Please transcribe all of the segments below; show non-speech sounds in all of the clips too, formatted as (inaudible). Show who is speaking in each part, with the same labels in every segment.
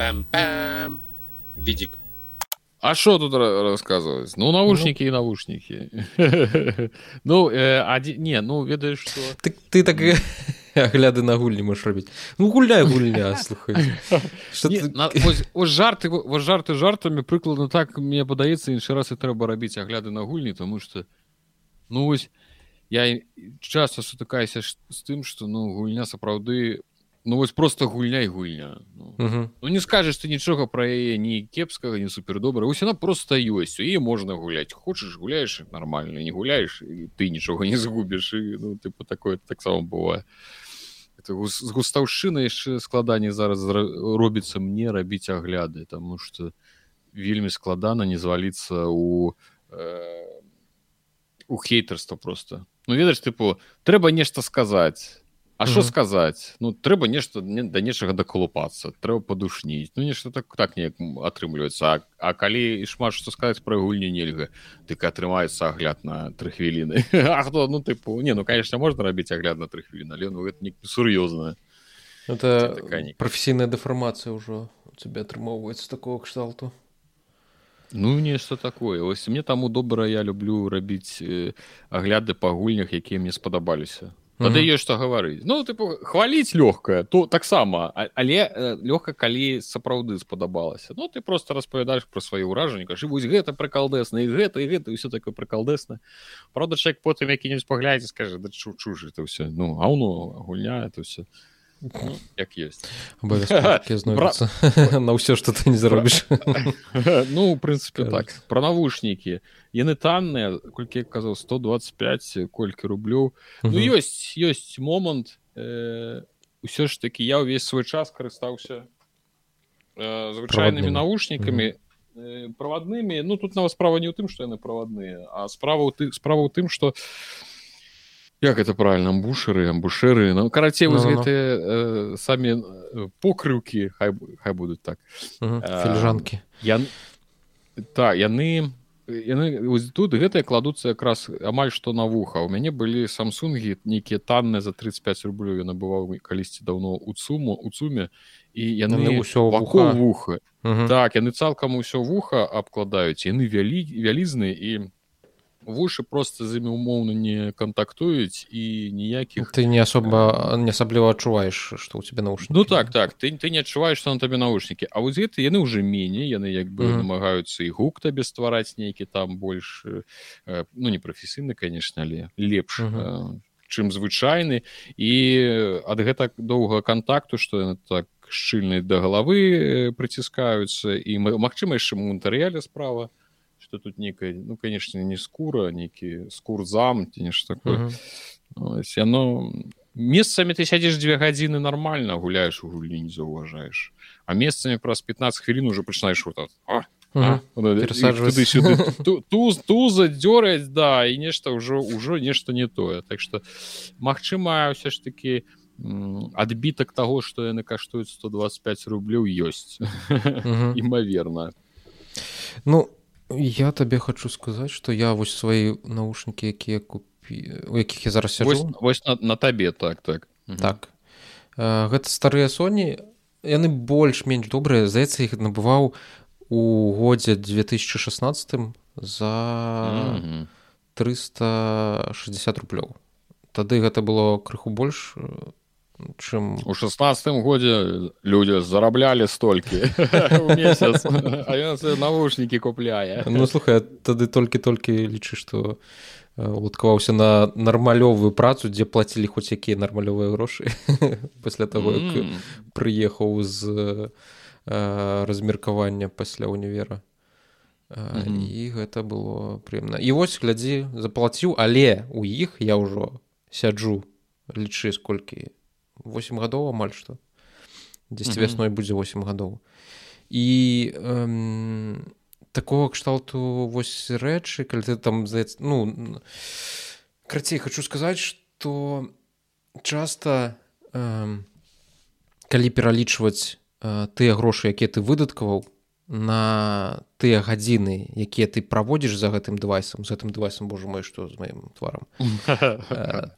Speaker 1: Пам-пам-пам. Видик.
Speaker 2: А что тут ра- рассказывать? Ну, наушники и наушники. (laughs) Ну, э, аді- не, ну, ведаешь, что...
Speaker 3: Ты, ты так агляды (laughs) на гульні можаш рабіць ну гуляй гульня слухай (laughs) Што
Speaker 2: Не,
Speaker 3: ты-
Speaker 2: на, ось, ось жарты ось жарты жартамі прыкладна так мне падаецца іншы раз і трэба рабіць агляды на гульні тому что ну вось я часто сутыкаюся з тым что ну гульня сапраўды ну вось просто гульня і гульня ну,
Speaker 3: Мгм.
Speaker 2: ну не скажешь ты нічога про яе ні кепскага не супердобра ось яна просто ёсць у яе можна гуляць хочаш гуляеш нормально не гуляеш і ты нічога не згубіш і ну тыпу такое таксама бывае з густаўшчына яшчэ складаней зараз робіцца мне рабіць агляды тому что вельмі складана не зваліцца у э, у хейтерства просто. Ну ведаеш тыпу трэба нешта сказаць А що
Speaker 3: Мгм.
Speaker 2: сказаць ну трэба нешта не, да нечага даколупацца трэба падушніць. Ну нешта так так неяк атрымліваецца. А, а калі і шмат што сказаць пра гульні нельга дык атрымаецца агляд на тры хвіліны. (laughs) А хто ну тыпу не ну конечно можна рабіць агляд на тры хвіліны але ну гэта не сур'ёзна
Speaker 3: это
Speaker 2: не-
Speaker 3: прафесійная дэфармацыя ўжо у цябе атрымоўваецца такого кшталту?
Speaker 2: Ну нешта такое. Ось мне таму добра я люблю рабіць э, агляды па гульнях якія мне спадабаліся тады ёсць што гаварыць ну тыпу хваліць лёгкая то таксама а- але э, лёгка калі сапраўды спадабалася ну ты просто распавядаеш пра свае ўражанні кажы вось гэта прыкалдэсна і гэта і гэта ўсё такое прыкалдэсна Праўда чалавек потым які-нибудь паглядзе скажа да чу чужы это ўсё ну аўно гульня это ўсё ну, як ёсць
Speaker 3: знойдуцца на ўсё што ты не заробіш (laughs)
Speaker 2: ну прынцыпе так.
Speaker 3: Кажется.
Speaker 2: про навушнікі яны танныя колькі я казаў 125 колькі рублёў ну ёсць ёсць момант э, ўсё ж такі я ўвесь свой час карыстаўся э, звычайнымі навушнікамі э, праваднымі ну тут нават справа не ў тым што яны правадныя а справа ў ты справа ў тым что як это правильно амбушеры амбушеры ну карацей вось
Speaker 3: Ну-ну-ну.
Speaker 2: гэтыя э, самі э, покрыўкі хай хай будуць так
Speaker 3: Мгм.
Speaker 2: А,
Speaker 3: філіжанкі
Speaker 2: Я... Так, яны яны тут гэтыя кладуцца якраз амаль што на вуха. У мяне былі самсунгі нейкія танныя за 35 рублёў я набываў калісьці даўно у цуму у цуме і яны,
Speaker 3: ўсё
Speaker 2: вакол
Speaker 3: вуха.
Speaker 2: вуха.
Speaker 3: Мгм.
Speaker 2: Так яны цалкам усё вуха абкладаюць яны вялі вялізныя і вушы просто з імі умоўна не кантактуюць і ніякіх
Speaker 3: ты не асоба не асабліва адчуваеш што ў цябе наушнікі.
Speaker 2: Ну так так ты, ты не адчуваеш што на табе навушнікі А вось гэты яны ўжо меней яны як бы
Speaker 3: Мгм.
Speaker 2: намагаюцца і гук табе ствараць нейкі там больш э, э, ну не прафесійны конечно але лепш
Speaker 3: Мгм.
Speaker 2: э, чым звычайны. І ад гэтак доўга кантакту што яны так шчыльны да галавы э, прыціскаюцца. І ма- магчыма яшчэ у матэрыяле справа что тут некая ну конечно не скура нейкі скурзам ці нешта такое.
Speaker 3: Мгм.
Speaker 2: Ось, яно месцамі ты сядзеш дзве гадзіны нармальна гуляеш у гульні не заўважаеш а месцамі праз 15 хвілін уже пачынаеш вот так, «А,
Speaker 3: Мгм. Перасаджвацца.
Speaker 2: сюды (laughs) туз туза дзёраць да і нешта ўжо ўжо нешта не тое так что Мачыма ўсё ж таки адбітак таго што яны каштуюць 125 рублёў ёсць імаверна (laughs)
Speaker 3: Ну я табе хочу сказаць што я вось свае наушнікі якія купі у якіх я зараз
Speaker 2: вось,
Speaker 3: сяджу
Speaker 2: вось на, на табе так так. Мгм.
Speaker 3: так. Э, гэта старыя Соні яны больш-менш добрыя. Здаецца іх набываў у годзе 2016 за
Speaker 2: Мгм.
Speaker 3: 360 рублёў. Тады гэта было крыху больш э, чым
Speaker 2: у шестнадцатым годзе людзі зараблялі столькі (laughs) месяц навушнікі купляе
Speaker 3: ну слухай тады толькі-толькі лічы што уладкаваўся на нармалёвую працу дзе плацілі хоць якія нармалёвыя грошы (laughs) пасля таго як
Speaker 2: М.
Speaker 3: прыехаў з э, размеркавання пасля універа Э,
Speaker 2: Мгм.
Speaker 3: і гэта было прыемна і вось глядзі заплаціў але у іх я ўжо сяджу лічы сколькі 8 гадоў амаль што дзесьці
Speaker 2: Мгм.
Speaker 3: вясной будзе 8 гадоў і эм, такого кшталту вось рэчы калі ты там здаецца ну крацей хочу сказаць что часта эм, калі пералічваць э, тыя грошы якія ты выдаткаваў на тыя гадзіны якія ты праводзіш за гэтым девайсам з гэтым девайсам Боже мой што з маім тварам. (laughs) Э,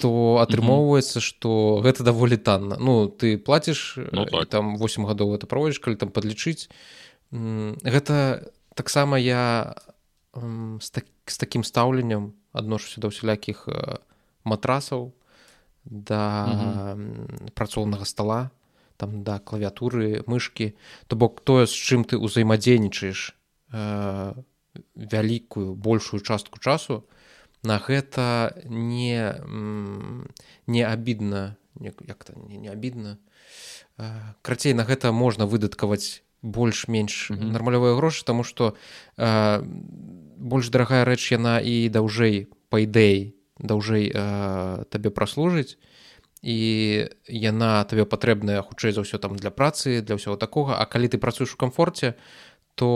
Speaker 3: то атрымоўваецца што гэта даволі танна. Ну ты плаціш
Speaker 2: Ну, так.
Speaker 3: там 8 гадоў это праводзіш калі там падлічыць. М, гэта таксама я з, так, з такім стаўленнем адношуся да ўсялякіх э, матрасаў да м, працоўнага стола там да клавіатуры мышкі. То бок тое з чым ты ўзаемадзейнічаеш э, вялікую большую частку часу на гэта не не абідна не- як то не, не абідна Э, крацей на гэта можна выдаткаваць больш-менш
Speaker 2: Мгм.
Speaker 3: нармалёвыя грошы таму што э, больш дарагая рэч яна і даўжэй па ідэі даўжэй э, табе праслужыць і яна табе патрэбная хутчэй за ўсё там для працы для ўсяго такога а калі ты працуеш у камфорце то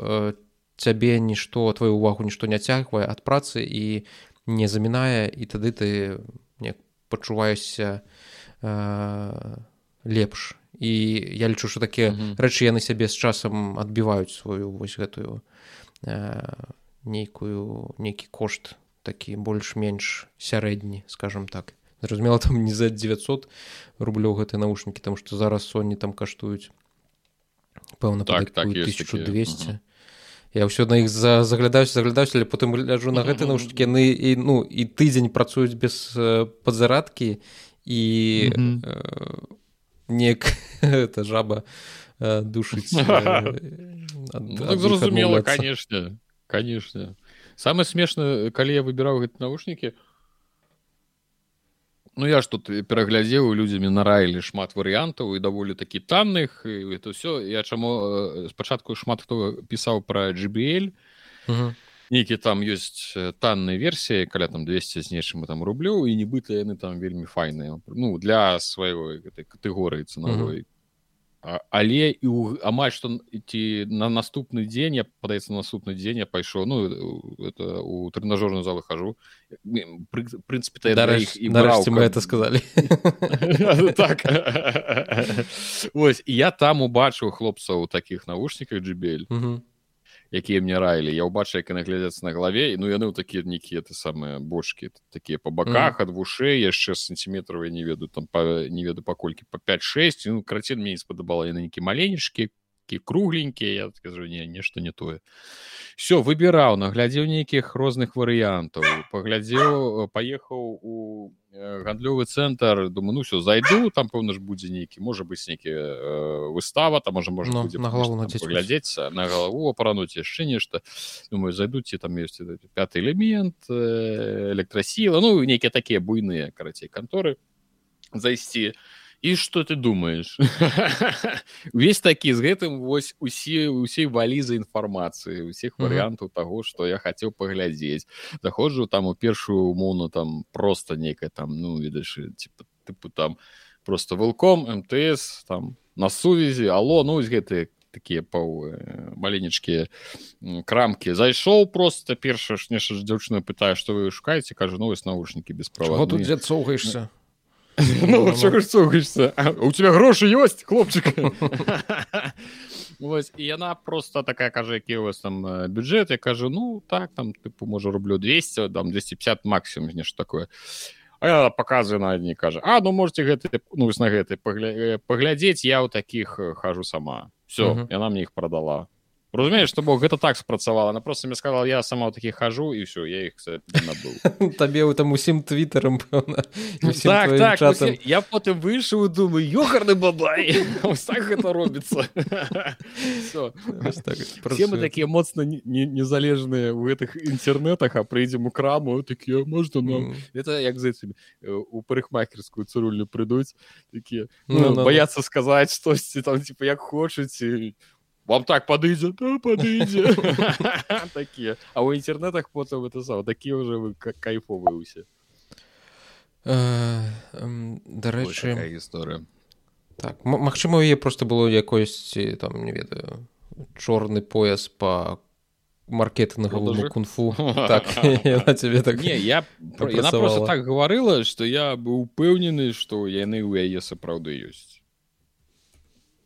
Speaker 3: э, цябе нішто твою увагу нішто не цягвае ад працы і не замінае і тады ты пачуваешся э, лепш і я лічу што такія
Speaker 2: Мгм.
Speaker 3: рэчы яны сябе з часам адбіваюць сваю вось гэтую э, нейкую нейкі кошт такі больш-менш сярэдні скажем так зразумела там не за 900 рублёў гэтыя навушнікі там што зараз Sony там каштуюць пэўна
Speaker 2: Так, так,
Speaker 3: падатковую
Speaker 2: ёсць такія.
Speaker 3: 1200
Speaker 2: Мгм.
Speaker 3: Я ўсё на іх за заглядаюся заглядаюся але потым гляжу на гэты навушнікі яны і ну і тыдзень працуюць без э, падзарадкі і
Speaker 2: Мгм.
Speaker 3: э, неяк (laughs) это жаба э, душыць э, ад-
Speaker 2: Ну, так зразумела конечно конечно. Самое смешна калі я выбіраў гэты навушнікі Ну я ж тут пераглядзеў людзямі нараілі шмат варыянтаў і даволі такі танных і это все я чаму э, спачатку шмат хто пісаў пра GBL нейкі там ёсць э, танныя версіі каля там 200 з нечым там рублёў і нібыта яны там вельмі файныя ну для свайго гэтай катэгорыі цэнавой А- але і ў, амаль што ці на наступны дзень я падаецца на наступны дзень я пайшоў ну у- это у трэнажорную залу хожу. Прынцыпе іх
Speaker 3: Дарэч-
Speaker 2: і
Speaker 3: нарэшце мы это сказалі (laughs)
Speaker 2: так. (laughs) Ось і я там убачыў хлопцаў у такіх навушніках
Speaker 3: Мгм.
Speaker 2: Якія мне раілі? Я ўбачу як яны глядзяцца на галаве ну яны ў такія нейкія ты самыя бочки такія по баках ад вушэй яшчэ сантиметраў я не ведаю там па, не ведаю паколькі по 5-6 ну карацін мне не спадабала яны нейкі маленечкі такі кругленькія я скажу не нешта не тое все выбіраў наглядзеў нейкіх розных варыянтаў паглядзеў паехаў у э, гандлёвы цэнтр думаю ну все зайду там пэўна ж будзе нейкі можа быць нейкі э, выстава там можа можа
Speaker 3: Ну,
Speaker 2: будзе
Speaker 3: на галаву надзець
Speaker 2: паглядзець на галаву апрануць яшчэ нешта думаю зайду ці там ёсць пяты элемент э, электрасіла ну нейкія такія буйныя карацей канторы зайсці і что ты думаешь? (laughs) Увесь такі з гэтым вось усе усей валізы інфармацыі усіх варыянтаў таго што я хацеў паглядзець заходжу там у першую умоўно там просто некая там ну ведаеш типа тыпу там просто вылком мтс там на сувязі алло ну вось гэтыя такія пау маленечкія м, крамкі зайшоў просто першае ж нешта ж дзяўчына пытае што вы шукаеце кажу ну вось навушнікі без
Speaker 3: Чаго тут дзе цоўгаешься
Speaker 2: ну чого ж цугаешься А, у тебя грошы ёсць хлопчык (laughs) Вось і яна просто такая кажа які у вас там э, бюджет. Я кажу ну так там тыпу можа рублю 200 там 250 максимум нешта такое А я показываю на адні кажа а ну можете гэты ну на гэты пагля... э, паглядзець я ў таких э, хожу сама все
Speaker 3: Мгм.
Speaker 2: яна мне іх продала разумееш што бок гэта так спрацавала она просто мне сказала я сама ў таких хожу і все я іх набыл (laughs)
Speaker 3: табе ў там усім і ўсім
Speaker 2: так так
Speaker 3: чатам.
Speaker 2: я, потым выйшаў думаю ёхарны бабай! (laughs) Так гэта робіцца (laughs)
Speaker 3: так
Speaker 2: мы такія моцна не- не- незалежныя ў гэтых інтэрнетах а прыйдзем у краму такія можна нам? Это як з этими э, у парикмахерскую цырульню прыйдуць такія
Speaker 3: Ну,
Speaker 2: ну,
Speaker 3: ну,
Speaker 2: баяцца сказаць штосьці там типа як хочаце вам так падыдзе да, падыдзе такія а ў інтэрнетах потым это сам такія уже вы ка- кайфовыя усе
Speaker 3: Э, дарэчы
Speaker 2: гісторыя
Speaker 3: так м- Магчыма у яе просто было якосьці там не ведаю чорны пояс по маркетынгавому кунфу (laughs) так (laughs) цябе так
Speaker 2: Не, я просто так гаварыла, што я быў упэўнены, што яны ў яе сапраўды ёсць.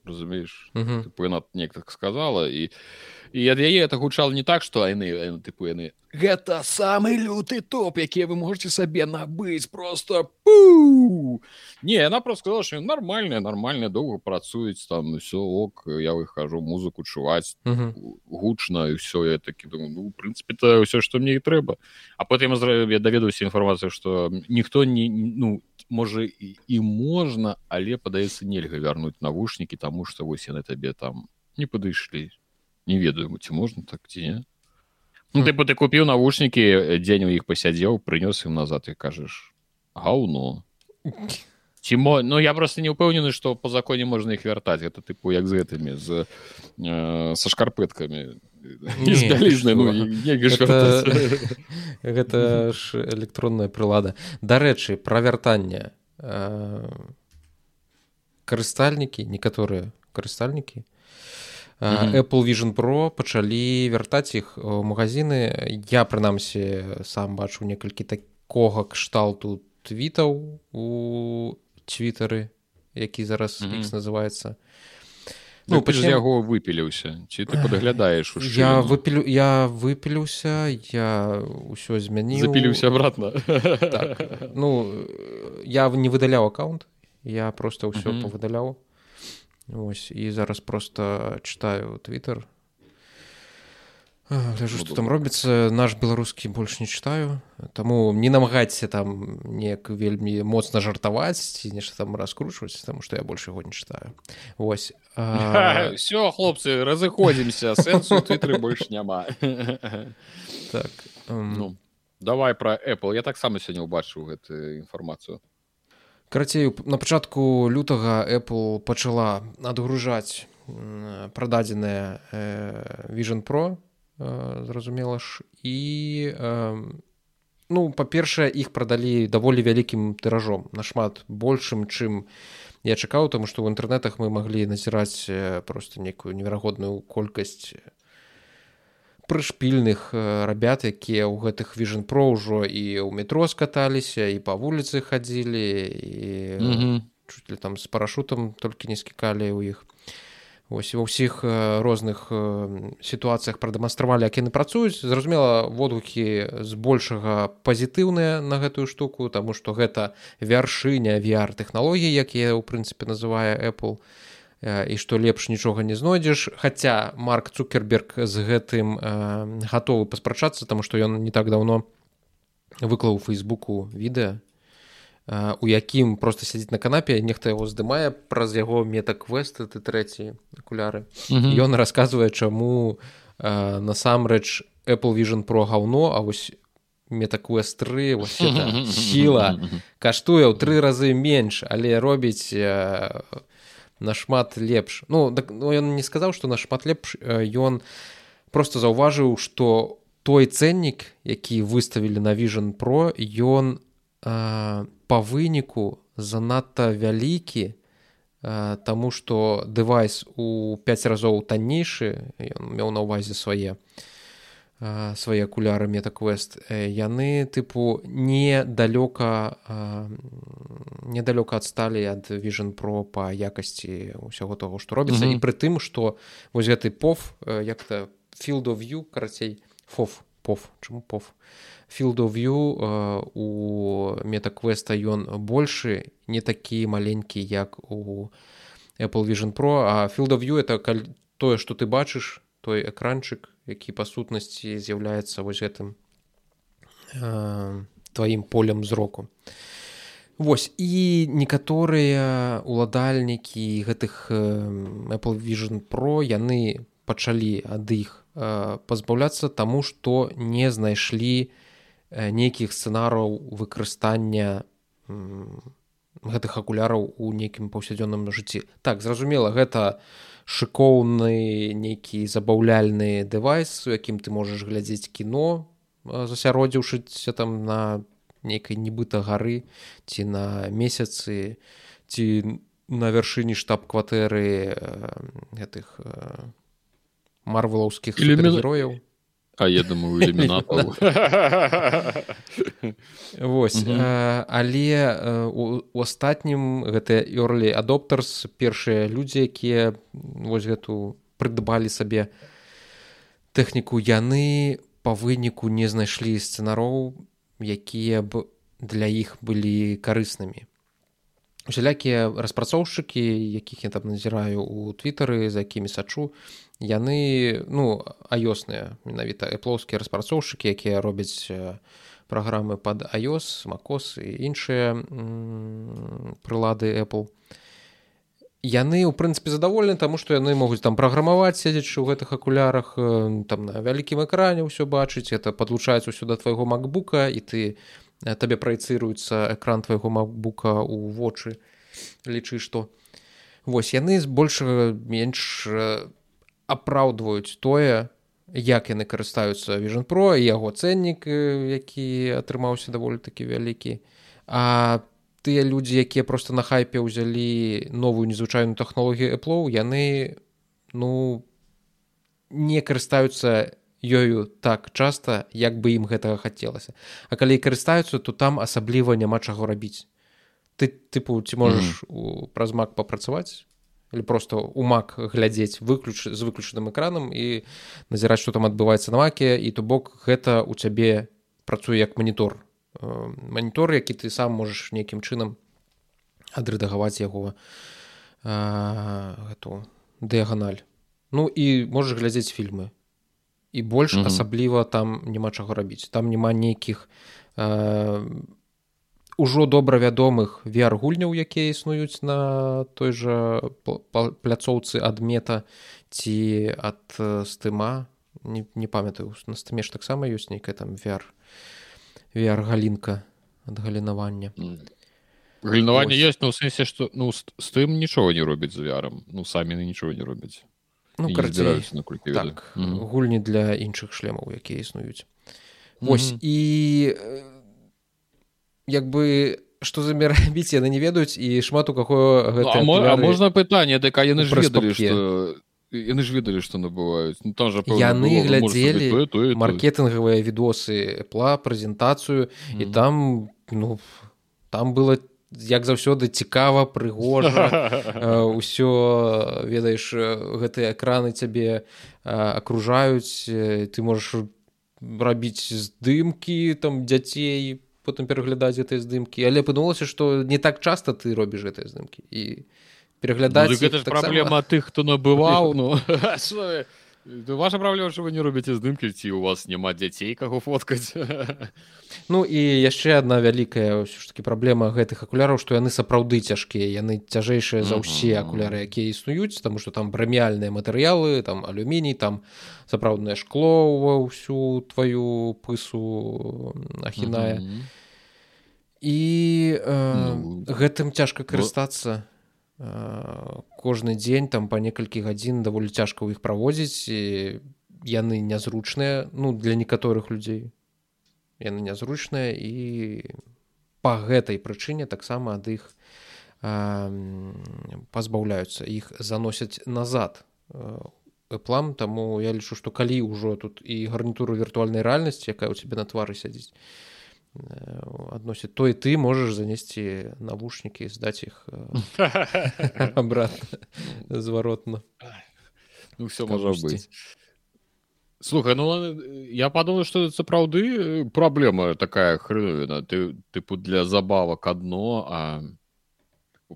Speaker 2: Разумееш
Speaker 3: uh -huh.
Speaker 2: типу, яна неяк так сказала і і ад яе это гучала не так што яны тыпу яны гэта самы люты топ які вы можете сабе набыць просто пу не она просто сказала что нормальная нормальная доўга працуюць там все ок я выхожу музыку чуваць
Speaker 3: uh -huh.
Speaker 2: гучна і все я такі думаю ну в прынцыпе то ўсё што мне і трэба а потым я даведаўся інфармацыю что ніхто не ну можа і, і можна але падаецца нельга вярнуць навушнікі таму што вось яны табе там не падышлі не ведаю ці можна так ці не? Ну, ты бы ты купіў навушнікі дзень у іх пасядзеў прынёс ім назад і кажаш гаўно ці мо ну я просто не ўпэўнены што по законе можна іх вяртаць это тыпу як з гэтымі з э, са шкарпэткамі бялізны ну,
Speaker 3: гэта (laughs) ж электронная прылада. Дарэчы пра вяртанне. Э, карыстальнікі некаторыя карыстальнікі Apple Vision Pro пачалі вяртаць іх у магазины я прынамсі сам бачу некалькі такога кшталту твітаў у твиттары які зараз mm -hmm. называется
Speaker 2: ну, ну пачне... яго выпіліўся ці ты падглядаеш
Speaker 3: я выпілю я выпіліўся я ўсё змяніў
Speaker 2: запіліўся обратно.
Speaker 3: Так. (laughs) ну я не выдаляў аккаунт я просто ўсё mm -hmm. павыдаляў Ось, і зараз просто читаю твиттер гляжу что там робіцца наш беларускі больш не читаю. Таму не намагайся там неяк вельмі моцна жартаваць ці нешта там раскручваць там что я больше яго не читаю. Ось
Speaker 2: а... (laughs) все хлопцы разыходзімся сэнсу больш няма. (laughs)
Speaker 3: Так
Speaker 2: ну, давай про apple. Я таксама сёння ўбачыў гэтую інфармацыю.
Speaker 3: Карацей на пачатку лютага apple пачала адгружаць прададзеныя э, vision pro зразумела ж і э, ну па-першае іх прадалі даволі вялікім тыражом нашмат большым чым я чакаў таму што ў інтэрнэтах мы маглі назіраць просто некую неверагодную колькасць прышпільных э, рабят якія ў гэтых віжн про ўжо і ў метро скаталіся і па вуліцы хадзілі і mm -hmm. чуть ли там з парашутам толькі не скікалі ў іх ось ва ўсіх розных сітуацыях прадэманстравалі як яны працуюць зразумела водгукі збольшага пазітыўныя на гэтую штуку таму што гэта вяршыня vr тэхналогій якія ў прынцыпе называе apple і што лепш нічога не знойдзеш. Хаця марк цукерберг з гэтым гатовы паспрачацца таму што ён не так даўно выклаў фейсбуку відэа у якім просто сядзіць на канапе нехта яго здымае праз яго метаквесты ты трэці акуляры. Ён расказвае чаму насамрэч apple vision про гаўно а вось метаквест 3 (laughs) сіла каштуе ў тры разы менш але робіць нашмат лепш. Ну так ну, ён не сказаў што нашмат лепш ён просто заўважыў што той цэннік які выставілі на vision про ён по выніку занадта вялікі Таму што дэвайс у 5 разоў таннейшы ён меў на ўвазе свае свае акуляры метаквест яны тыпу недалёка недалёка адсталі ад vision про па якасці ўсяго таго што робіцца mm -hmm. і пры тым што вось гэты пов як-то field of view карацей фоф пов чаму пов field of view у метаквеста ён большы не такі маленькі як у apple vision pro. А field of view это тое што ты бачыш той экранчык які па сутнасці з'яўляецца вось гэтым э, тваім полем зроку. Вось і некаторыя уладальнікі гэтых Apple vision про яны пачалі ад іх э, пазбаўляцца таму што не знайшлі э, нейкіх сцэнараў выкарыстання гэтых акуляраў у нейкім паўсядзённым жыцці. Так зразумела гэта шыкоўны нейкі забаўляльны дэвайс у якім ты можаш глядзець кіно засяродзіўшыся там на нейкай нібыта гары ці на месяцы ці на вяршыні штаб-кватэры гэтых марвелаўскіх герояў
Speaker 2: А я думаю (laughs)
Speaker 3: Вось але у астатнім гэта early adopters першыя людзі якія вось гэту прыдбалі сабе тэхніку яны па выніку не знайшлі сцэнароў якія б для іх былі карыснымі. Усялякія распрацоўшчыкі якіх я там назіраю у твиттары за якімі сачу яны ну аёсныя менавіта эплоўскія распрацоўшчыкі якія робяць праграмы под iOS макос і іншыя прылады Apple. Яны у прынцыпе задаволены таму што яны могуць там праграмаваць седзячы ў гэтых акулярах там на вялікім экране ўсё бачыць это падлучаецца ўсё да твайго макбука і ты табе праецыруецца экран твайго макбука ў вочы лічы што. Вось яны з большага менш апраўдваюць тое як яны карыстаюцца vision про яго цэннік які атрымаўся даволі такі вялікі. А тыя людзі якія просто на хайпе ўзялі новую незвычайную тэхналогію эплоу яны ну не карыстаюцца ёю так часта як бы ім гэтага хацелася. А калі карыстаюцца то там асабліва няма чаго рабіць. Ты тыпу ці можаш mm -hmm. праз мак папрацаваць или просто у мак глядзець выключ з выключаным экранам і назіраць что там адбываецца на маке і то бок гэта у цябе працуе як манітор манітор які ты сам можаш нейкім чынам адрэдагаваць яго эту дыяганаль ну і можаш глядзець фільмы. І больш mm -hmm. асабліва там няма чаго рабіць. Там няма нейкіх э, ужо добра вядомых vr гульняў якія існуюць на той жа пляцоўцы адмета ці ад стыма не, не памятаю на стыме ж таксама ёсць нейкая там vr vr галінка ад галінавання.
Speaker 2: Галінаванне ёсць на ну, сэнсе што ну з тым нічога не робіць з вярам ну самі нічого не робяць.
Speaker 3: Ну, карцей, так, mm -hmm. гульні для іншых шлемаў якія існуюць. Вось mm -hmm. і як бы што за рабіць яны не ведаюць і шмат у каго гэта
Speaker 2: ну, а можна пытанне дык яны ж ведалі што яны ж ведалі што набываюць. Ну, там жа
Speaker 3: яны глядзелі маркетынгавыя відосы пла прэзентацыю mm -hmm. і там ну там было як заўсёды цікава прыгожа (laughs) ўсё ведаеш гэтыя экраны цябе акружаюць ты можаш рабіць здымкі там дзяцей потым пераглядаць гэтай здымкі. Але падумалася што не так часта ты робіш гэтыя здымкі. І пераглядаць ну,
Speaker 2: гэта ж праблема тых хто набываў (laughs) ну (laughs) ваша праблема що вы не робіце здымкі ці у вас няма дзяцей каго фоткаць (laughs)
Speaker 3: Ну і яшчэ одна вялікая ўсё ж таки праблема гэтых акуляраў што яны сапраўды цяжкія яны цяжэйшыя за ўсе акуляры якія існуюць таму што там прэміальныя матэрыялы там алюміній там сапраўднае шкло ва ўсю тваю пысу ахінае і э, ну, гэтым цяжка карыстацца кожны дзень там па некалькі гадзін даволі цяжка ў іх праводзіць яны нязручныя ну для некаторых людзей. Яны нязручныя і па гэтай прычыне таксама ад іх пазбаўляюцца іх заносяць назад. Плам таму я лічу што калі ўжо тут і гарнітуру віртуальнай рэальнасці якая ў цябе на твары сядзіць адносіць то і ты можаш занесці навушнікі здаць іх (laughs) брат зваротна
Speaker 2: ну все можа быць слухай ну я падумаю что сапраўды праблема такая хрывіна ты тыпу для забавак адно а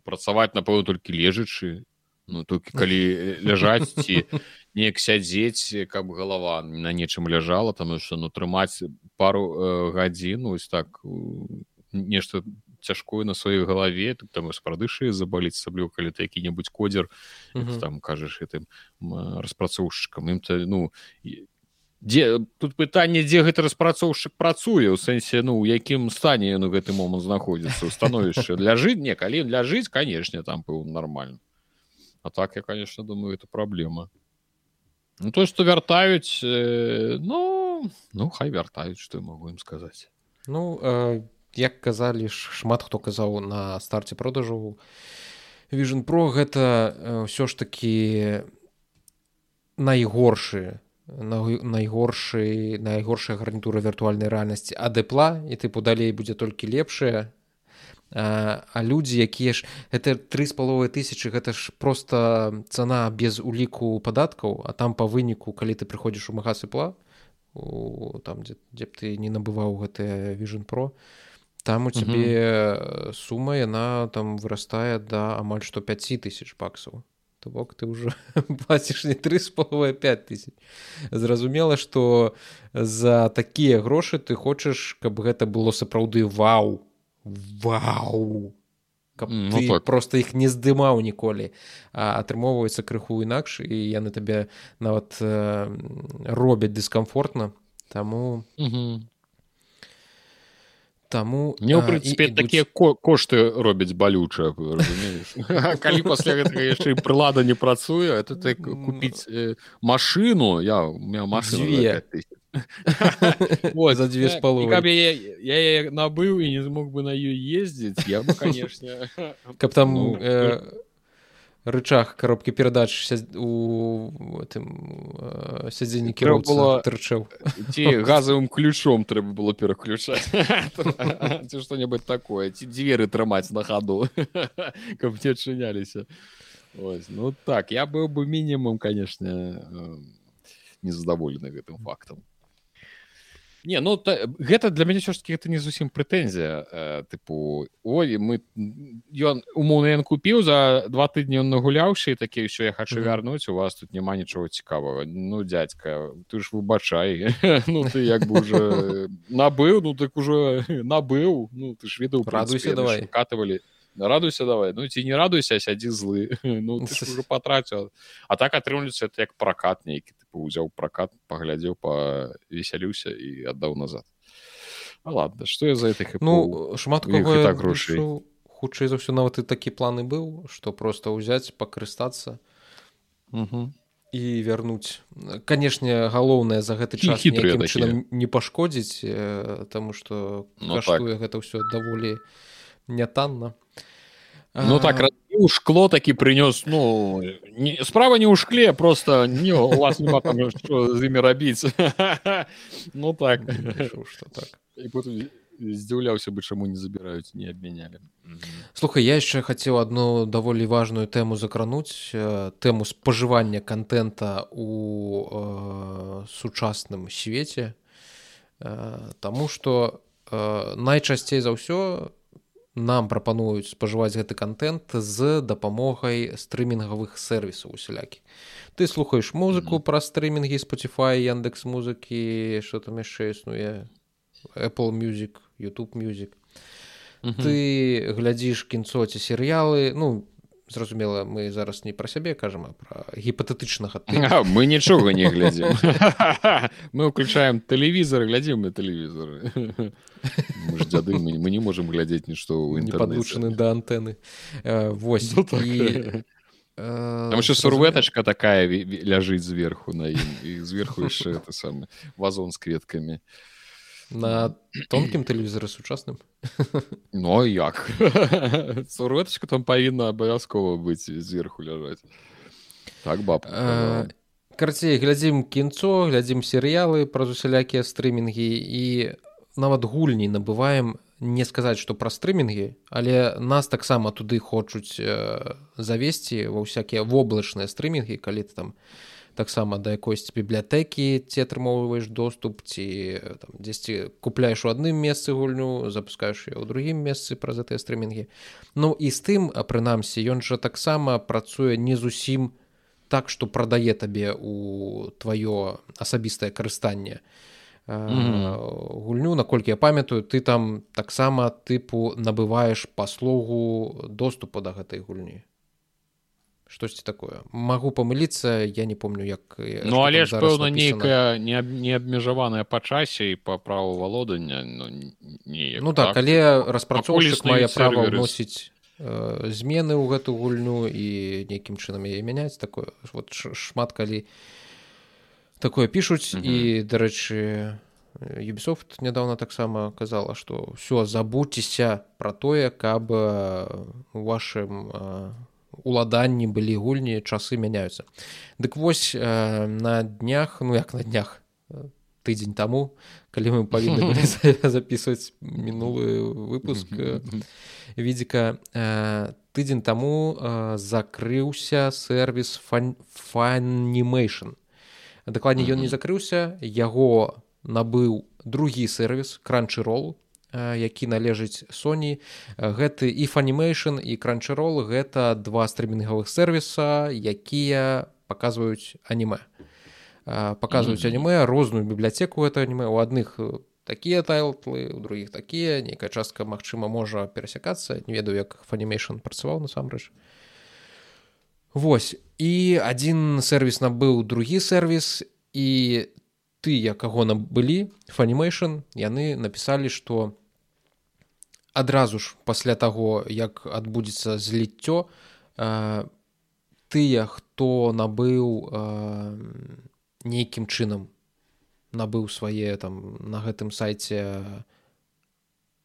Speaker 2: працаваць напэўна толькі лежачы ну толькі калі ляжаць ці неяк сядзець каб галава на нечым ляжала там что ну трымаць пару э, гадзін ось так нешта цяжкое на сваёй галаве тут там спрадышы забаліць саблю калі ты які-небудзь кодзер uh -huh. там кажаш гэтым распрацоўшчыкам. Ім то ну дзе тут пытанне дзе гэты распрацоўшчык працуе ў сэнсе ну у якім стане ён у гэты момант знаходзіцца становішча ляжыць не калі ляжыць канешне там быў нормально а так я конечно думаю это праблема Ну, то что вяртаюць э, ну ну хай вяртаюць что могу ім сказаць
Speaker 3: ну э, як казалі ж шмат хто казаў на старце продажу vision про гэта ўсё ж таки найгоршы найгоршы найгоршая гарнітура віртуальнай рэальнасці адэпла і тыпу далей будзе толькі лепшая а, а людзі якія ж это тры з паловай тысячи гэта ж просто цана без уліку падаткаў а там па выніку калі ты прыходзіш у магаз пла у, там дзе, дзе б ты не набываў гэтыя vision про там у цябе сума яна там вырастае да амаль што 5 тысяч баксаў. То бок ты ўжо (laughs) плаціш не тры з половая 5 тысяч. Зразумела што за такія грошы ты хочаш каб гэта было сапраўды вау вау! Каб ну, так. просто іх не здымаў ніколі а атрымоўваецца крыху інакш і яны табе нават э, робяць дыскамфортна таму угу. Таму
Speaker 2: мне ў прынцыпе такія ко кошты робяць балюча калі пасля гэтага яшчэ прылада не працуе это так купіць э, машину. Я у меня машину (laughs)
Speaker 3: за дзве з палу
Speaker 2: я набыў і не змог бы на ёй ездзіць я бы конечно (laughs)
Speaker 3: каб там ну, э, рычаг коробкі перадач у этом сядзенні кіроўца трчаў
Speaker 2: ці газавым ключом трэба было пераключаць ці (laughs) што-небудзь такое. Ці дзверы трымаць на хаду каб не адчыняліся ну так я быў бы мінімум канешне незадаволены гэтым фактам не ну та, гэта для мяне ўсё ж таки это не зусім прэтэнзія э, тыпу ой мы ён умоўна ён купіў за два тыдні ён нагуляўшы такі ўсё я хочу вярнуць у вас тут няма нічого цікавага ну дядька ты ж выбачай (laughs) ну ты як бы уже набыў ну так уже набыў ну ты ж ведаў
Speaker 3: радуйся давай.
Speaker 2: катывалі радуйся давай. Ну ці не радуйся сядзі злы (laughs) ну уже (laughs) патраціў а так атрымліваецца это як пракат нейкі ты узяў пракат паглядзеў павесяліўся і аддаў назад. А ладно что я за этих
Speaker 3: ну шмат так грошай хутчэй за ўсё нават і такі планы быў что просто ўзяць пакарыстацца і вярнуць канешне галоўнае за гэты час чынам не пашкодзіць таму что ну, так. гэта ўсё даволі нятанна
Speaker 2: ну так раз у шкло такі прынёс ну не, справа не ў шкле просто не вас няма там з імі рабіць ну так.
Speaker 3: Что так.
Speaker 2: Здзіўляўся бы чаму не забіраюць не абмянялі
Speaker 3: слухай я яшчэ хацеў одну даволі важную тэму закрануць тэму спажывання контента у э, сучасным свеце э, Таму что э, найчасцей за ўсё нам прапануюць спажываць гэты контент з дапамогай стрымінгавых сервісаў усялякі ты слухаеш музыку mm -hmm. пра стрымінгі spotify яндекс музыкі что там яшчэ існуе apple music youtube music mm -hmm. ты глядзіш кінцо ці серыялы ну зразумела мы зараз не пра сябе кажам пра гіпатэтычнага
Speaker 2: мы нічога не глядзім. (laughs) Мы ўключаем тэлевізор глядзім на тэлевізоры дзяды мы, мы не можемм глядзець нішто
Speaker 3: не падлучаны да антэны вось ну, так.
Speaker 2: яшчэ (laughs) сурветачка такая ляжыць зверху на ім і зверху яшчэ это самы вазон з кветкамі
Speaker 3: на тонкім тэлевізары сучасным
Speaker 2: но (clears throat) ну, як? (laughs) Сурвэтачка там павінна абавязкова быць зверху ляжаць так баб
Speaker 3: карцей глядзім кінцо глядзім серыялы праз усялякія стрымінгі і нават гульні набываем не сказаць што пра стрымінгі але нас таксама туды хочуць завесці ва ўсякія воблачныя стрымінгі калі ты там таксама да якойсь бібліятэкі ці атрымоўваеш доступ ці там дзесьці купляеш у адным месцы гульню запускаеш яе ў другім месцы праз гэтыя стрымінгі. Ну і з тым прынамсі ён жа таксама працуе не зусім так што прадае табе у тваё асабістае карыстанне mm -hmm. гульню. Наколькі я памятаю ты там таксама тыпу набываеш паслугу доступу да гэтай гульні штосьці такое? Магу памыліцца я не помню як
Speaker 2: ну але ж пэўна нейкая не, не абмежаваная па часе і па праву валодання ну,
Speaker 3: не ну так, так але распрацоўшчык мае права ўносіць э, змены ў гэту гульню і нейкім чынам яе мяняць такое вот шмат калі такое пішуць mm -hmm. і дарэчы юбісофт нядаўна таксама казала што ўсё забудзьцеся пра тое каб у вашым уладанні былі гульні часы мяняюцца. Дык вось э, на днях ну як на днях тыдзень таму калі мы павінны (laughs) записываць мінулы выпуск відзіка тыдзень таму закрыўся сервис фанімейшн дакладней ён не закрыўся яго набыў другі сервис кранчы ролл які належыць Sony. Гэты і фанімейшн і кранчырол гэта два стрымінгавых сервіса якія паказваюць аніме. Паказваюць аніме розную бібліятэку гэта аніме. У адных такія тайлтлы у другіх такія. Нейкая частка магчыма можа перасякацца. Не ведаю як фанімейшн працаваў насамрэч. Вось. І адзін сервіс набыў другі сервіс і тыя каго набылі фанімейшн яны напісалі што адразу ж пасля таго як адбудзецца зліццё тыя хто набыў нейкім чынам набыў свае там на гэтым сайце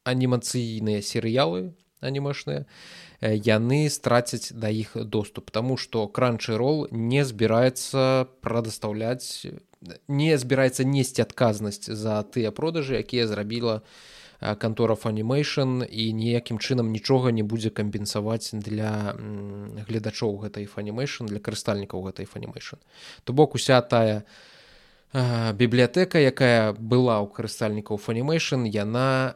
Speaker 3: анімацыйныя серыялы анімашныя яны страцяць да іх доступ. Таму што кранчы рол не збіраецца прадастаўляць не збіраецца несці адказнасць за тыя продажы якія зрабіла кантора фанімейшн і ніякім чынам нічога не будзе кампенсаваць для гледачоў гэтай фанімейшн для карыстальнікаў гэтай фанімейшн то бок уся тая бібліятэка якая была ў карыстальнікаў фанімейшн яна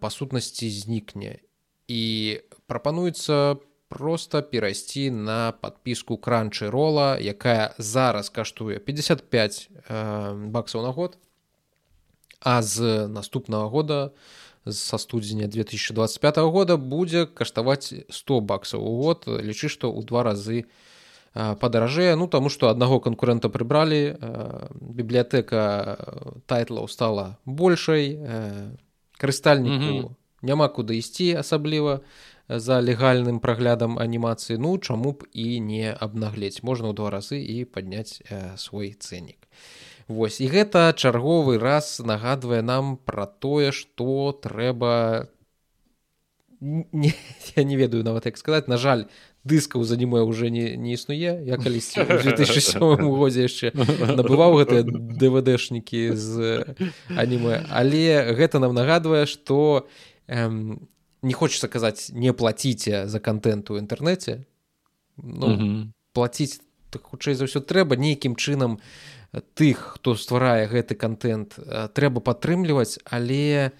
Speaker 3: па сутнасці знікне. І прапануецца по просто перайсці на подпіску кранчы рола якая зараз каштуе 55 э, баксаў на год а з наступнага года са студзеня 2025 года будзе каштаваць 100 баксаў у год. Лічы што ў два разы падаражэе. Ну таму што аднаго канкурэнта прыбралі бібліятэка тайтлаў стала большай карыстальніку mm -hmm. няма куды ісці асабліва за легальным праглядам анімацыі. Ну чаму б і не абнагледзь можна ў два разы і падняць свой цэннік Вось і гэта чарговы раз нагадвае нам пра тое што трэба не, (laughs) я не ведаю нават як сказаць. На жаль дыскаў за аніме уже не, не існуе. Я калісьці (laughs) 2007 годзе яшчэ набываў гэтыя двдшнікі з аніме але гэта нам нагадвае што эм, не хочется казаць не плаціце за контент у інтэрнэце. Ну, mm -hmm. плаціць так хутчэй за ўсё трэба нейкім чынам тых хто стварае гэты контент трэба падтрымліваць але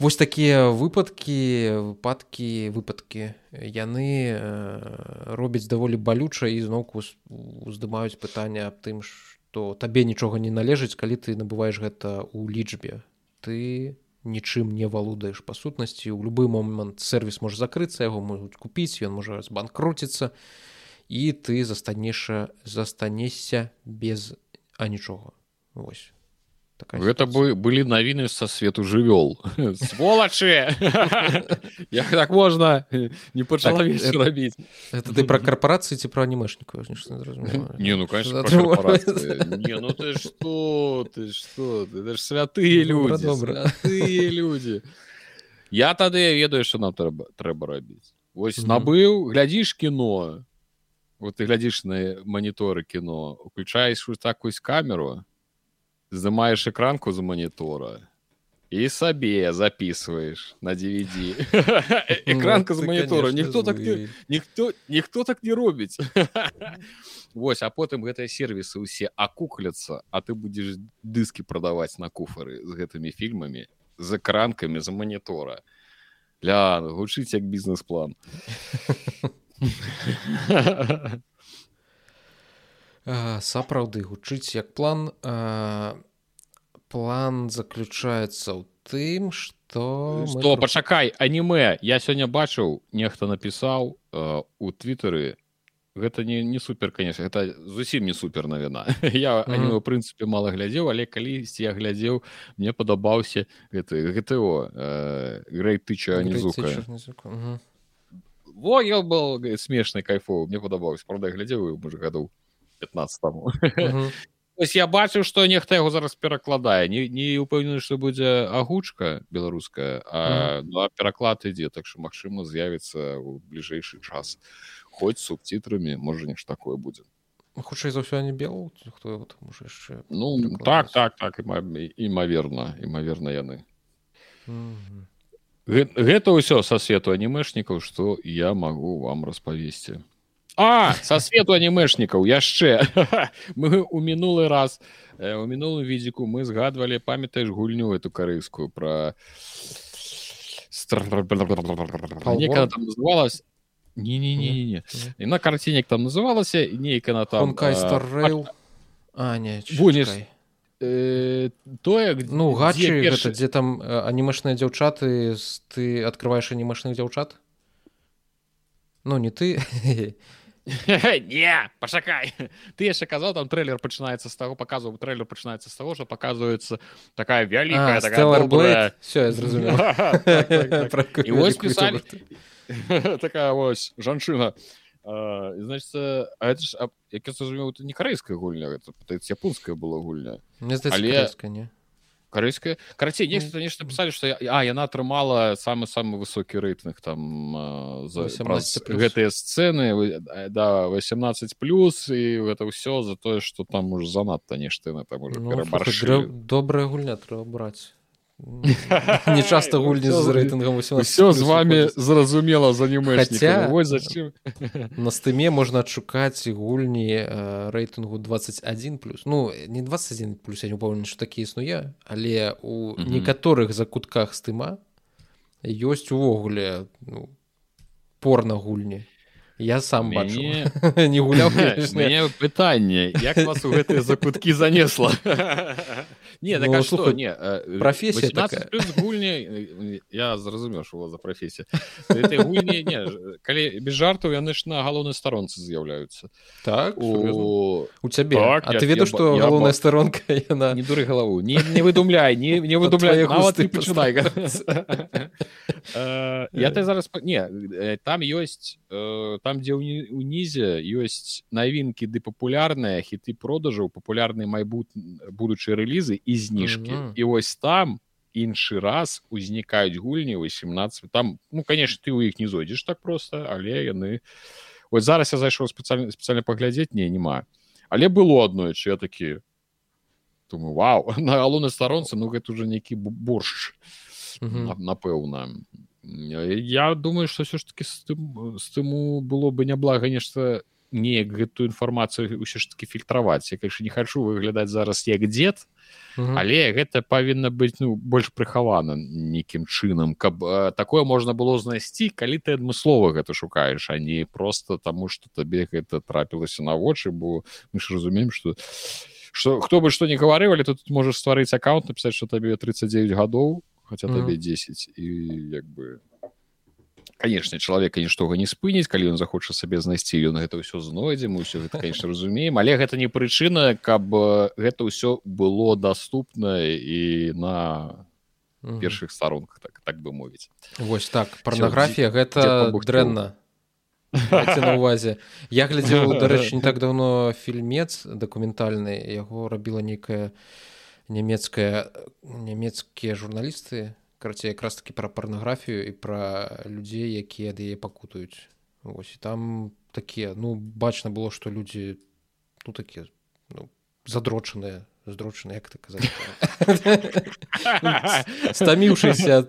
Speaker 3: вось такія выпадкі выпадкі выпадкі яны робяць даволі балюча і зноўку уздымаюць пытанне аб тым што табе нічога не належыць калі ты набываеш гэта ў лічбе. Ты нічым не валодаеш па сутнасці у любы момант сервіс можа закрыцца яго могуць купіць ён можа збанкруціцца. і ты застанеша застанешся без анічога вось
Speaker 2: такая гэта бы былі навіны са свету жывёл (laughs) сволачы (laughs) як так можна не пачала так, рабіць
Speaker 3: это ты пра карпорацыі ці пра анімешніку
Speaker 2: не ну конечно (laughs) не ну ты что ты что ты ж святыя люди добра люди. Я тады ведаю что нам трэба трэба рабіць ось набыў глядзіш кіно вот ты глядзіш на маніторы кіно уключаеш такую камеру здымаеш экранку за манітора і сабе записываешь на DVD (laughs) (laughs) экранка за манітора ніхто так ніхто ніхто так не робіць (laughs) Вось а потым гэтыя сервісы ўсе акукляцца а ты будзеш дыскі прадаваць на куфары з гэтымі фільмамі з экранкамі за манітора ля гучыць як бізнес-план
Speaker 3: сапраўды гучыць як план. План заключаецца ў тым что
Speaker 2: что мы... пачакай аніме. Я сёння бачыў нехта напісаў э, у твиттары гэта не не супер конечно это зусім не супер навіна. (laughs) Я mm -hmm. прынцыпе мало глядзеў але калісьці я глядзеў мне падабаўся гэты гто грэй тыча не звука во я был смешны кайфоў мне падабаўся правда глядзеў мы гадоў 15 таму ось я бачыў што нехта яго зараз перакладае не не упэўнены што будзе агучка беларуская а, mm. ну, а пераклад ідзе так што магчыма з'явіцца ў бліжэйшы час. Хоть субтитрамі можа нешта такое будзе
Speaker 3: хутчэй за ўсё не бел хто можа яшчэ
Speaker 2: ну так так так імаверна імаверна яны гэта ўсё са свету анімешнікаў што я магу вам распавесці а са свету анімешнікаў яшчэ мы у мінулы раз у мінулым відзіку мы згадвалі памятаеш гульню эту карыйскую про называлась не не не не і на карцінек там называлася нейка на там
Speaker 3: кайстаррейл а не
Speaker 2: будешь тое
Speaker 3: ну гачы гэта дзе там анімашныя дзяўчаты ты открываешь анімашных дзяўчат ну не ты. (laughs)
Speaker 2: Не пашакай ты яшчэ казаў там трейлер пачынаецца з таго паказваў трейлер пачынаецца з таго што паказваецца такая вялікая
Speaker 3: все зразумела
Speaker 2: такая вось (laughs) (laughs) жанчына значит это ж як я зразумеў это не карэйская гульня это пытаецца японская была гульня.
Speaker 3: Але не?
Speaker 2: Карэйская карацей нешта нешта писали что а яна атрымала самы самы высокі рэйтынг там за гэтыя сцены да 18 плюс і гэта ўсё за тое что там уже занадта нешта на там
Speaker 3: ну, добрая гульня трэба браць не часто гульні з рэйтынгам
Speaker 2: все з вами зразумела за зачем? (laughs)
Speaker 3: на стыме можна адшукаць гульні рэйтынгу 21 плюс. Ну не 21 плюс я не помню что такі існуе але у некаторых закутках стыма ёсць увогуле ну, порна гульні я сам бачу. (laughs) (laughs) Не гуляў
Speaker 2: пытанне як вас у гэтыя закуткі занесла не так, ну, слухай, не
Speaker 3: професія
Speaker 2: гульні я зразумеў що за прафесія калі без жартаў яны ж на галоўнай старонцы з'яўляюцца
Speaker 3: так у, у цябе так, а ты ведаю што галоўная старонка (laughs) яна
Speaker 2: не дуры галаву не не выдумляй не не (laughs) выдумляй ты пачынай (laughs) я ты зараз не там ёсць там дзе ўнізе ёсць навінкі ды папулярныя хіты продажаў папулярныя майбут будучыя рэлізы і зніжкі mm -hmm. і вось там іншы раз узнікаюць гульні 18 там ну конечно ты у іх не зойдзеш так просто але яны вот зараз я зайшоў спецыяльна спецыяльна паглядзець не няма але было аднойчы я такі думаю вау (laughs) на галоўнай старонцы ну гэта уже нейкі боршч mm -hmm. напэўна я думаю что все ж таки з тым з тыму было бы няблага нешта неяк гэтую інфармацыю ўсё ж таки фільтраваць я конечно не хочу выглядаць зараз як дзед але гэта павінна быць ну больш прыхавана нейкім чынам каб э, такое можна было знайсці калі ты адмыслова гэта шукаеш а не просто таму что табе гэта трапілася на вочы бо мы ж разумеем что что хто бы што не гаварывалі тут можаш стварыць аккаунт напісаць что табе 39 гадоў хотя табе 10 і як бы конечно чалавека нічога не спыніць калі ён захоча сабе знайсці ён гэта ўсё знойдзем усё гэта конечно разумеем. Але гэта не прычына каб гэта ўсё было доступна і на першых старонках так так бы мовіць.
Speaker 3: Восьось так парнаграфія гэта дрэнна. На увазе я глядзеў (laughs) дарэчы не так давно фільмец дакументальны яго рабіла нейкая нямецкая нямецкія журналісты карацей якраз таки пра парнаграфію і пра людзей якія ад яе пакутаюць. Ось і там такія ну бачна было што людзі ну такія ну, задрочаныя здрочаны як ты казаць. (laughs) Стаміўшыся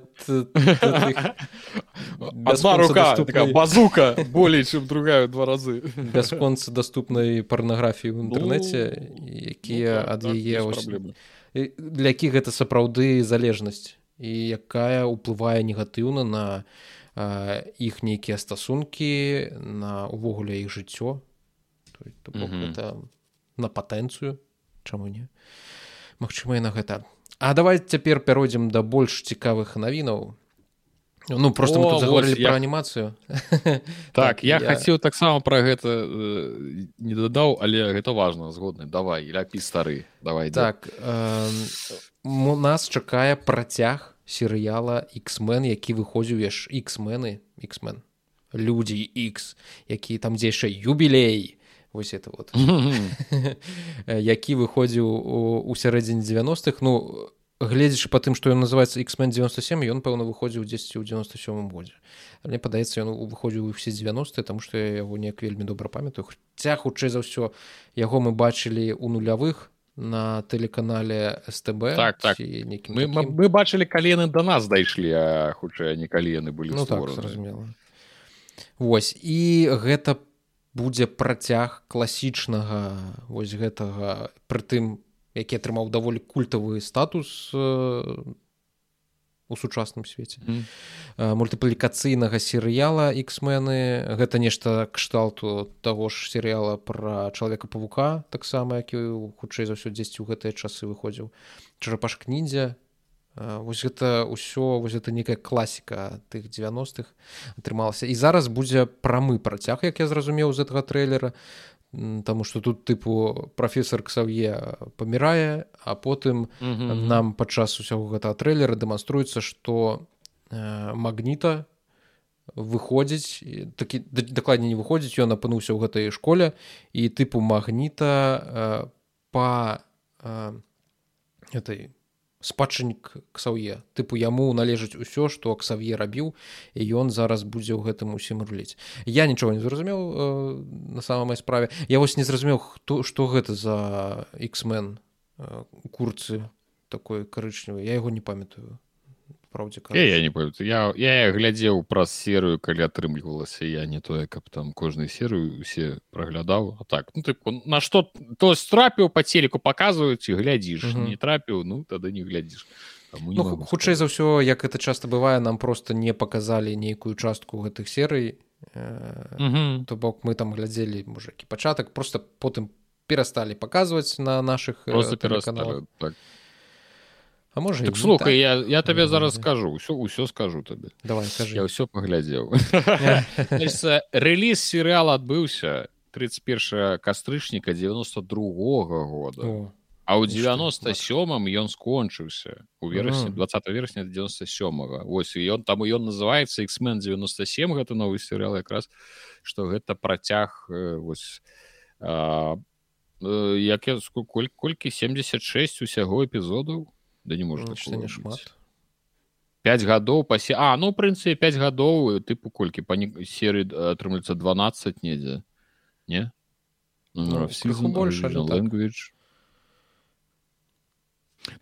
Speaker 2: базука болей чым другая два разы.
Speaker 3: бясконца даступнай парнаграфіі ў інтэрнэце якія ад яе для якіх гэта сапраўды залежнасць і якая ўплывае негатыўна на іх нейкія стасункі на увогуле іх жыццё. На патэнцыю чаму не. Магчыма на гэта. А давай цяпер пяройдзем да больш цікавых навінаў. Ну просто О, вот, я... анімацыю. (laughs)
Speaker 2: Так, так я, я... хацеў таксама пра гэта э, не дадаў але гэта важна згодны. Давай ляпі стары давай
Speaker 3: так э, у нас чакае працяг серыяла x-мен які выходзіў яш x-мены x-мен людзі x які там дзе яшчэ юбілей вось это вот. (laughs) Які выходзіў у сярэдзіне 90-х ну гледзячы по тым што ён называется x-мен 97 ён пэўна выходзіў 10 у 97 годзе. Мне падаецца ён выходзіў усе 90 тому что я яго неяк вельмі добра памятаю. Ця хутчэй за ўсё яго мы бачылі у нулявых на тэлеканале стб
Speaker 2: так так. мы, мы, мы бачылі калены до нас дайшлі хутчэй не калі яны былі ну, так,
Speaker 3: зразумела Вось і гэта будзе працяг класічнага вось гэтага прытым які атрымаў даволі культавы статус э, у сучасным свеце. Mm. мультыплікацыйнага серыяла x-мены гэта нешта кшталту таго ж серыяла пра чалавека павука таксама які хутчэй за ўсё дзесьці ў гэтыя часы выходзіў. Чарапаш кніндзя вось гэта ўсё вось это некая класіка тых 90-х атрымалася. І зараз будзе прамы працяг як я зразумеў з гэтага трэйлера Таму што тут тыпу прафесор Ксаве памірае, а потым mm -hmm. нам падчас усяго гэтага трэйлера дэманструецца, што э, магніта выходзіць такі дакладней не выходзіць, ён апынуўся ў гэтай школе і тыпу магніта э, па э, этой спадчыннік ксаўе. Тыпу яму належыць усё што ксаве рабіў і ён зараз будзе ў гэтым усім руліць. Я нічого не зразумеў э, на самай справе. Я вось не зразумеў хто што гэта за x-мен э, курцы такой карычневы я яго не памятаю
Speaker 2: праўдзе я, я не памятаю я, я глядзеў праз серыю калі атрымлівалася я не тое каб там кожную серыю усе праглядаў а так ну ты на што то трапіў па целіку паказваюць і глядзіш uh -huh. не трапіў ну тады не глядзіш
Speaker 3: ну, хутчэй за ўсё як это часто бывае нам просто не паказалі нейкую частку гэтых серый uh -huh. то бок мы там глядзелі мужикі пачатак просто потым перасталі паказваць на наших
Speaker 2: каналах так А можа так, слухай так. я, я табе зараз скажу ўсё ўсё скажу табе
Speaker 3: давай скажи.
Speaker 2: я ўсё паглядзеў рэліз серыяла адбыўся 31 кастрычніка 92 -го года. О, а ў 97 ён скончыўся у верасні 20 верасня 97 -го. Вось ён там ён называется x-мен 97 гэта новы серыал якраз што гэта працяг вось а, як я колькі 76 усяго эпізодаў да не можа
Speaker 3: не шмат.
Speaker 2: 5 гадоў пасе А ну прынцыпе 5 гадоў тыпу колькі па серыі атрымліваецца 12 недзе не ну, ну, больше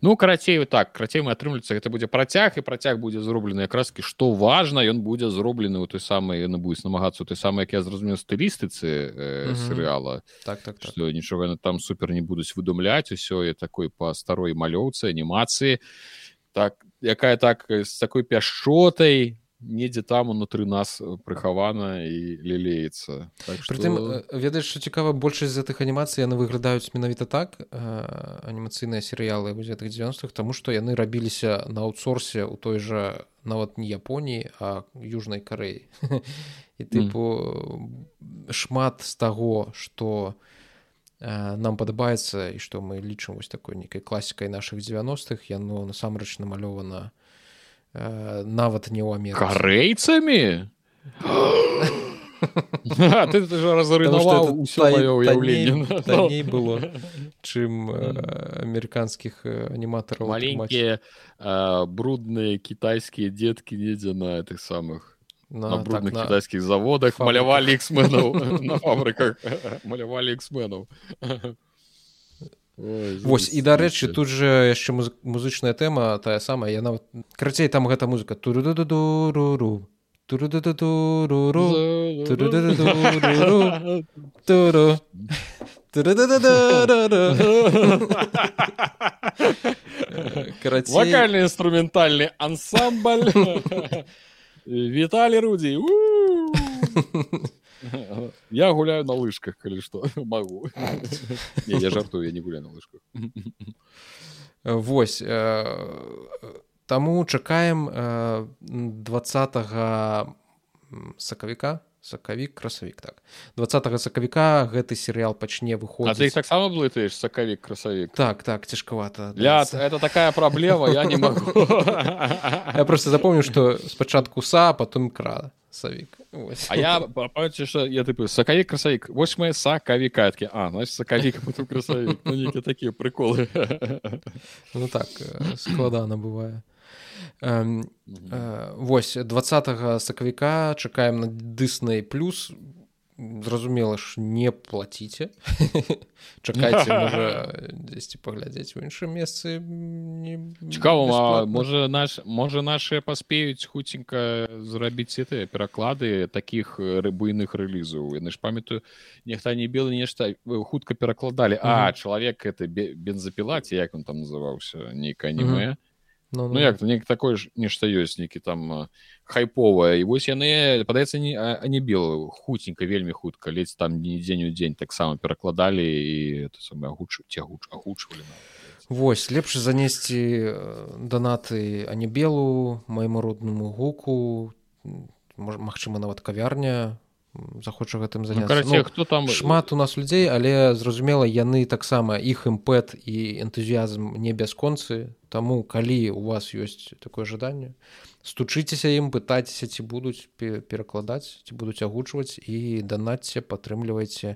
Speaker 2: Ну карацей так карацей мы атрымліваецца гэта будзе працяг і працяг будзе зроблены якразкі што важна ён будзе зроблены ў той самай яны будуць намагацца той самы як я зразумеў стылістыцы э, серыяла
Speaker 3: так, так,
Speaker 2: так. нічога яны там супер не будуць выдумляць усё і такой па старой малёўцы анімацыі так якая так з такой пяшчотай недзе там унутры нас э, прыхавана і лелеецца
Speaker 3: так што... Прытым э, ведаеш што цікава большасць гэтых анімацый яны выглядаюць менавіта так э, анімацыйныя серыялы гэтых 90-х тому што яны рабіліся на аутсорсе у той жа нават не Японіі а южнай карэі і тыпу mm. шмат з таго што нам падабаецца і што мы лічым вось такой нейкай класікай нашых 90-х яно насамрэч намалёвана Э, нават не ў Амерыцы.
Speaker 2: карэйцамі (gasps) ты разрынаваў
Speaker 3: ўсёўленне (laughs) было чым амерыканскіх аніматараў
Speaker 2: маленькія брудныя кітайскія дзеткі недзе на гэтых самых на брудных кітайскіх заводах малявалі іксменаў (laughs) (laughs) на фабрыках малявалі іксменаў
Speaker 3: Вось і дарэчы тут же яшчэ музычная тэма тая самая яна карацей там гэта музыка. Туру
Speaker 2: вакальны інструментальны ансамбль. (laughs) Віталі рудзі (laughs) я гуляю на лыжках калі што (laughs) могу. (laughs) Не, я жартую я не гуляю на лыжках.
Speaker 3: Восьось таму чакаем двадца сакавіка сакавік красавік так. Двадцатого сакавіка гэты серыял пачне выходзіць.
Speaker 2: Таксама блытаеш сакавік красавік?
Speaker 3: Так так цяжкавата.
Speaker 2: Для это такая праблема я не могу.
Speaker 3: Я просто запомню что спачатку са потом кра савік
Speaker 2: А я памятаю, что я типу сакавік красавік вось мои сакавіка такі а значит сакавік красавік ну, нейкія такія приколы.
Speaker 3: Ну так э, складана бывае э, вось 20 сакавіка чакаем на дысней плюс зразумела ж не плаціце чакайце дзесьці паглядзець у іншым месцы
Speaker 2: цікава можа наш можа наши паспеюць хуценька зрабіць это пераклады таких буйных рэлізаў яны ж памятаю нехта не белы нешта хутка перакладалі а чалавек это бензапілаце як он там называўся нейкае аніме Ну, ну, ну як нек такое ж нешта ёсць нейкі там хайповая і вось яны падаецца не не белы хуценька вельмі хутка ледзь там не дзень у дзень таксама перакладалі і агучу цягуч агучвалі
Speaker 3: Вось лепш занесці данаты а не белу майму роднаму гуку Магчыма нават кавярня захоча гэтым заняць
Speaker 2: ну, хто там
Speaker 3: шмат у нас людзей але зразумела яны таксама іх імпэт і энтузіязм не бясконцы Таму калі у вас ёсць такое жаданне стучыцеся ім пытайцеся ці будуць перакладаць ці будуць агучваць і данаце падтрымлівайце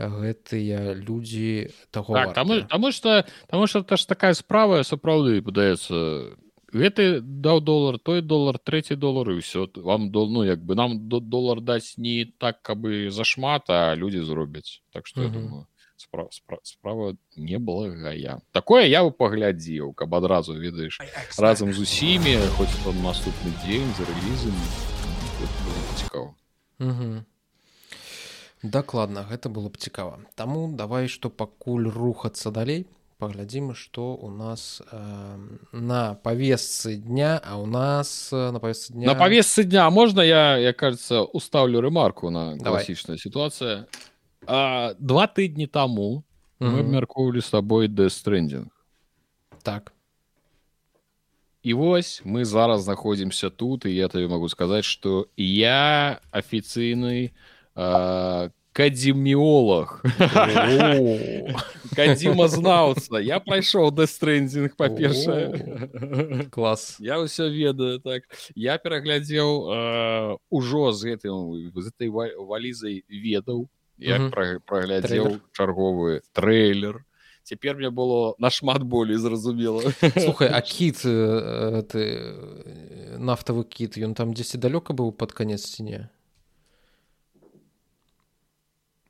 Speaker 3: гэтыя людзі таго
Speaker 2: так, таму што таму што это ж такая справа сапраўды падаецца гэты даў долар той долар трэці долар і ўсё вам до ну як бы нам до долар даць не так каб бы зашмат а людзі зробяць так што думаю спра спра справа не была гая. Такое я паглядзеў каб адразу ведаеш разам з усімі хоць там наступны дзень за рэлізамі цікава
Speaker 3: дакладна гэта было б цікава таму давай што пакуль рухацца далей паглядзім что у нас э, на повесцы дня а у нас э, на повесцы дня
Speaker 2: на повесцы дня можно я я кажется уставлю ремарку на класічная ситуация а, два тыдні тому мы абмяркоўвалі с тобой дэстрэндинг
Speaker 3: так
Speaker 2: і вось мы зараз знаходзімся тут і я табе могу сказаць что я афіцыйны как кадзіміолог кадзімазнаўца я прайшоў дэстрэндзінг па-першае
Speaker 3: клас
Speaker 2: я ўсё ведаю так. Я пераглядзеў ужо з гэтым з этой валізай ведаў я праглядзеў чарговы трэйлер цяпер мне было нашмат болей зразумела
Speaker 3: слухай а (laughs) кіт ты нафтавы кіт ён там дзесьці далёка быў пад канец ці не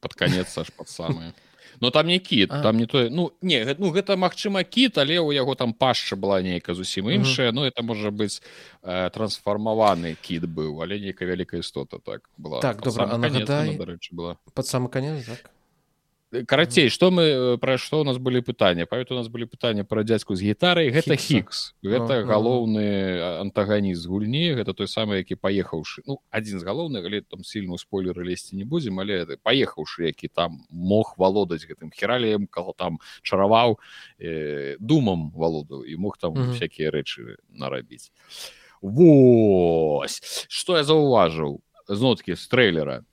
Speaker 2: под конец аж под самые. Но там не кіт а. там не то ну не ну гэта магчыма кіт але у яго там пашча была нейка зусім іншая. Ну это можа быць э, трансфармаваны кіт быў але нейкая вялікая істота так была.
Speaker 3: Так добра нагадай
Speaker 2: дарэчы была.
Speaker 3: под самы конец так
Speaker 2: карацей что мы пра што у нас былі пытанні? Павет у нас былі пытанні пра дзядзьку з гітарай. Гэта хікс. Гэта галоўны антаганіст гульні. Гэта той самы які паехаўшы ну адзін з галоўных але там сильно спойлеры лезці не будзем але паехаўшы які там мог валодаць гэтым хераліем кого там чараваў э, думам валодаў і мог там всякие рэчы нарабіць. Вось! Что я заўважыў? Зноткі з трэйлера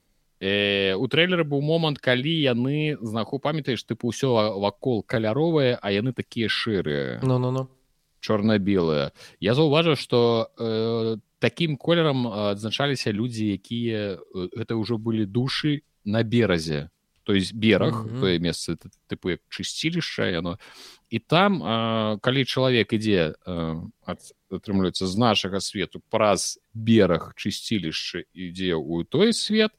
Speaker 2: э, у трэйлеры быў момант калі яны знаху памятаеш тыпу ўсё вакол каляровыя а яны такія шэрыя
Speaker 3: ну ну ну
Speaker 2: чорна-белыя я заўважыў что э, таким колерам адзначаліся людзі якія гэта ўжо былі душы на беразе то есть бераг mm -hmm. тое месца тыпу як чысцілішча яно і там э, калі чалавек ідзе э, атрымліваецца з нашага свету праз бераг чысцілішча ідзе ў той свет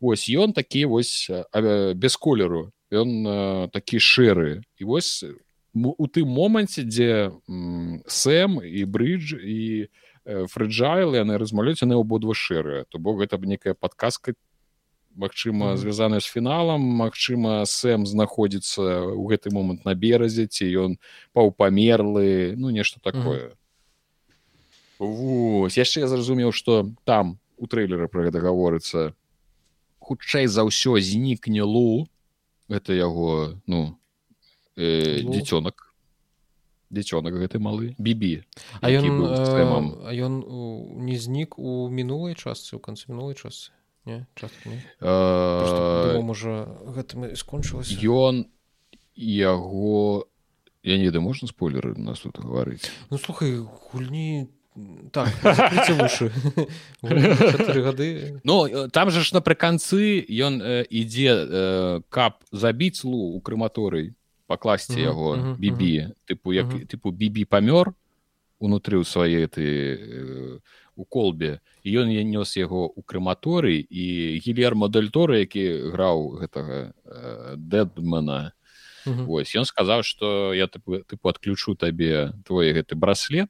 Speaker 2: ось ён такі вось э, без колеру ён э, такі шэры і вось у тым моманце дзе сэм і брыдж і фрэджайл яны размаўляюць яны абодва шэрыя то бок гэта б некая падказка Магчыма mm. звязаная з фіналам Магчыма сэм знаходзіцца ў гэты момант на беразе ці ён паўпамерлы ну нешта такое. Mm. Вось яшчэ я зразумеў што там у трэйлеры пра гэта гаворыцца. Хутчэй за ўсё знікне лу гэта яго ну э, дзіцёнак. Дзіцёнак гэты малы бібі
Speaker 3: а ён э, ён не знік у мінулай частцы ў канцы мінулай часы можа гэтым скончылася.
Speaker 2: Ён яго я не да можна спойлеры нас тут гаварыць?
Speaker 3: Ну слухай гульні так (laughs) гады.
Speaker 2: Ну э, там жа ж напрыканцы ён э, ідзе э, каб забіць лу у крэматорый пакласці яго бібі тыпу як тыпу бібі памёр унутры ў свае ты э, у колбе і ён я нёс яго ў крэматорый і гілермо дельторы які граў гэтага э, дэдмана
Speaker 3: Мгм.
Speaker 2: Вось ён сказаў што я тыпу, тыпу адключу табе твой гэты браслет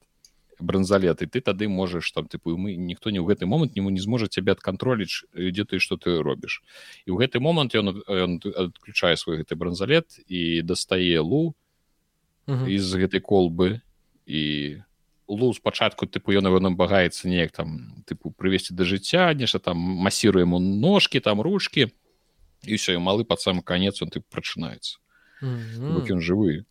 Speaker 2: бранзалет і ты тады можаш там тыпу мы ніхто не ў гэты момант нему не зможа цябе адкантроліць дзе ты што ты робіш і ў гэты момант ён ён адключае свой гэты бранзалет і дастае лу
Speaker 3: Мгм.
Speaker 2: з гэтай колбы і лу спачатку тыпу ён его намагаецца неяк там тыпу прывесці да жыцця нешта там масіруе яму ножки там ручки і ўсё і малы пад самы канец он ты прачынаецца
Speaker 3: Мгм.
Speaker 2: бок ён жывы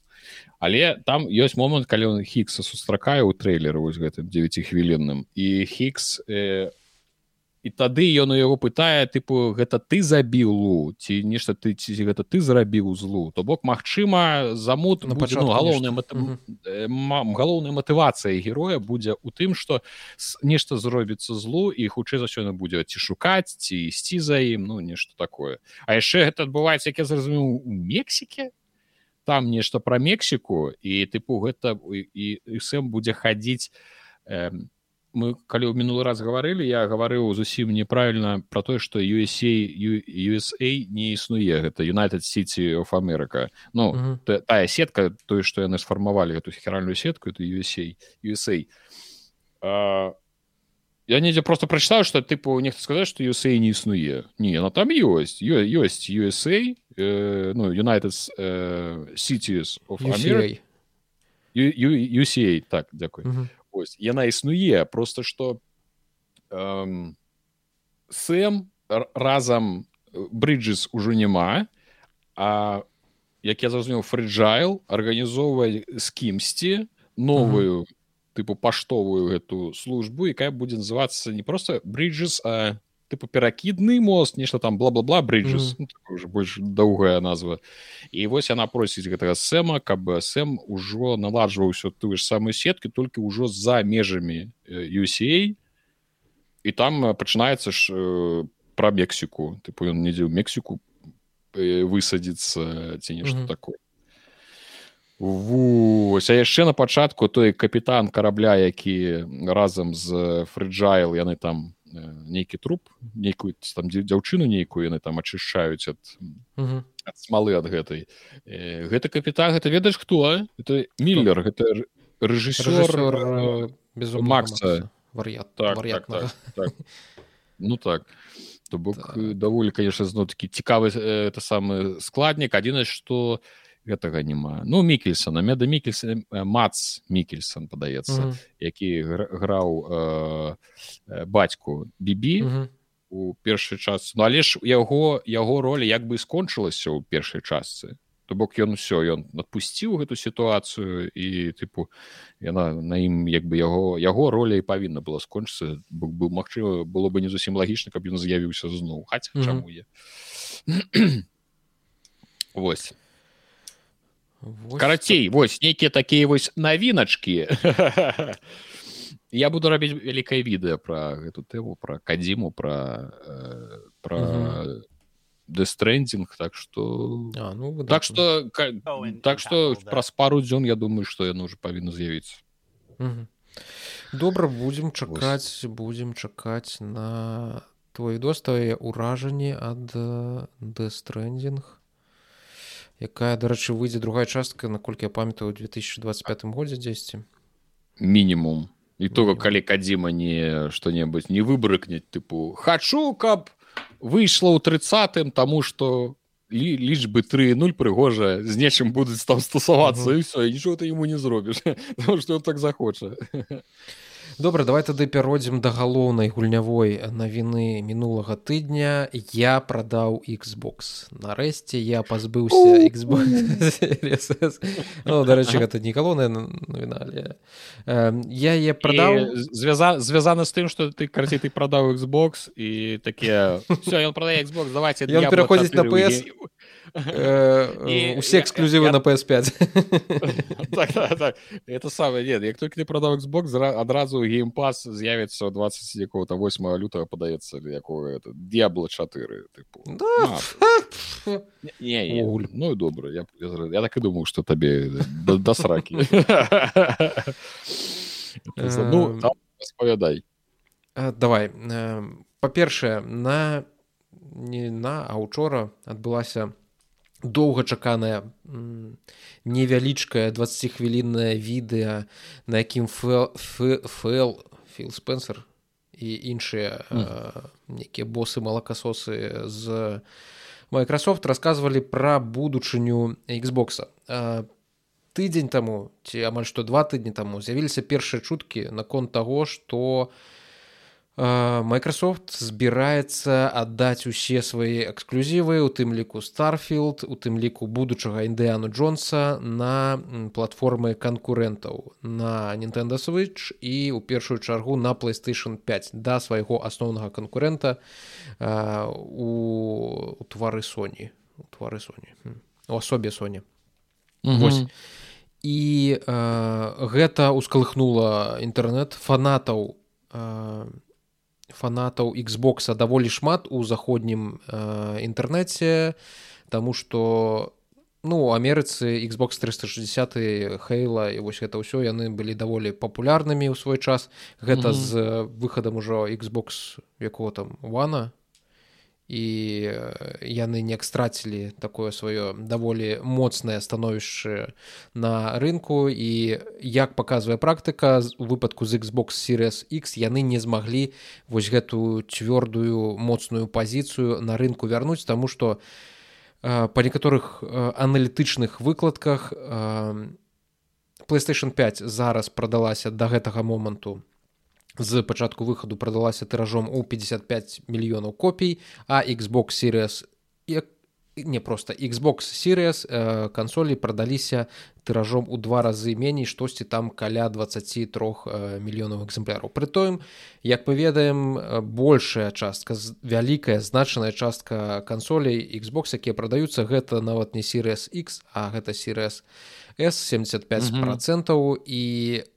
Speaker 2: але там ёсць момант калі он хікса сустракае ў трэйлеры вось гэтым 9хвілінным і хікс э, і тады ён у яго пытае тыпу гэта ты забіў лу? Ці нешта ты ці гэта ты зрабіў злу? То бок магчыма замут
Speaker 3: На
Speaker 2: будзе,
Speaker 3: пачатку
Speaker 2: ну, галоўная мат... ма- галоўная матывацыя героя будзе у тым што нешта зробіцца злу і хутчэй за ўсё яна будзе ці шукаць ці ісці за ім ну нешта такое. А яшчэ гэта адбываецца як я зразумеў у мексіке там нешта пра мексіку і тыпу гэта і, і, і сэм будзе хадзіць э, мы калі ў мінулы раз гаварылі я гаварыў зусім неправільна про тое што USA USA не існуе гэта United City of America. Ну
Speaker 3: Мгм.
Speaker 2: та- тая сетка тое што яны сфармавалі эту хіральную сетку это USA USA а, я недзе просто прачытаў што тыпу нехта сказаць што USA не існуе не она там ёсць ёсць USA э, ну United э, Cities of America
Speaker 3: UCA.
Speaker 2: U- U- UCA так дзякую
Speaker 3: Мгм.
Speaker 2: Ось, яна існуе просто што эм, сэм разам брыджес ужо няма а як я зразумеў фрэджайл арганізоўвае з кімсьці новую тыпу паштовую гэту службу якая будзе называцца не просто брыджес а тыпу перакідны мост нешта там бла-бла-бла брыджес
Speaker 3: Мгм.
Speaker 2: ну, уже больш доўгая назва. І вось яна просіць гэтага сэма каб сэм ужо наладжваў усё тую ж самую сеткі толькі ўжо за межамі UCA і там пачынаецца ж пра мексіку тыпу ён недзе ў мексіку высадзіцца ці нешта
Speaker 3: Мгм.
Speaker 2: такое. Вось, а яшчэ на пачатку той капітан карабля які разам з фрэджайл яны там нейкі труп нейкую там дзя- дзяўчыну нейкую яны там ачышчаюць ад ад смалы ад гэтай э, гэта капітан гэта ведаеш хто это миллер гэта рэжысёр э,
Speaker 3: э, безумнага
Speaker 2: Макса.
Speaker 3: вар'ят
Speaker 2: так, так, так, так. ну так то бок
Speaker 3: Так.
Speaker 2: так. даволі конечно зно такі цікавы э, это самы складнік адзінае што гэтага няма. Ну мікельсона меда мікельсон э, мац мікельсон падаецца
Speaker 3: Мгм.
Speaker 2: які гра- граў э, э, бацьку бібі у першай частцы ну але ж яго яго роля як бы скончылася ў першай частцы то бок ён усё ён адпусціў гэту сітуацыю і тыпу яна на ім як бы яго яго роля і павінна была скончыцца. Бок бы магчыма было бы не зусім лагічна каб ён з'явіўся зноў. Хаця
Speaker 3: Мгм.
Speaker 2: чаму я? (clears throat) Вось
Speaker 3: Вось
Speaker 2: карацей вось нейкія такія вось навіначкі. (laughs) Я буду рабіць вялікае відэа пра гэту тэму пра кадзіму пра э, пра дэстрэндзінг так что
Speaker 3: А, ну, выдатна.
Speaker 2: так что
Speaker 1: and-
Speaker 2: так что
Speaker 1: Apple, да.
Speaker 2: праз пару дзён я думаю что яно уже павінна з'явіцца.
Speaker 3: Добра будзем чакаць будзем чакаць на твои достае ўражанні ад дэстрэндзінг якая дарэчы выйдзе другая частка наколькі я памятаю у 2025 годзе дзесьці
Speaker 2: мінімум і то
Speaker 3: Мінімум.
Speaker 2: калі кадзіма не што-небудзь не выбрыкнець тыпу хачу каб выйшла ў трыцатым таму што лі, лічбы 30 прыгожа з нечым будуць там стасавацца
Speaker 3: Мгм.
Speaker 2: і все нічого ты яму не зробіш (laughs) что так захоча (laughs)
Speaker 3: добра давай тады пяродзім да галоўнай гульнявой навіны мінулага тыдня я прадаў Xbox нарэшце я пазбыўся Xbox Series S. ну, дарэчы гэта не галоўная навіна але э, я я прадаў
Speaker 2: звяза звязана з тым что ты карцей ты прадаў Xbox і такія все ён прадае Xbox давайте
Speaker 3: пераходзіць на
Speaker 2: 4
Speaker 3: PS.
Speaker 2: Ге-
Speaker 3: усе эксклюзівы на PS5 (laughs)
Speaker 2: так, так, так. это самое нет як только ты продаў Xbox адразу геймпас з'явіцца 20 якого-то 8 лютого падаецца якого это Д'ябло 4
Speaker 3: да. (laughs)
Speaker 2: ну і добра я, я, я так і думаю что табе (laughs) да, да сракі ну, распавядай
Speaker 3: давай па-першае на не на а учора адбылася доўгачаканая невялічкая 20хвіліннае відэа на якім фэл філ спенсер і іншыя нейкія босы малакасосы з Microsoft рассказывалі пра будучыню Xбокса тыдзень таму ці амаль што два тыдні таму з'явіліся першыя чуткі наконт таго што у Microsoft збіраецца аддаць усе свае эксклюзівы у тым ліку starfield у тым ліку будучага індыяну джонса на платформы канкурэнтаў на Nintendo switch і у першую чаргу на playstation 5 да свайго асноўнага канкурэнта у твары Соні у твары Соні у асобе Соні і э, гэта ускалыхнула інтэрнэт фанатаў э, фанатаў Xбокса даволі шмат у заходнім э, інтэрнэце Таму што ну Амерыцы Xbox 360 хейла і вось гэта ўсё яны былі даволі папулярнымі ў свой час гэта mm -hmm. з выхадам ужо Xbox якого там вана і яны не страцілі такое сваё даволі моцнае становішча на рынку. І як паказвае практыка у выпадку з Xbox Series X яны не змаглі вось гэтую цвёрдую моцную пазіцыю на рынку вярнуць таму што па некаторых аналітычных выкладках PlayStation 5 зараз прадалася да гэтага моманту з пачатку выхаду прадалася тыражом у 55 мільёнаў копій а Xbox Series як не просто Xbox Series э, кансолі прадаліся тыражом у два разы меней штосьці там каля 23 э, мільёнаў экземпляраў прытоем як мы ведаем э, большая частка вялікая значаная частка кансолей Xbox якія прадаюцца гэта нават не Series X а гэта Series s 75 процентаў mm -hmm. і у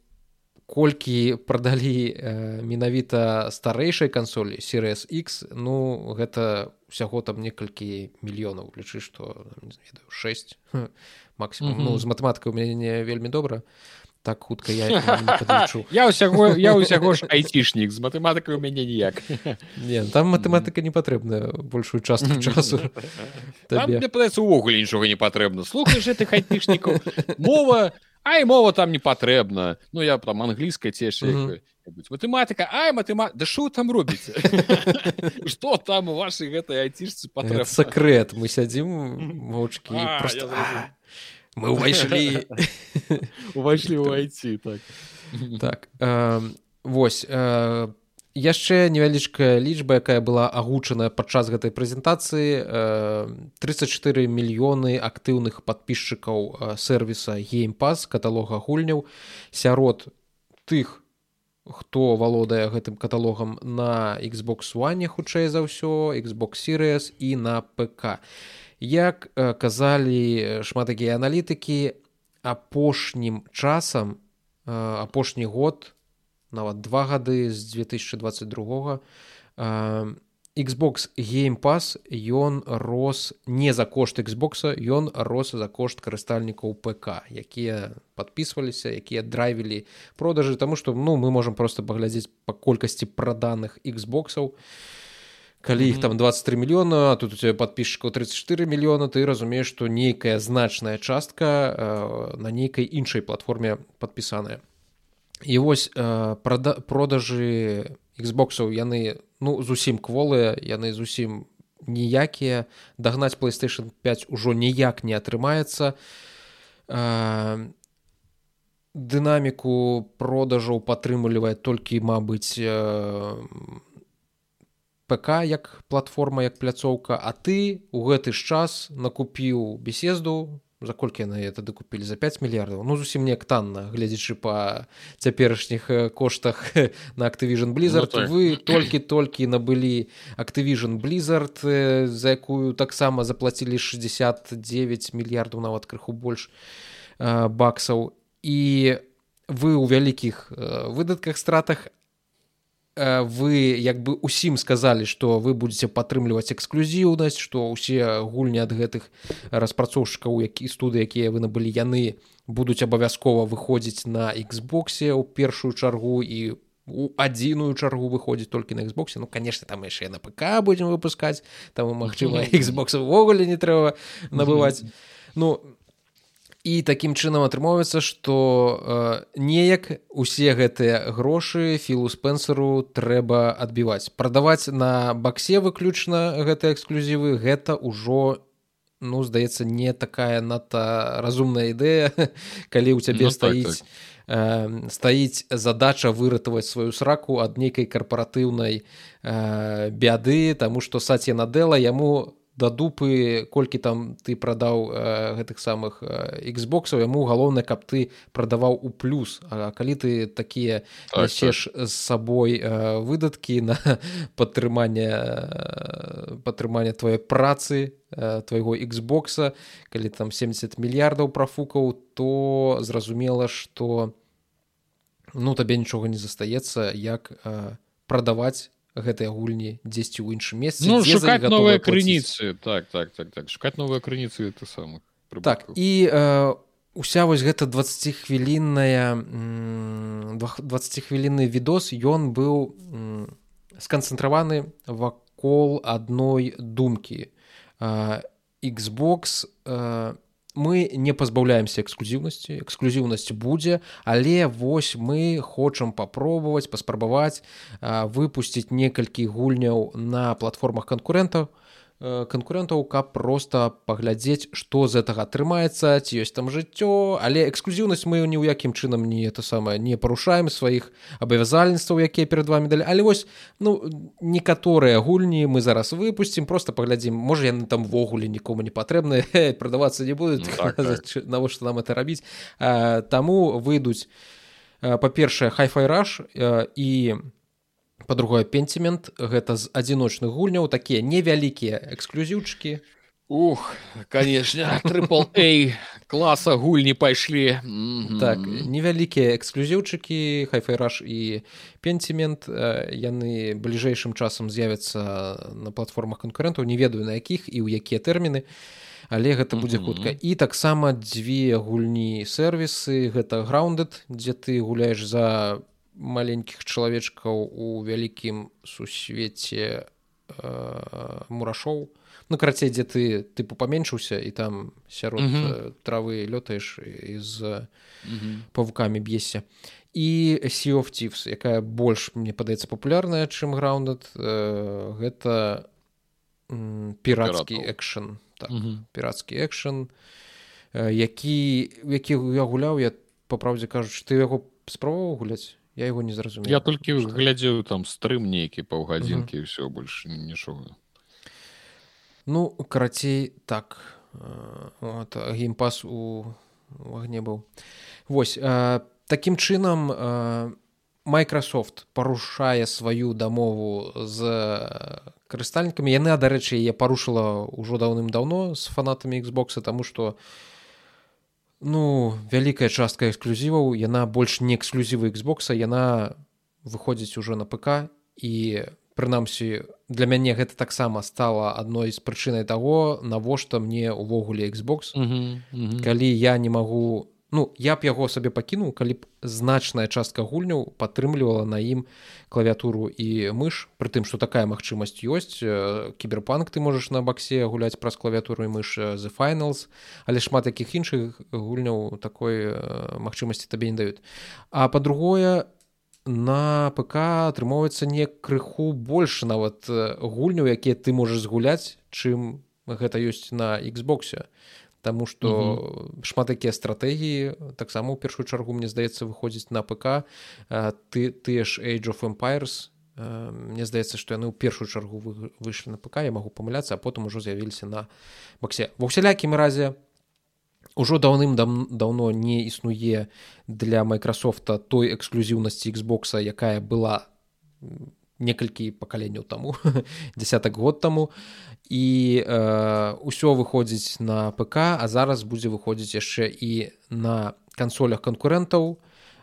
Speaker 3: колькі прадалі э, менавіта старэйшай кансолі Series X ну гэта ўсяго там некалькі мільёнаў. Лічы што 6 максимум mm -hmm. ну з матэматыкай у мяне не вельмі добра. Так хутка я (laughs)
Speaker 2: я ўсяго я ўсяго ж (laughs) айцішнік з матэматыкай у мяне ніяк.
Speaker 3: Не там матэматыка не патрэбная большую частку часу
Speaker 2: падаецца увогуле нічога не патрэбна. Слухаеш гэтых айцішнікаў. Мова Ай мова там не патрэбна Ну я там англійская цеш матэматыка Ай матыма Да що там робіце (laughs) что там у вашай гэтай айцішцы патрэб
Speaker 3: сакрэт мы сядзім моўчкі мы ўвайшлі
Speaker 2: увайшлі ў айці так.
Speaker 3: Так вось яшчэ невялічкая лічба якая была агучаная падчас гэтай прэзентацыі 34 мільёны актыўных подписчикаў сервіса геймпас каталога гульняў. Сярод тых хто валодае гэтым каталогам на Xbox one хутчэй за ўсё Xbox series і на ПК як казалі шмат такія аналітыкі апошнім часам апошні год на нават два гады з 2022 Xbox game pass ён рос не за кошт Xбокса ён рос за кошт карыстальнікаў ПК якія подписываліся якія драйвілі продажы тому что ну мы можем просто паглядзець па колькасці праданых Xбоксаў калі іх там 23 мільёна тут у тебя подписчикаў 34 мільёна ты разумееш што нейкая значная частка э, на нейкай іншай платформе подпісаная і вось э, продажы Xбоксаў яны ну зусім кволыя яны зусім ніякія. Дагнаць playstation 5 ужо ніяк не атрымаецца. Э, дынаміку продажаў падтрымлівае толькі мабыць э, ПК як платформа як пляцоўка. А ты у гэты ж час накупіў беседу за колькі яны это дакупілі? За 5 мільярдаў? Ну зусім неяк танна гледзячы па цяперашніх коштах (laughs) на Activision blizzard. Ну, вы толькі-толькі набылі Activision blizzard за якую таксама заплацілі 69 мільярдаў нават крыху больш баксаў. І вы ў вялікіх выдатках стратах вы як бы усім сказалі што вы будете падтрымліваць эксклюзіўнасць што ўсе гульні ад гэтых распрацоўшчыкаў які студы якія вы набылі яны будуць абавязкова выходзіць на Xбосе ў першую чаргу і у адзіную чаргу выходзіць толькі на Xбосе ну конечно там яшчэ на ПК будзем выпускаць там магчыма (laughs) Xбокс увогуле не трэба набываць. (laughs) Ну і такім чынам атрымоўваецца што э, неяк усе гэтыя грошы філу спенсеру трэба адбіваць прадаваць на баксе выключна гэтыя эксклюзівы гэта ўжо ну здаецца не такая надта разумная ідэя (laughs) калі ў цябе ну, стаіць так, так. Э, стаіць задача выратаваць сваю сраку ад нейкай карпаратыўнай э, бяды таму што сацья надэла яму да дупы колькі там ты прадаў э, гэтых самых Xбоксаў яму галоўнае каб ты прадаваў у плюс А калі ты такія так, сеш так. з сабой э, выдаткі на падтрыманне э, падтрымання тваёй працы э, твайго Xбокса калі там 70 мільярдаў прафукаў то зразумела што ну табе нічога не застаецца як э, прадаваць гэтыя гульні дзесьці ў іншым месцы
Speaker 2: ну, шукаць новыя крыніцы. Так так так так. Шукаць новыя крыніцы это самых
Speaker 3: так і э, уся вось гэта 20 хвілінная 20 хвілінны відос ён быў сканцэнтраваны вакол адной думкі. Э, Xbox э, мы не пазбаўляемся эксклюзіўнасці эксклюзіўнасць будзе але вось мы хочам папробаваць паспрабаваць выпусціць некалькі гульняў на платформах канкурэнтаў. Э, канкурэнтаў каб просто паглядзець што з гэтага атрымаецца ці ёсць там жыццё але эксклюзіўнасць мы ні ў якім чынам не это самае не парушаем сваіх абавязальніцтваў якія перад вами далі але вось ну некаторыя гульні мы зараз выпусцім просто паглядзім можа яны там ввогуле нікому не патрэбны (laughs) прадавацца не будуць ну, (laughs) так, так. навошта нам это рабіць таму выйдуць па-першае хайфайраж і па-другое пенцімент гэта з адзіночных гульняў такія невялікія эксклюзіўчыкі.
Speaker 2: Ух конечно эй класа гульні пайшлі.
Speaker 3: Так невялікія эксклюзіўчыкі хайфайраж і пенцімент яны бліжэйшым часам з'явяцца на платформах канкурэнтаў не ведаю на якіх і ў якія тэрміны але гэта будзе хутка. І таксама дзве гульні сервісы гэта граундед дзе ты гуляеш за маленькіх чалавечкаў у вялікім сусвеце э, мурашоў ну карацей дзе ты тыпу паменшыўся і там сярод mm -hmm. травы лётаеш з mm -hmm. павукамі б'есся і сіофціс якая больш мне падаецца папулярная чым граундед э, гэта пірацкі экшн так, mm -hmm. пірацкі экшн э, які які я гуляў я па праўдзе кажуць ты яго спробаваў гуляць я его не зразумею
Speaker 2: я толькі что... глядзею там стрым нейкі паўгадзінкі угу. все больш нічога
Speaker 3: ну карацей так вот, геймпас у агне быў восьось таким чынам Microsoft парушае сваю дамову з карыстальнікамі яны дарэчы я парушыла ўжо даўным-даўно з фанатамі Xбокса тому что у ну вялікая частка эксклюзіваў яна больш не эксклюзівы Xбокса яна выходзіць ужо на ПК і прынамсі для мяне гэта таксама стала адной з прычынай таго навошта мне ўвогуле Xbox mm -hmm, mm -hmm. калі я не магу ну я б яго сабе пакінуў калі б значная частка гульняў падтрымлівала на ім клавіатуру і мыш. Прытым што такая магчымасць ёсць кіберпанк ты можаш на баксе гуляць праз клавіатуру і мыш the finals але шмат якіх іншых гульняў такой магчымасці табе не даюць. А па-другое на ПК атрымоўваецца не крыху больш нават гульняў якія ты можаш згуляць чым гэта ёсць на Xбосе Таму што шмат такія стратэгіі таксама ў першую чаргу мне здаецца выходзіць на ПК ты тыя ж Age of Empires Мне здаецца, што яны ў першую чаргу выйшлі на ПК я магу памыляцца, а потым ужо з'явіліся на баксе. Ва ўсялякім разе ужо даўным-даўно не існуе для майкрасофта той эксклюзіўнасці Xбокса якая была некалькі пакаленняў таму (laughs) десятак год таму. І э, ўсё выходзіць на ПК а зараз будзе выходзіць яшчэ і на кансолях канкурэнтаў.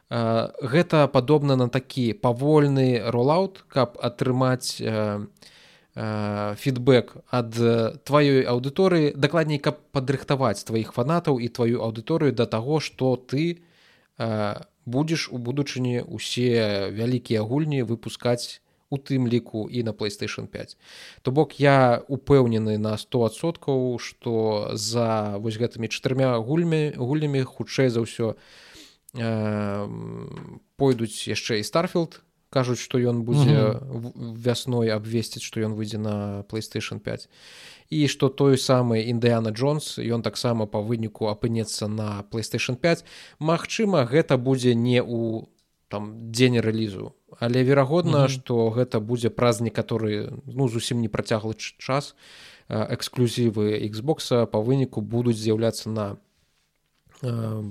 Speaker 3: Э, гэта падобна на такі павольны роллаут каб атрымаць э, фідбэк ад тваёй аўдыторыі. Дакладней каб падрыхтаваць тваіх фанатаў і тваю аўдыторыю да таго што ты будзеш у будучыні усе вялікія гульні выпускаць у тым ліку і на playstation 5 то бок я упэўнены на 100соткаў што за вось гэтымі чатырма гульмі гульнямі хутчэй за ўсё э, пойдуць яшчэ і старфілд кажуць што ён будзе вясной абвесціць што ён выйдзе на playstation 5 і што той самы індыяна джонс ён таксама па выніку апынецца на playstation 5 Магчыма гэта будзе не у там дзень рэлізу. Але верагодна што mm -hmm. гэта будзе праз некаторы ну зусім не працяглы час. Эксклюзівы Xбокса па выніку будуць з'яўляцца на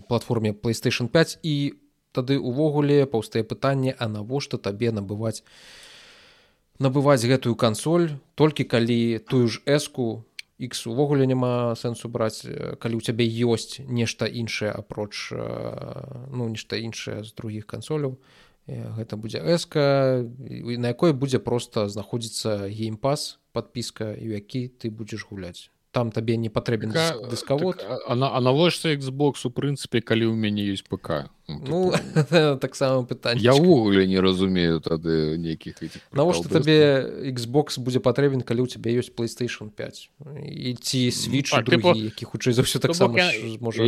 Speaker 3: платформе playstation 5 і тады увогуле паўстае пытанне а навошта табе набываць набываць гэтую кансоль? Толькі калі тую ж эску x увогуле няма сэнсу браць калі ў цябе ёсць нешта іншае апроч ну нешта іншае з другіх кансоляў гэта будзе эска на якой будзе проста знаходзіцца геймпас подпіска і які ты будзеш гуляць. Там табе не патрэбен дыскавод.
Speaker 2: так, а, а навошта Xbox у прынцыпе калі ў мяне ёсць ПК
Speaker 3: ну (laughs) таксама пытанне
Speaker 2: я ўвогуле не разумею тады нейкіх
Speaker 3: навошта табе Xbox будзе патрэбен калі ў цябе ёсць playstation 5 і ці свіч які хутчэй за ўсё таксама можа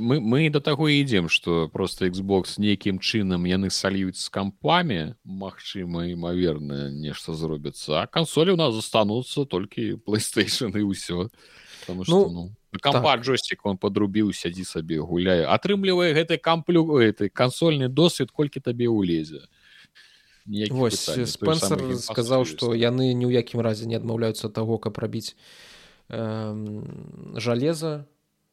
Speaker 2: мы мы да таго ідзем што просто Xbox нейкім чынам яны сальюць з кампамі Мачыма імаверна нешта зробіцца а кансолі у нас застануцца толькі playstation і ўсё потому что ну, ну кампа так. джойстик он подрубіў сядзі сабе гуляе атрымлівае гэты камплю этой кансольны досвед колькі табе ўлезе
Speaker 3: вось спенсер сказаў что яны ні ў якім разе не адмаўляюцца таго каб рабіць э, жалеза.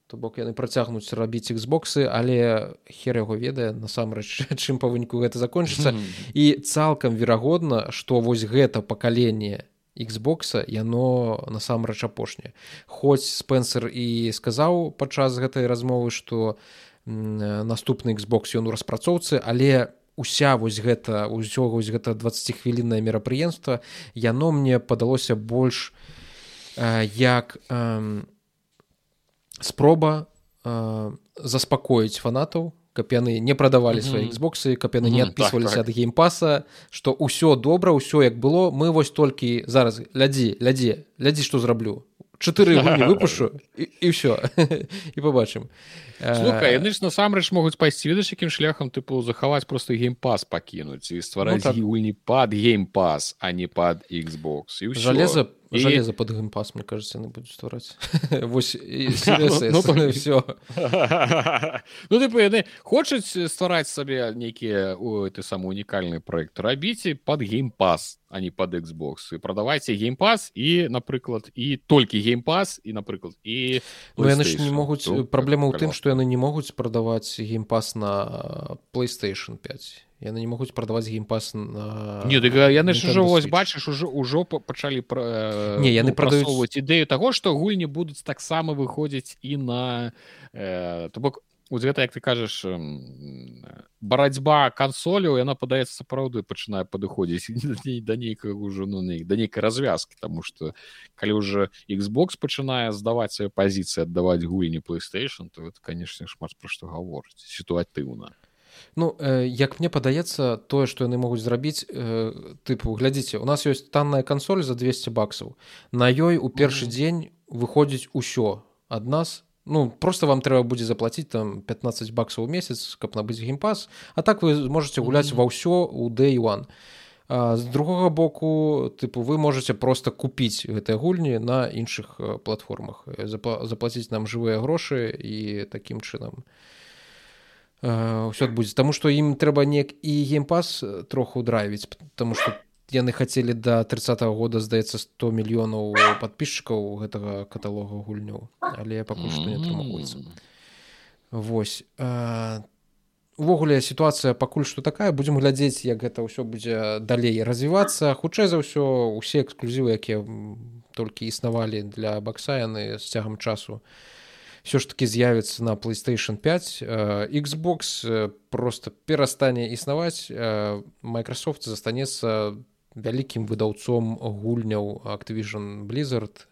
Speaker 3: То бок яны працягнуць рабіць іксбоксы але хер яго ведае насамрэч (laughs) чым па выніку гэта закончыцца. І цалкам верагодна што вось гэта пакаленне Xбокса яно насамрэч апошняе. Хоць спенсер і сказаў падчас гэтай размовы што наступны Xbox ён у распрацоўцы але уся вось гэта ўсё вось гэта 20 хвіліннае мерапрыемства яно мне падалося больш э, як э, спроба э, заспакоіць фанатаў каб яны не прадавалі свае Xбоксы каб яны не адпісваліся ад геймпаса што ўсё добра ўсё як было мы вось толькі зараз глядзі глядзі глядзі што зраблю. Чатыры (laughs) выпушу і ўсё (laughs) і побачым
Speaker 2: яны ж насамрэч могуць пайсці ведаеш якім шляхам тыпу захаваць просто геймпас пакінуць і ствараць ну, так. гульні пад геймпас а не пад Xbox і
Speaker 3: жалеза і... жалеза под геймпас мне кажется яны будуць ствараць вось все (laughs)
Speaker 2: ну ты яны (laughs) хочуць ствараць сабе нейкія ты самы унікальны проект рабіце под геймпас а не под Xbox. І прадавайце геймпас і напрыклад і толькі геймпас і напрыклад і
Speaker 3: ну, яны ж не могуць праблема ў тым што яны не могуць прадаваць геймпас на playstation 5 яны не могуць прадаваць геймпас на
Speaker 2: не дык, яны ж ужо вось бачыш ужо ўжо пачалі пра
Speaker 3: не яны ну, прадаюць
Speaker 2: ідэю таго што гульні будуць таксама выходзіць і на э, то бок гэта як ты кажаш барацьба кансоляў яна падаецца сапраўды пачынае падыходзіць (laughs) да нейкага ўжо ну да нейкай развязкі тому что калі ўжо Xbox пачынае здаваць свае пазіцыі аддаваць гульні playstation то это конечно шмат пра што гаворыць сітуатыўна
Speaker 3: Ну э, як мне падаецца тое што яны могуць зрабіць э, тыпу глядзіце у нас ёсць танная кансоль за 200 баксаў на ёй у першы mm -hmm. дзень выходзіць усё ад нас ну просто вам трэба будзе заплатіць там 15 баксаў у месяц каб набыць геймпас а так вы можете гуляць mm -hmm. ва ўсё у day one а, з другога боку тыпу вы можете просто купіць гэтыя гульні на іншых э, платформах заплаціць нам жывыя грошы і такім чынам ўсё адбудзе таму што ім трэба неяк і геймпас троху драйвіць потому что яны хацелі до тридца -го года здаецца 100 мільёнаў подписчикаў гэтага каталога гульню. Але пакуль што не атрымоўваецца Вось увогуле сітуацыя пакуль што такая будзем глядзець як гэта ўсё будзе далей развівацца. Хутчэй за ўсё усе эксклюзівы якія толькі існавалі для бакса яны з цягам часу все ж таки з'явіцца на playstation 5 xbox просто перастане існаваць Microsoft застанецца вялікім выдаўцом гульняў activision blizzard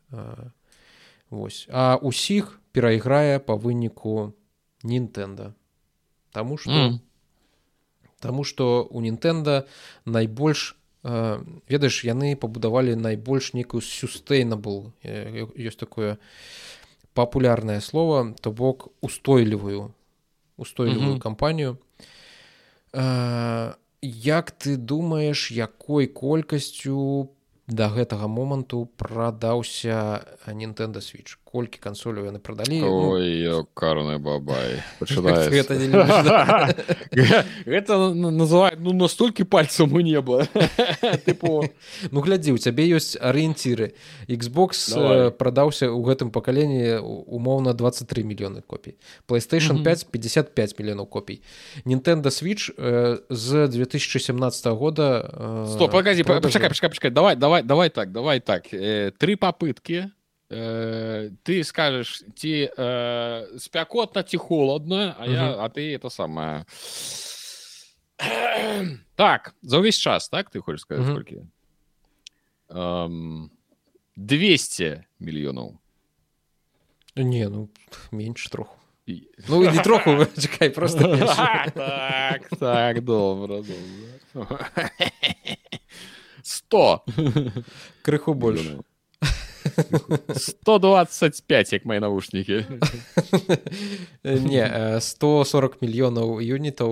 Speaker 3: Вось а усіх перайграе па выніку Нінтэнда Таму што mm. Таму што у Нінтэнда найбольш э, ведаеш яны пабудавалі найбольш нейкую сюстейнабл ёсць такое папулярнае слово то бок устойлівую устойлівую mm -hmm. кампанію э, Як ты думаеш якой колькасцю да гэтага моманту прадаўся Nintendo switch колькі кансоляў яны прадалі
Speaker 2: ну, карная бабай (laughs) гэта (laughs) называют ну настолькі пальцам у неба. (laughs)
Speaker 3: Ну глядзі у цябе ёсць арыенціры Xbox прадаўся ў гэтым пакаленні умоўна 23 мільёны копій playstation 5 55 мільёнаў копій Nintendo switch з 2017 года
Speaker 2: стоп погоди пачакай пачакай давай давай давай так давай так. Три попытки э, ты скажешь ці э, спякотна ці холодна а я а ты это самое. (clears throat) Так за ўвесь час так ты хочешь сказать сколькі эм, 200 мільёнаў
Speaker 3: не ну менш троху. (laughs) Ну не троху (laughs) чакай просто (laughs)
Speaker 2: так, так добра 100
Speaker 3: крыху больше
Speaker 2: 125 як мои навушнікі (laughs)
Speaker 3: не 140 мільёнаў юнітаў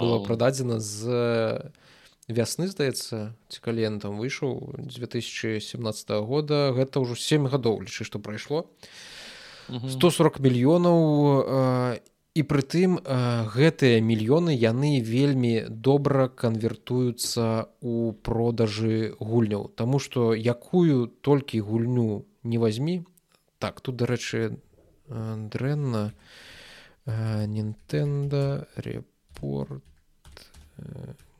Speaker 3: было прададзена з вясны здаецца ці калентам выйшаў 2017 года. Гэта ўжо 7 гадоў лічы што прайшло. 140 мільёнаў і прытым гэтыя мільёны яны вельмі добра канвертуюцца у продажы гульняў. Таму што якую толькі гульню не возьмі так тут дарэчы дрэнна Nintendo report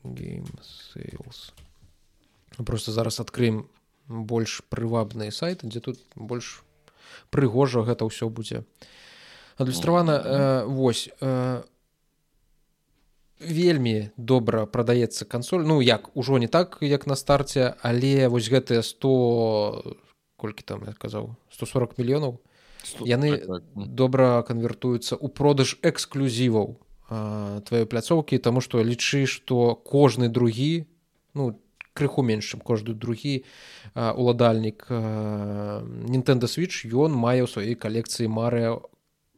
Speaker 3: gamesales просто зараз адкрыем больш прывабныя сайты дзе тут больш прыгожа гэта ўсё будзе. а адлюстравана э, вось э, вельмі добра прадаецца кансоль ну як ужо не так як на старце але вось гэтыя 100 колькі там я казаў 140 мільёнаў яны так, так. добра канвертуюцца ў продаж эксклюзіваў тваёй пляцоўкі таму што лічы што кожны другі ну крыху меншым кожны другі уладальнік Nintendo switch ён мае ў сваёй калекцыі марыя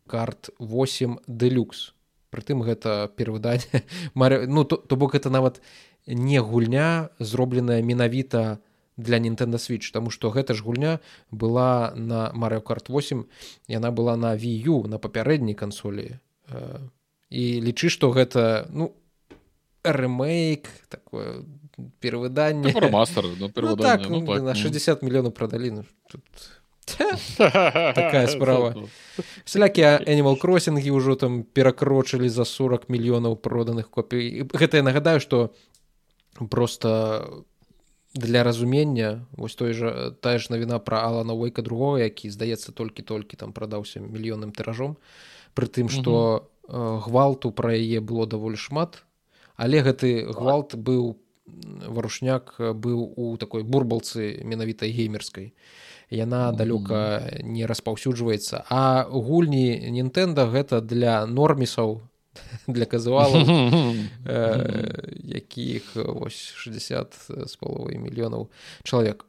Speaker 3: карт 8 дэлюкс прытым гэта перавыданне (laughs) ну то, то бок это нават не гульня зробленая менавіта для Nintendo switch тому что гэта ж гульня была на Mario карт 8 яна была на вю на папярэдняй кансолі. І лічы што гэта ну рэмейк такое перавыданне.
Speaker 2: Мастер ну,
Speaker 3: ну, так, ну, так, на 60 ну. мільёнаў прадалі ну, тут такая справа. Сялякія animal кроссинги ўжо там перакрочылі за 40 мільёнаў проданых копій гэта я нагадаю что просто для разумення вось той жа тая ж навіна про алана войка другого які здаецца толькі-толькі там прадаўся мільённым тыражом пры тым что гвалту пра яе было даволі шмат. Але гэты гвалт быў варушняк быў у такой бурбалцы менавітай геймерскай яна далёка не распаўсюджваецца. А гульні Нінтэнда гэта для нормісаў (laughs) для казуалаў (laughs) якіх ось 60 з паловай мільёнаў чалавек.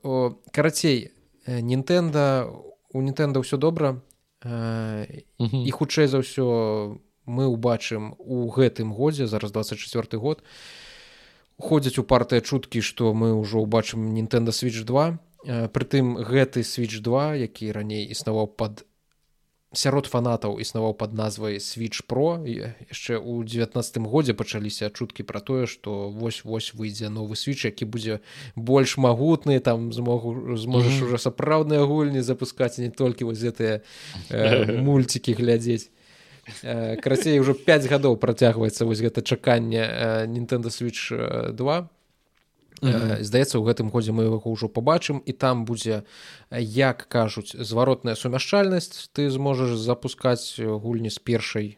Speaker 3: Карацей Нінтэнда у Нінтэнда ўсё добра і хутчэй за ўсё мы ўбачым у гэтым годзе зараз 24 год ходзяць у партыя чуткі што мы ўжо ўбачым Нінтэнда switch 2 прытым гэты switch 2 які раней існаваў под сярод фанатаў існаваў под назвай switch про яшчэ ў девятнатым годзе пачаліся чуткі пра тое што вось-вось выйдзе новы switch які будзе больш магутны там змогу зможаш уже сапраўдныя гульні запускаць не толькі вось гэтыя э, (laughs) мульцікі глядзець. Карацей ўжо 5 гадоў працягваецца вось гэта чаканне Nintendo switch 2 Mm-hmm. здаецца у гэтым годзе мы яго ўжо побачым і там будзе як кажуць зваротная сумяшчальнасць ты зможаш запускаць гульні з першай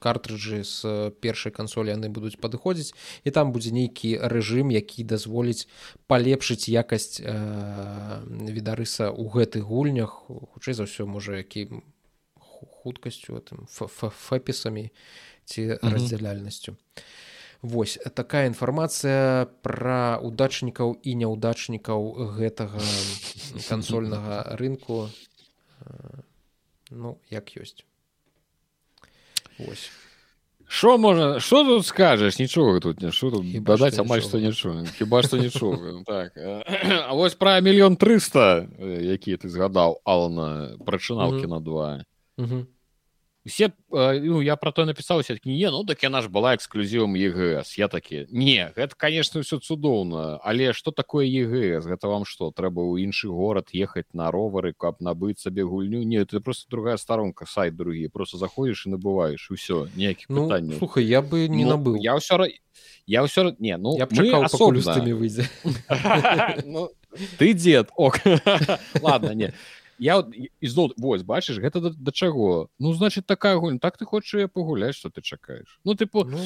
Speaker 3: картрыджы з першай кансолі яны будуць падыходзіць і там будзе нейкі рэжым які дазволіць палепшыць якасць э, відарыса ў гэтых гульнях хутчэй за ўсё можа якім хуткасцю тым фэпісамі ці mm-hmm. раздзяляльнасцю а Вось такая інфармацыя пра удачнікаў і няўдачнікаў гэтага кансольнага рынку. Ну як ёсць.
Speaker 2: Що можна що тут скажаш? Нічога тут не що тут бадаць амаль што нічога. хіба што нічога (laughs) так. (clears throat) А вось пра мільён 300 які ты згадаў Ална прачыналкі на два усе ну, я про то напісаў все-таки не ну так яна ж была эксклюзівам ЕГС я такі не гэта конечно все цудоўна але что такое ЕГС гэта вам что трэба ў іншы горад ехаць на ровары каб набыць сабе гульню? Не это просто другая сторонка сайт другі просто заходишь і набываешь усё ніякіх
Speaker 3: ну,
Speaker 2: пытанняў
Speaker 3: слухай я бы не ну, набыл.
Speaker 2: я ўсё я ўсё не ну
Speaker 3: я асобнымі выйдзе (laughs)
Speaker 2: ну, ты дед ок. (laughs) Ладно не я ізноў вось бачыш гэта да, да чаго? Ну значит такая гульня так ты хочаш пагуляць что ты чакаеш ну тыпу ну,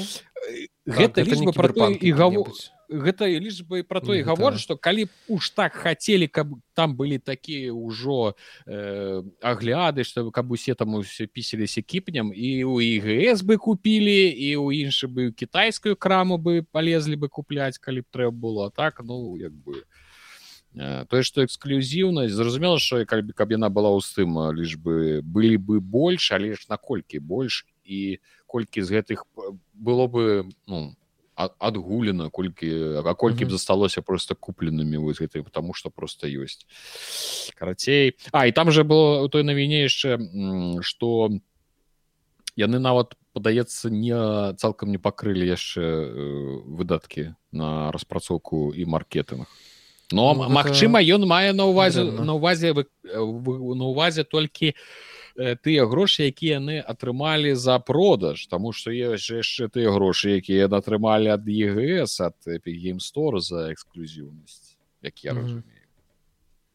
Speaker 2: гэта так, лічба про і гаву гэта лічба про то і гаворыць что калі б уж так хацелі каб там былі такія ўжо э, агляды что каб усе там усе пісіліся кіпням і у ігс бы купілі і у іншы бы кітайскую краму бы полезлі бы купляць калі б трэба было так ну як бы тое што эксклюзіўнасць зразумела що каб, каб яна была ў тым лишь бы былі бы больш але ж наколькі больш і колькі з гэтых было бы ну адгулена колькі а колькі б засталося просто купленымі вось гэтай потому что просто ёсць карацей А і там же было у той навіне яшчэ что яны нават падаецца не цалкам не пакрылі яшчэ выдаткі на распрацоўку і маркетынг но ну, Мачыма гэта... ён мае на увазе на увазе на увазе толькі тыя грошы якія яны атрымалі за продаж. Таму што ёсць яшчэ тыя грошы якія атрымалі ад ЕГС ад эпігеймстор за эксклюзіўнасць як я разумею. Mm -hmm.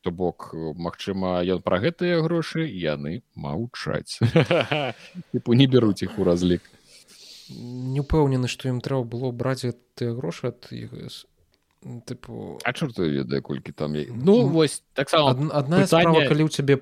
Speaker 2: то бок Мачыма ён пра гэтыя грошы яны маўчаць. (laughs) Тыпу не бяруць іх у разлік.
Speaker 3: Не упэўнены што ім трэба было браць тыя грошы ад ЕГС тыпу
Speaker 2: а чорт ведае колькі там я... ну вось таксама
Speaker 3: адна пытання... справа калі ў цябе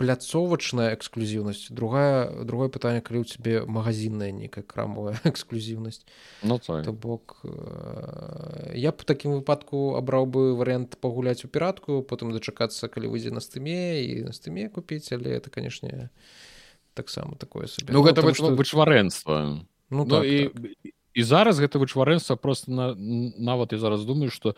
Speaker 3: пляцовачная эксклюзіўнасць другая другое пытанне калі ў цябе магазинная нейкая крамовая (laughs) эксклюзіўнасць.
Speaker 2: Ну,
Speaker 3: то бок э, я б такім выпадку абраў бы варыянт пагуляць у піратку потым дачакацца калі выйдзе на стыме і на стыме купіць але это канешне таксама такое сабе.
Speaker 2: Ну гэта ну, вычварэнства
Speaker 3: ну, ну так, і так
Speaker 2: і зараз гэта вычварэнства просто на нават я зараз думаю что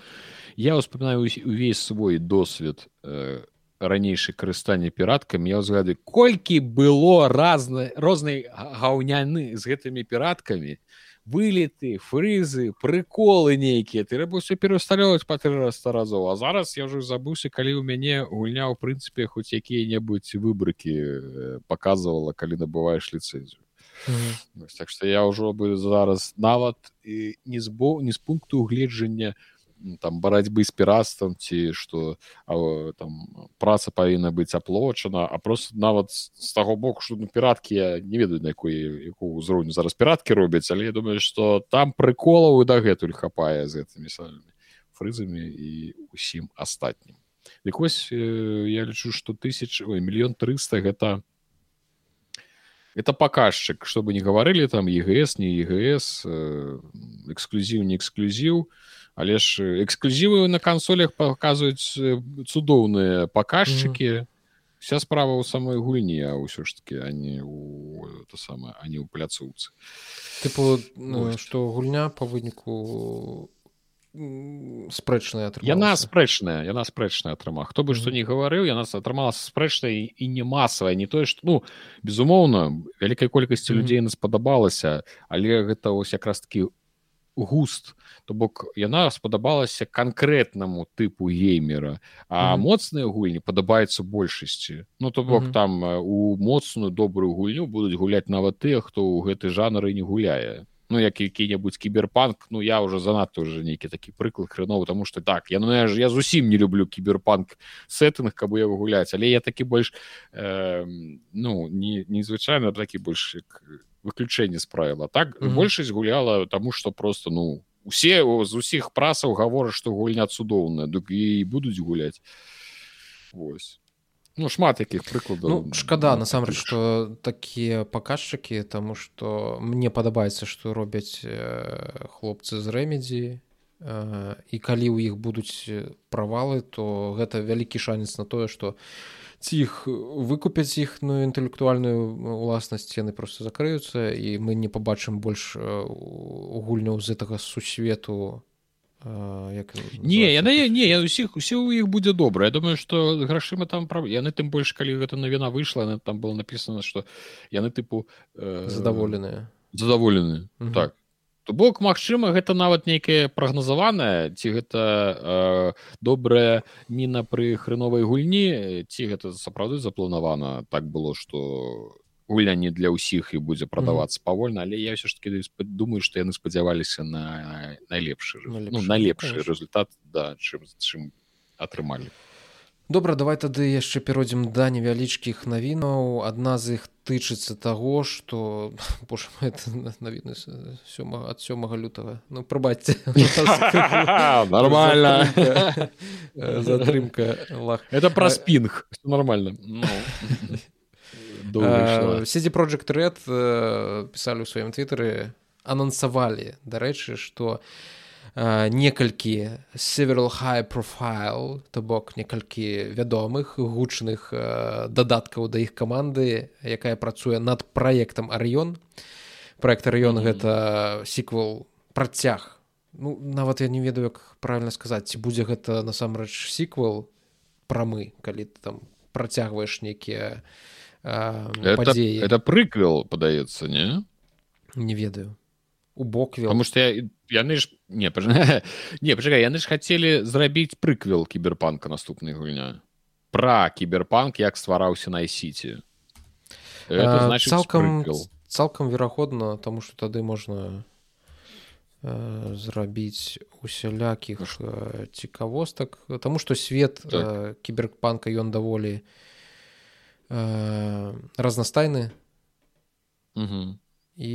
Speaker 2: я успамінаю увесь свой досвед э, ранейшай карыстання піраткамі. Я ўзгады колькі было разна рознай гаўняны з гэтымі піраткамі. Вылеты фрызы прыколы нейкія. Трэба ўсё перасталёваць па тры раз разоў. А зараз я ўжо забыўся калі ў мяне гульня ў прынцыпе хоць якія-небудзь выбрыкі э, показывала калі набываеш ліцэнзію Mm -hmm. так што я ўжо бы зараз нават і не збо не з пункту угледжання там барацьбы з піратствам ці што а, там праца павінна быць аплочана а просто нават з таго боку што ну, піраткі я не ведаю на якой якую ўзроўню зараз піраткі робяць але я думаю што там прыколаў дагэтуль хапае з гэтымі самымі фрызамі і усім астатнім дык вось я лічу што тысяч мільён 300 гэта это показчык чтобы не гаварылі там ЕГС не ЕГС эксклюзіў не эксклюзіў але ж эксклюзівы на кансолях паказваюць цудоўныя паказчыкі mm -hmm. вся справа ў самой гульні а ўсё ж таки они у то самое они ў пляцоўцы
Speaker 3: тыпу ну, что гульня по выніку спрэчная
Speaker 2: яна спрэчная яна спрэчная атрыма хто бы што не гаварыў яна атрымала спрэчнай і не масавая не тое што ну безумоўна вялікай колькасці людзей нас спадабалася але гэта ось якраз таки густ. То бок яна спадабалася канкрэтнаму тыпу геймера а
Speaker 3: Мгм.
Speaker 2: моцныя гульні падабаюцца большасці. Ну то бок
Speaker 3: Мгм.
Speaker 2: там э, у моцную добрую гульню будуць гуляць нават тыя хто ў гэты жанры не гуляе ну як які-небудзь кіберпанк ну я уже занадта уже нейкі такі прыклад хреновы тому что так я ну я ж я зусім не люблю кіберпанк сеттынг каб я гуляць але я такі больш э, ну не незвычайна такі больш як выключэнне з правіла. Так
Speaker 3: Мгм.
Speaker 2: большасць гуляла тому что просто ну усе з усіх прасаў гавораць што гульня цудоўная дык і будуць гуляць Вось ну шмат якіх прыкладаў.
Speaker 3: Ну шкада насамрэч што такія паказчыкі таму што мне падабаецца што робяць э, хлопцы з рэмедзі э, і калі ў іх будуць правалы то гэта вялікі шанец на тое што ці іх выкупяць іхную інтэлектуальную уласнасць яны просто закрыюцца і мы не пабачым больш э, у- гульняў з гэтага сусвету э, як ён
Speaker 2: не яны не я усіх усе ў іх будзе добра Я думаю что грашыма там прав яны тым больш калі гэта навіна выйшла яны- там было написано что яны тыпу э,
Speaker 3: задаволеныя
Speaker 2: задаволены
Speaker 3: Мгм.
Speaker 2: так. То бок Мачыма гэта нават нейкае прагназаванае ці гэта э, добрая міна пры хреновай гульні ці гэта сапраўды запланавана. Так было что гульня не для ўсіх і будзе прадавацца павольна але я ўсё ж таки думаю што яны спадзяваліся на найлепшы ну,
Speaker 3: Найлепшы, конечно.
Speaker 2: результат да чым чым атрымалі
Speaker 3: Добра, давай тады яшчэ перайдзем да невялічкіх навінаў. Адна з іх тычыцца таго, што (laughs) Боже мой, это на- навіны з сёмага ад сёмага лютага. Ну прабачце. (laughs) (laughs)
Speaker 2: нормально
Speaker 3: Затрымка, э,
Speaker 2: это про спинг Всё нормально Ну. Доўга.
Speaker 3: Э, CD Project Red э, пісалі ў сваім твиттары анансавалі дарэчы што э, некалькі several high profile то бок некалькі вядомых гучных э, дадаткаў да іх каманды якая працуе над праектам арыён проект арыён
Speaker 2: Мгм.
Speaker 3: гэта сіквел працяг ну нават я не ведаю як правильно сказаць ці будзе гэта насамрэч сіквел прамы калі ты там працягваеш нейкія э,
Speaker 2: это,
Speaker 3: падзеі
Speaker 2: это прыквел падаецца не?
Speaker 3: Не ведаю. У боквел
Speaker 2: потому что я яны ж не паж... (laughs) не пачакай яны ж хацелі зрабіць прыквел кіберпанка наступнай гульня пра кіберпанк як ствараўся на сіці
Speaker 3: Э,
Speaker 2: значыць
Speaker 3: цалкам
Speaker 2: прыквел.
Speaker 3: цалкам верагодна тому что тады можна э, зрабіць усялякіх э, цікавостак тому что свет
Speaker 2: Так.
Speaker 3: э, кіберпанка ён даволі э, разнастайны.
Speaker 2: Мгм.
Speaker 3: і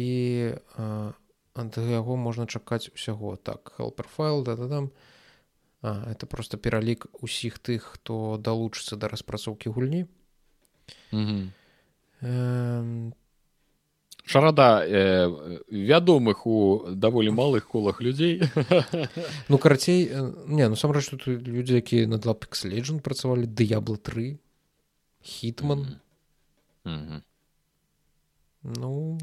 Speaker 3: э, ад яго можна чакаць усяго. Так helperфайл да да там а, это просто пералік усіх тых хто далучыцца да распрацоўкі гульні.
Speaker 2: Мгм.
Speaker 3: э,
Speaker 2: шарада э, вядомых у даволі малых колах людзей.
Speaker 3: Ну карацей э, не насамрэч тут людзі якія над лапекс Legend працавалі дыябла 3 хітман
Speaker 2: Мгм.
Speaker 3: ну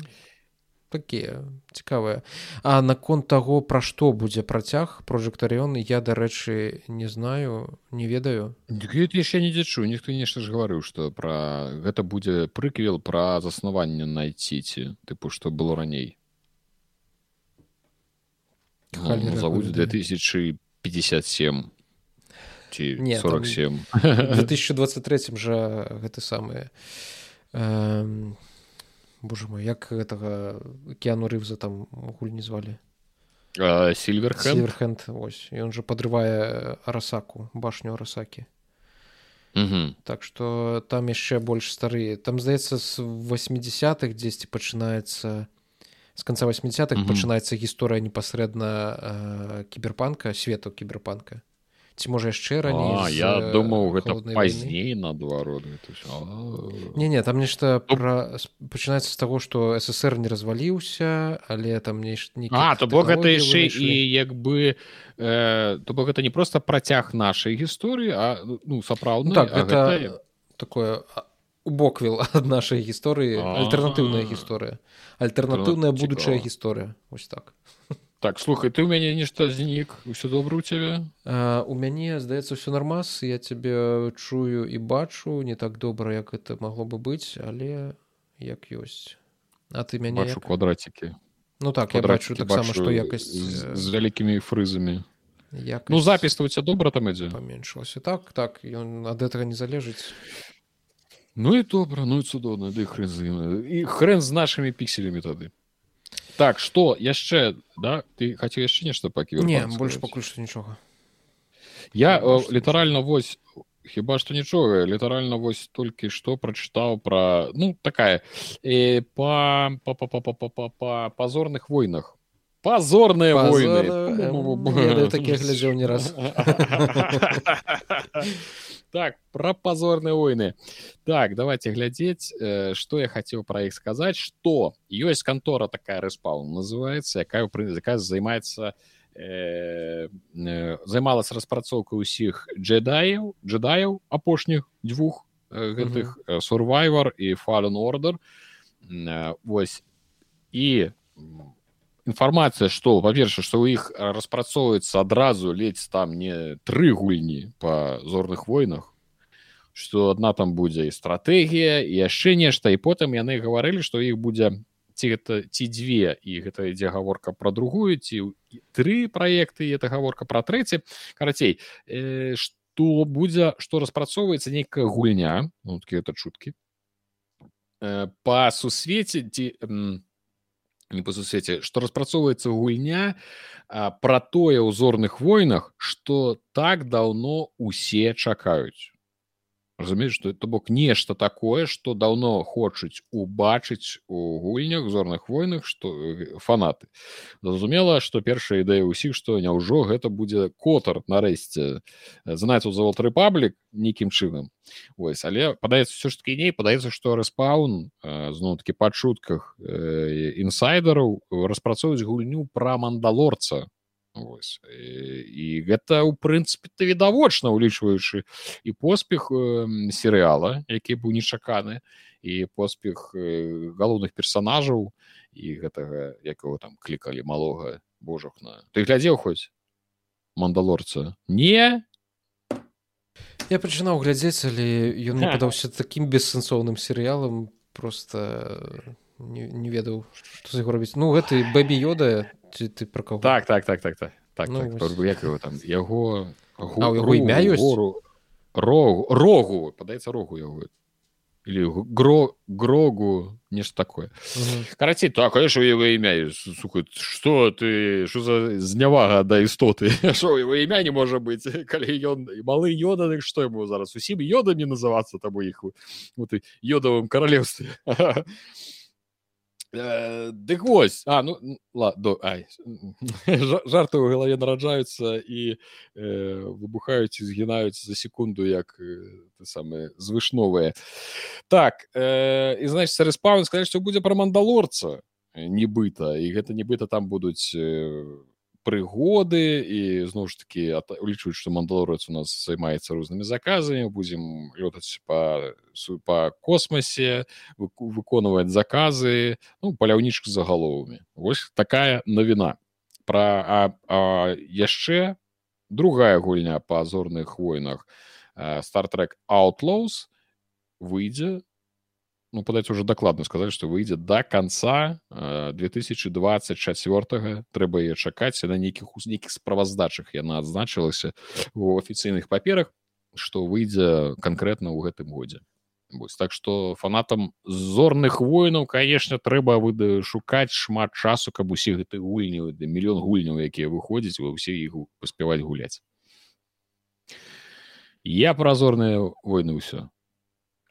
Speaker 3: такія цікавыя. А наконт таго пра што будзе працяг прожектарыён я дарэчы не знаю не ведаю.
Speaker 2: Яшчэ не дзячу ніхто нешта ж гаварыў што пра гэта будзе прыквел пра заснаванне найціці тыпу што было раней. Ну, завуць
Speaker 3: ведае.
Speaker 2: 2057 ці
Speaker 3: Не, там-
Speaker 2: 47 (laughs)
Speaker 3: в 2023 жа гэты самы э, Боже мой як гэтага кіану рывза там гульні звалі
Speaker 2: сильверхэн
Speaker 3: Сіверхенд ось. Ён жа падрывае арасаку башню арасакі Так што там яшчэ больш стары там здаецца з 80-х дзесьці пачынаецца з канца 80-х
Speaker 2: Мгм.
Speaker 3: пачынаецца гісторыя непасрэдна э, кіберпанка свету кіберпанка ці можа яшчэ раней
Speaker 2: я думаў гэта пазней наадварот гэта
Speaker 3: не не там нешта пра... с- пачынаецца з таго што ссср не разваліўся але там неш...
Speaker 2: А то бок гэта яшчэ і як бы э, то бок гэта не просто працяг нашай гісторыі а ну сапраўдна
Speaker 3: ну, так гэта такое а, убоквіл (laughs) ад нашай гісторыі альтэрнатыўная гісторыя. Альтэрнатыўная будучая гісторыя. Ось так
Speaker 2: так слухай ты ў мяне нешта знік усё добра у цябе
Speaker 3: у мяне здаецца ўсё нармаз я цябе чую і бачу не так добра як это магло бы быць але як ёсць. А ты мяне
Speaker 2: бачу
Speaker 3: як?
Speaker 2: квадрацікі
Speaker 3: Ну так я бачу таксама што якасць
Speaker 2: з, з вялікімі фрызамі.
Speaker 3: якасць...
Speaker 2: ну запісваць добра там ідзе?
Speaker 3: паменшылася так так ён ад гэтага не залежыць
Speaker 2: Ну і добра ну і цудоўна ды хрызы і хрэн з нашымі пікселямі тады так что яшчэ да ты хацеў яшчэ нешта пакі
Speaker 3: не больш пакуль што нічога
Speaker 2: я літаральна вось хіба што нічога літаральна вось толькі што прачытаў пра ну такая э, па па па па па па па па пазорных войнах позорные войны.
Speaker 3: Таких (laughs) глядзеў не раз. (laughs)
Speaker 2: Так про позорные войны. Так давайте глядзець что я хотел про іх сказать. Что? Ёсць контора такая рэспал называется якая заказ займается займалась распрацоўкай усіх джедаяў джедаяў апошніх дзвюх гэтых сурвайвар і фален ордер вось і інфармацыя што па-перша што ў іх распрацоўваецца адразу ледзь там не тры гульні па зорных войнах што адна там будзе і стратэгія і яшчэ нешта і потым яны гаварылі што іх будзе ці гэта ці дзве і гэта ідзе гаворка пра другую ці тры праекты это гаворка пра трэці карацей э, што будзе што распрацоўваецца нейкая гульня ну, это чуткі э, па сусвеце ці э, не па сусвеце што распрацоўваецца гульня пра тое ў зорных войнах што так даўно усе чакаюць разумееш что то бок нешта такое что давно хочуць убачыць у гульнях зорных войнах что э, фанаты. Зразумела что першая ідэя ўсіх что няўжо гэта будзе котар нарэшце знаецца за вот рэпаблік нейкім чынам. Ось але падаецца все ж таки ней падаецца что рэспаун зноў таки па чутках інсайдараў распрацоўваюць гульню пра мандалорца Вось. І гэта ў прынцыпе то відавочна улічваючы і поспех серыяла які быў нечаканы і поспех галоўных персонажаў і гэтага якого там клікалі малога божахна ты глядзеў хоць мандалорца не?
Speaker 3: Я пачынаў глядзець але ён не падаўся такім бессэнсоўным серыялам просто не, не ведаў што яго робіць ну гэты бэбі йода ці ты про кого?
Speaker 2: Так так так так так. Так, ну, так як его там. Яго
Speaker 3: яго імя ёсць
Speaker 2: рогу рогу падаецца рогу яго или гро грогу нешта такое. Карацей так конечно его імя? Сухать что ты что за знявага да істоты (laughs) що его імя не можа быть (laughs) калі ён малы йоданы что ему зараз? Усім йодамі называцца там у іх вот і йодавым каралевстве (laughs) Дык вось а ну ладно ай (laughs) жарты ў галаве нараджаюцца і э, выбухаюць і згінаюць за секунду як э, самыя звышновыя так э, і значит рэспаун сказаць што будзе пра мандалорца нібыта і гэта нібыта там будуць э, прыгоды і зноў ж таки улічваюць што мандалорац у нас займаецца рознымі заказамі будзем лётаць па па космасе выконваць заказы ну паляўнічка за галовамі вось такая навіна пра а, а яшчэ другая гульня па зорных войнах стартрек outlaws выйдзе ну падаць уже дакладна сказаць што выйдзе до конца 2024 трэба яе чакаць на нейкіх у нейкіх справаздачах яна адзначылася у афіцыйных паперах што выйдзе канкрэтна ў гэтым годзе Вось, так што фанатам зорных воінаў канешне трэба выда шукаць шмат часу каб усе гэты гульні мільён гульняў якія выходзяць ва ўсе іх паспяваць гуляць. Я пра зорныя войны ўсё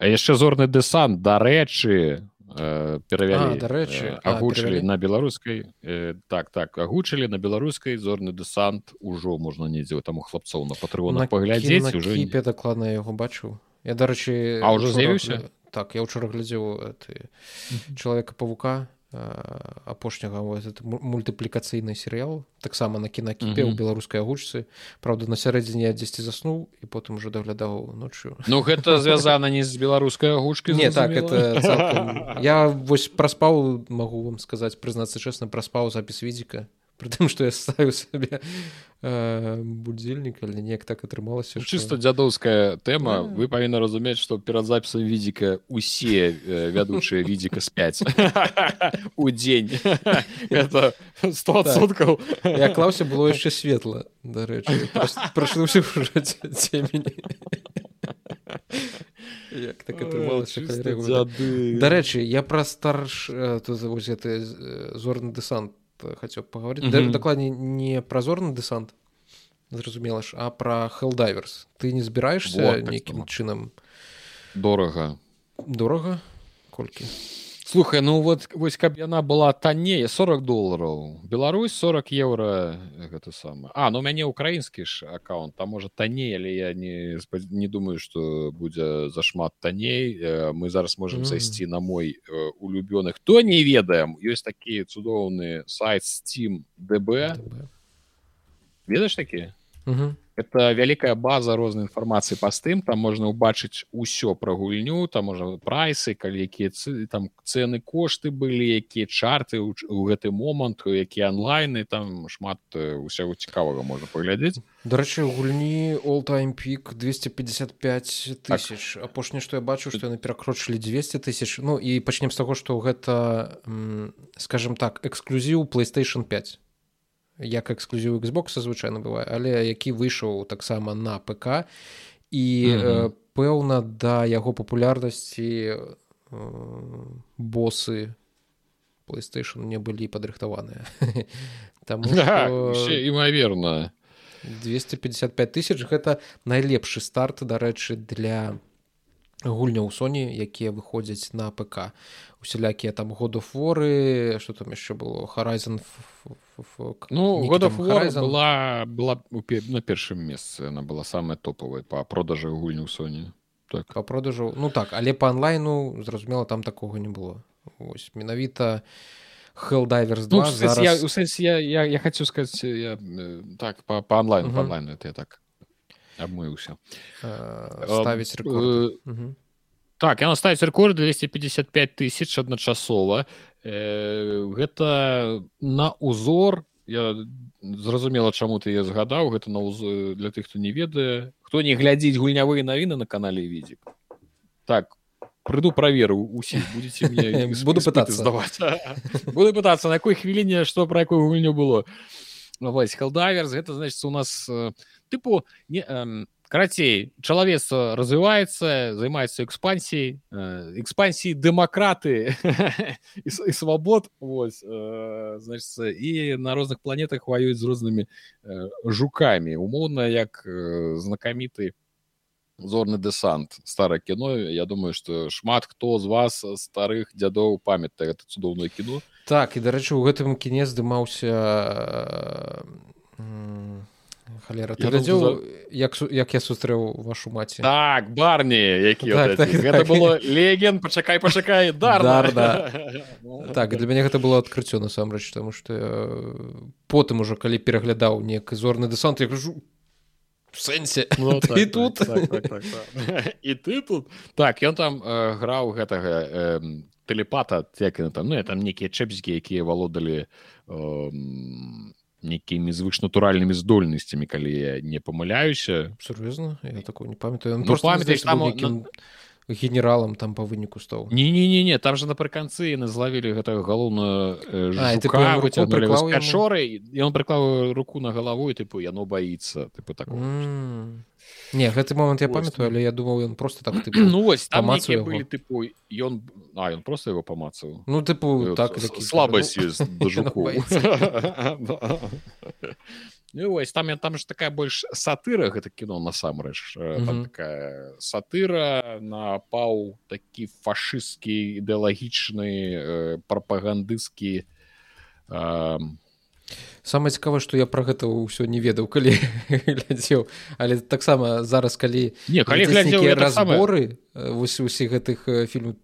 Speaker 2: яшчэ зорны дэсант дарэчы э, перавялі
Speaker 3: дарэчы.
Speaker 2: агучылі на беларускай э, так так агучылі на беларускай зорны дэсант ужо можна недзе там у хлапцоў на патрыонах паглядзець
Speaker 3: уже дакладна яго бачыў. Я дарэчы
Speaker 2: а ўжо з'явіўся?
Speaker 3: так я ўчора глядзеў ты чалавека павука апошняга мультыплікацыйны серыял таксама на кінакіпе ў беларускай агучцы Праўда на сярэдзіне дзесьці заснуў і потым ужо даглядаў ноччу
Speaker 2: Ну гэта звязана не з беларускай агучкай
Speaker 3: не так это цалкам... (laughs) я вось праспаў магу вам сказаць прызнацца чэсна праспаў запіс відзіка при тым што я ставіў сабе э, будзільнік але неяк так атрымалася
Speaker 2: Ну, чыста дзядоўская тэма
Speaker 3: Да.
Speaker 2: вы павінны разумець што перад запісам відзіка усе э, вядучыя відзіка спяць (laughs) у дзень (laughs) это стосоткаў
Speaker 3: я клаўся было яшчэ светла дарэчы цемені як так атрымалася рэгулярна. Дарэчы я пра старш э, тут вось гэты э, зорны дэсант э, хацеў паговорыць mm -hmm. дакладней не пра зорны дэсант зразумела ж а пра хелдайверс ты не збіраешься
Speaker 2: Вот, так
Speaker 3: нейкім чынам
Speaker 2: дорага
Speaker 3: дорага колькі
Speaker 2: слухай ну вот вось каб яна была танней 40 долларов. Беларусь 40 евро гэта сама А ну у мяне украінскі ж аккаунт там можа танней але я не не думаю что будзе зашмат танней Э, мы зараз можем
Speaker 3: Мгм.
Speaker 2: зайсці на мой э, улюбёны хто не ведаем ёсць такі цудоўны сайт steam дб ведаеш такі
Speaker 3: Угу.
Speaker 2: это вялікая база рознай інфармацыі па стым. Там можна ўбачыць усё пра гульню там можа прайсы калі якія цы, там цэны кошты былі якія чарты у гэты момант якія онлайны там шмат э, усяго цікавага можна паглядзець.
Speaker 3: Дарэчы гульні all time пік 255 тысяч так. апошняе што я бачу што яны перакрочылі 200 тысяч. Ну і пачнем з таго што гэта скажем так эксклюзіў playstation 5 як эксклюзіў xbox звычайна бывае але які выйшаў таксама на ПК і
Speaker 2: Мгм.
Speaker 3: э, пэўна да яго папулярнасці босы playstation не былі падрыхтаваныя. (laughs) Таму што-
Speaker 2: імаверна.
Speaker 3: 255 тысяч гэта найлепшы старт дарэчы для гульняў Соні якія выходзяць на ПК усялякія там годуфоры что там яшчэ было Horizon
Speaker 2: ну God of War
Speaker 3: Horizon.
Speaker 2: была была на першым месцы она была самая топовая па продажы гульню Sony так
Speaker 3: по продажу ну так але по онлайну зразумела там такога не было ось менавіта Hellдайверс 2
Speaker 2: Ну,
Speaker 3: зараз...
Speaker 2: я, у сэнсе, я, я, я хочу сказать, я, э, так, по, по онлайну,
Speaker 3: Мгм.
Speaker 2: по онлайну, это я так обмылся.
Speaker 3: э, ставіць рэкорд
Speaker 2: Э. Так, яна ставіць рэкорд 255 тысяч адначасова. Э, гэта на узор, я зразумела, чаму ты я згадаў, гэта на узор, для тых, хто не ведае. Хто не глядзіць гульнявыя навіны на канале Відзік. Так, прыду праверу усіх, будзеце (laughs) мне іс-
Speaker 3: Буду пытацца.
Speaker 2: здаваць. (laughs) Буду пытацца, на якой хвіліне, што пра якую гульню было. Ну, вось Helldiver's, гэта значыць у нас э, тыпу не эм, карацей чалавецтва развіваецца займаецца экспансіяй э, экспансіі дэмакраты і, (laughs) і свабод вось э, значыцца і на розных планетах ваююць з рознымі э, жукамі умоўна як знакаміты зорны дэсант старое кіно Я думаю что шмат хто з вас старых дзядоў памятае это цудоўнае кіно
Speaker 3: Так і дарэчы у гэтым кіне здымаўся халера ты глядзеў як су- як я сустрэў вашу маці
Speaker 2: так барні які
Speaker 3: Так, так,
Speaker 2: гэта
Speaker 3: так.
Speaker 2: было леген пачакай пачакай
Speaker 3: Дарна.
Speaker 2: дарна (laughs)
Speaker 3: так і для мяне гэта было адкрыццё насамрэч таму што я, потым ужо калі пераглядаў неяк зорны дэсант я кажу сэнсе
Speaker 2: Ну,
Speaker 3: Ты
Speaker 2: так, (laughs) так,
Speaker 3: тут?
Speaker 2: так, так, так, так. (laughs) і ты тут так ён там э, граў гэтага э, тэлепата як там ну я там нейкія чэпскі якія валодалі э, нейкімі звышнатуральнымі здольнасцямі калі я не памыляюся
Speaker 3: сур'ёзна я такого не памятаю.
Speaker 2: Ну, памятаеш, там он-
Speaker 3: нейкім генералам там па выніку стаў
Speaker 2: не не не не там же напрыканцы яны злавілі гэтага галоўную э,
Speaker 3: А, і тыпу,
Speaker 2: жука
Speaker 3: ён руку
Speaker 2: выцягнулі
Speaker 3: прыклаў
Speaker 2: з
Speaker 3: яму?
Speaker 2: пячоры і он прыклаў руку на галаву і тыпу яно баіцца тыпу так
Speaker 3: М. не гэты момант я памятаю але я думаў ён просто так (clears throat) тыпу
Speaker 2: ну вось там былі тыпу ён а ён просто его памацаў
Speaker 3: ну тыпу так
Speaker 2: С-
Speaker 3: такі,
Speaker 2: слабасць
Speaker 3: ну. (laughs)
Speaker 2: Ну вось (laughs) там я- там ж такая больш сатыра гэта кіно насамрэч Э, там такая сатыра на паў такі фашысцкі ідэалагічны э, прапагандысцкі э,
Speaker 3: самае цікавае што я пра гэта ўсё не ведаў (laughs) калі глядзеў. Але таксама зараз калі
Speaker 2: не калі глядзеў
Speaker 3: разборы э, вось усіх гэтых э, фільмаў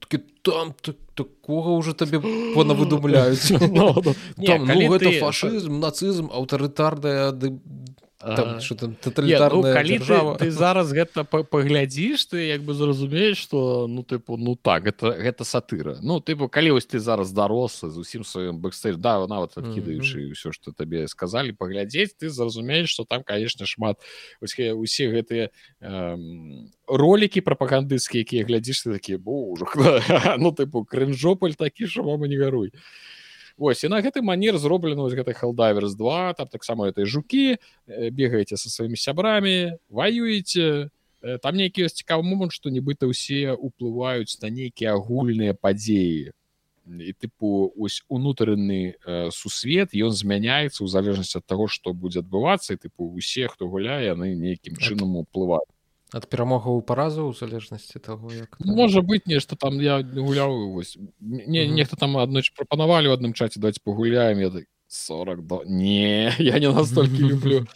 Speaker 3: там так- такога ўжо табе понавыдумляюць (laughs)
Speaker 2: Ну, ну,
Speaker 3: ну
Speaker 2: калі
Speaker 3: гэта фашызм нацызм аўтарытарная там, что там
Speaker 2: Не, ну,
Speaker 3: тоталітарная
Speaker 2: калі
Speaker 3: дзяржава
Speaker 2: ты, ты зараз гэта па- паглядзіш ты як бы зразумееш что ну тыпу ну так гэта гэта сатыра. Ну тыпу калі вось ты зараз дарослы з усім сваім бэкстейдж да нават адкідаючы ўсё што табе сказалі паглядзець ты зразумееш что там конечно шмат усе гэтыя эм, ролики прапагандысцкія якія глядзіш ты такія божа (laughs) ну тыпу крынжополь такі що мама не гаруй Вось і на гэты манер зроблена вось гэтай Helldiverс 2 там таксама этой жукі э, бегаеце со сваімі сябрамі ваюеце. Э, там нейкі ёсць цікавы момант што нібыта ўсе ўплываюць на нейкія агульныя падзеі. І тыпу ось унутраны э, сусвет ён змяняецца ў залежнасці ад таго што будзе адбывацца і тыпу усе хто гуляе яны нейкім чынам уплываюць
Speaker 3: ад перамогаў паразу ў залежнасці таго як там.
Speaker 2: можа быть нешта там я гуляў вось не
Speaker 3: Мгм.
Speaker 2: нехта там аднойчы прапанавалі ў адным чаце даць пагуляем я так 40 до... не (laughs) я не настолькі люблю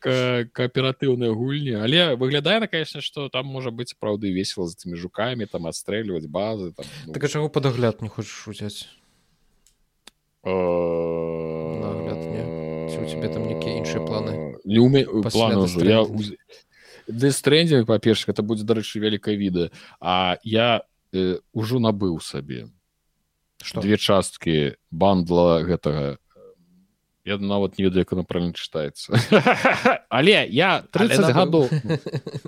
Speaker 2: ка- кааператыўныя гульні але выглядае на конечно что там можа быць праўды весело з тымі жукамі там адстрэльваць базы там, ну,
Speaker 3: так а чаго падагляд не хочаш узяць ў цябе там нейкія іншыя планы?
Speaker 2: не уме... Планы
Speaker 3: Death Stranding?
Speaker 2: па-першых это будзе дарэчы вялікае відэа а я э, ужо набыў сабе
Speaker 3: што
Speaker 2: две часткі бандла гэтага я нават не ведаю як она правильно чытаецца (laughs) але я 30
Speaker 3: набыў.
Speaker 2: гадоў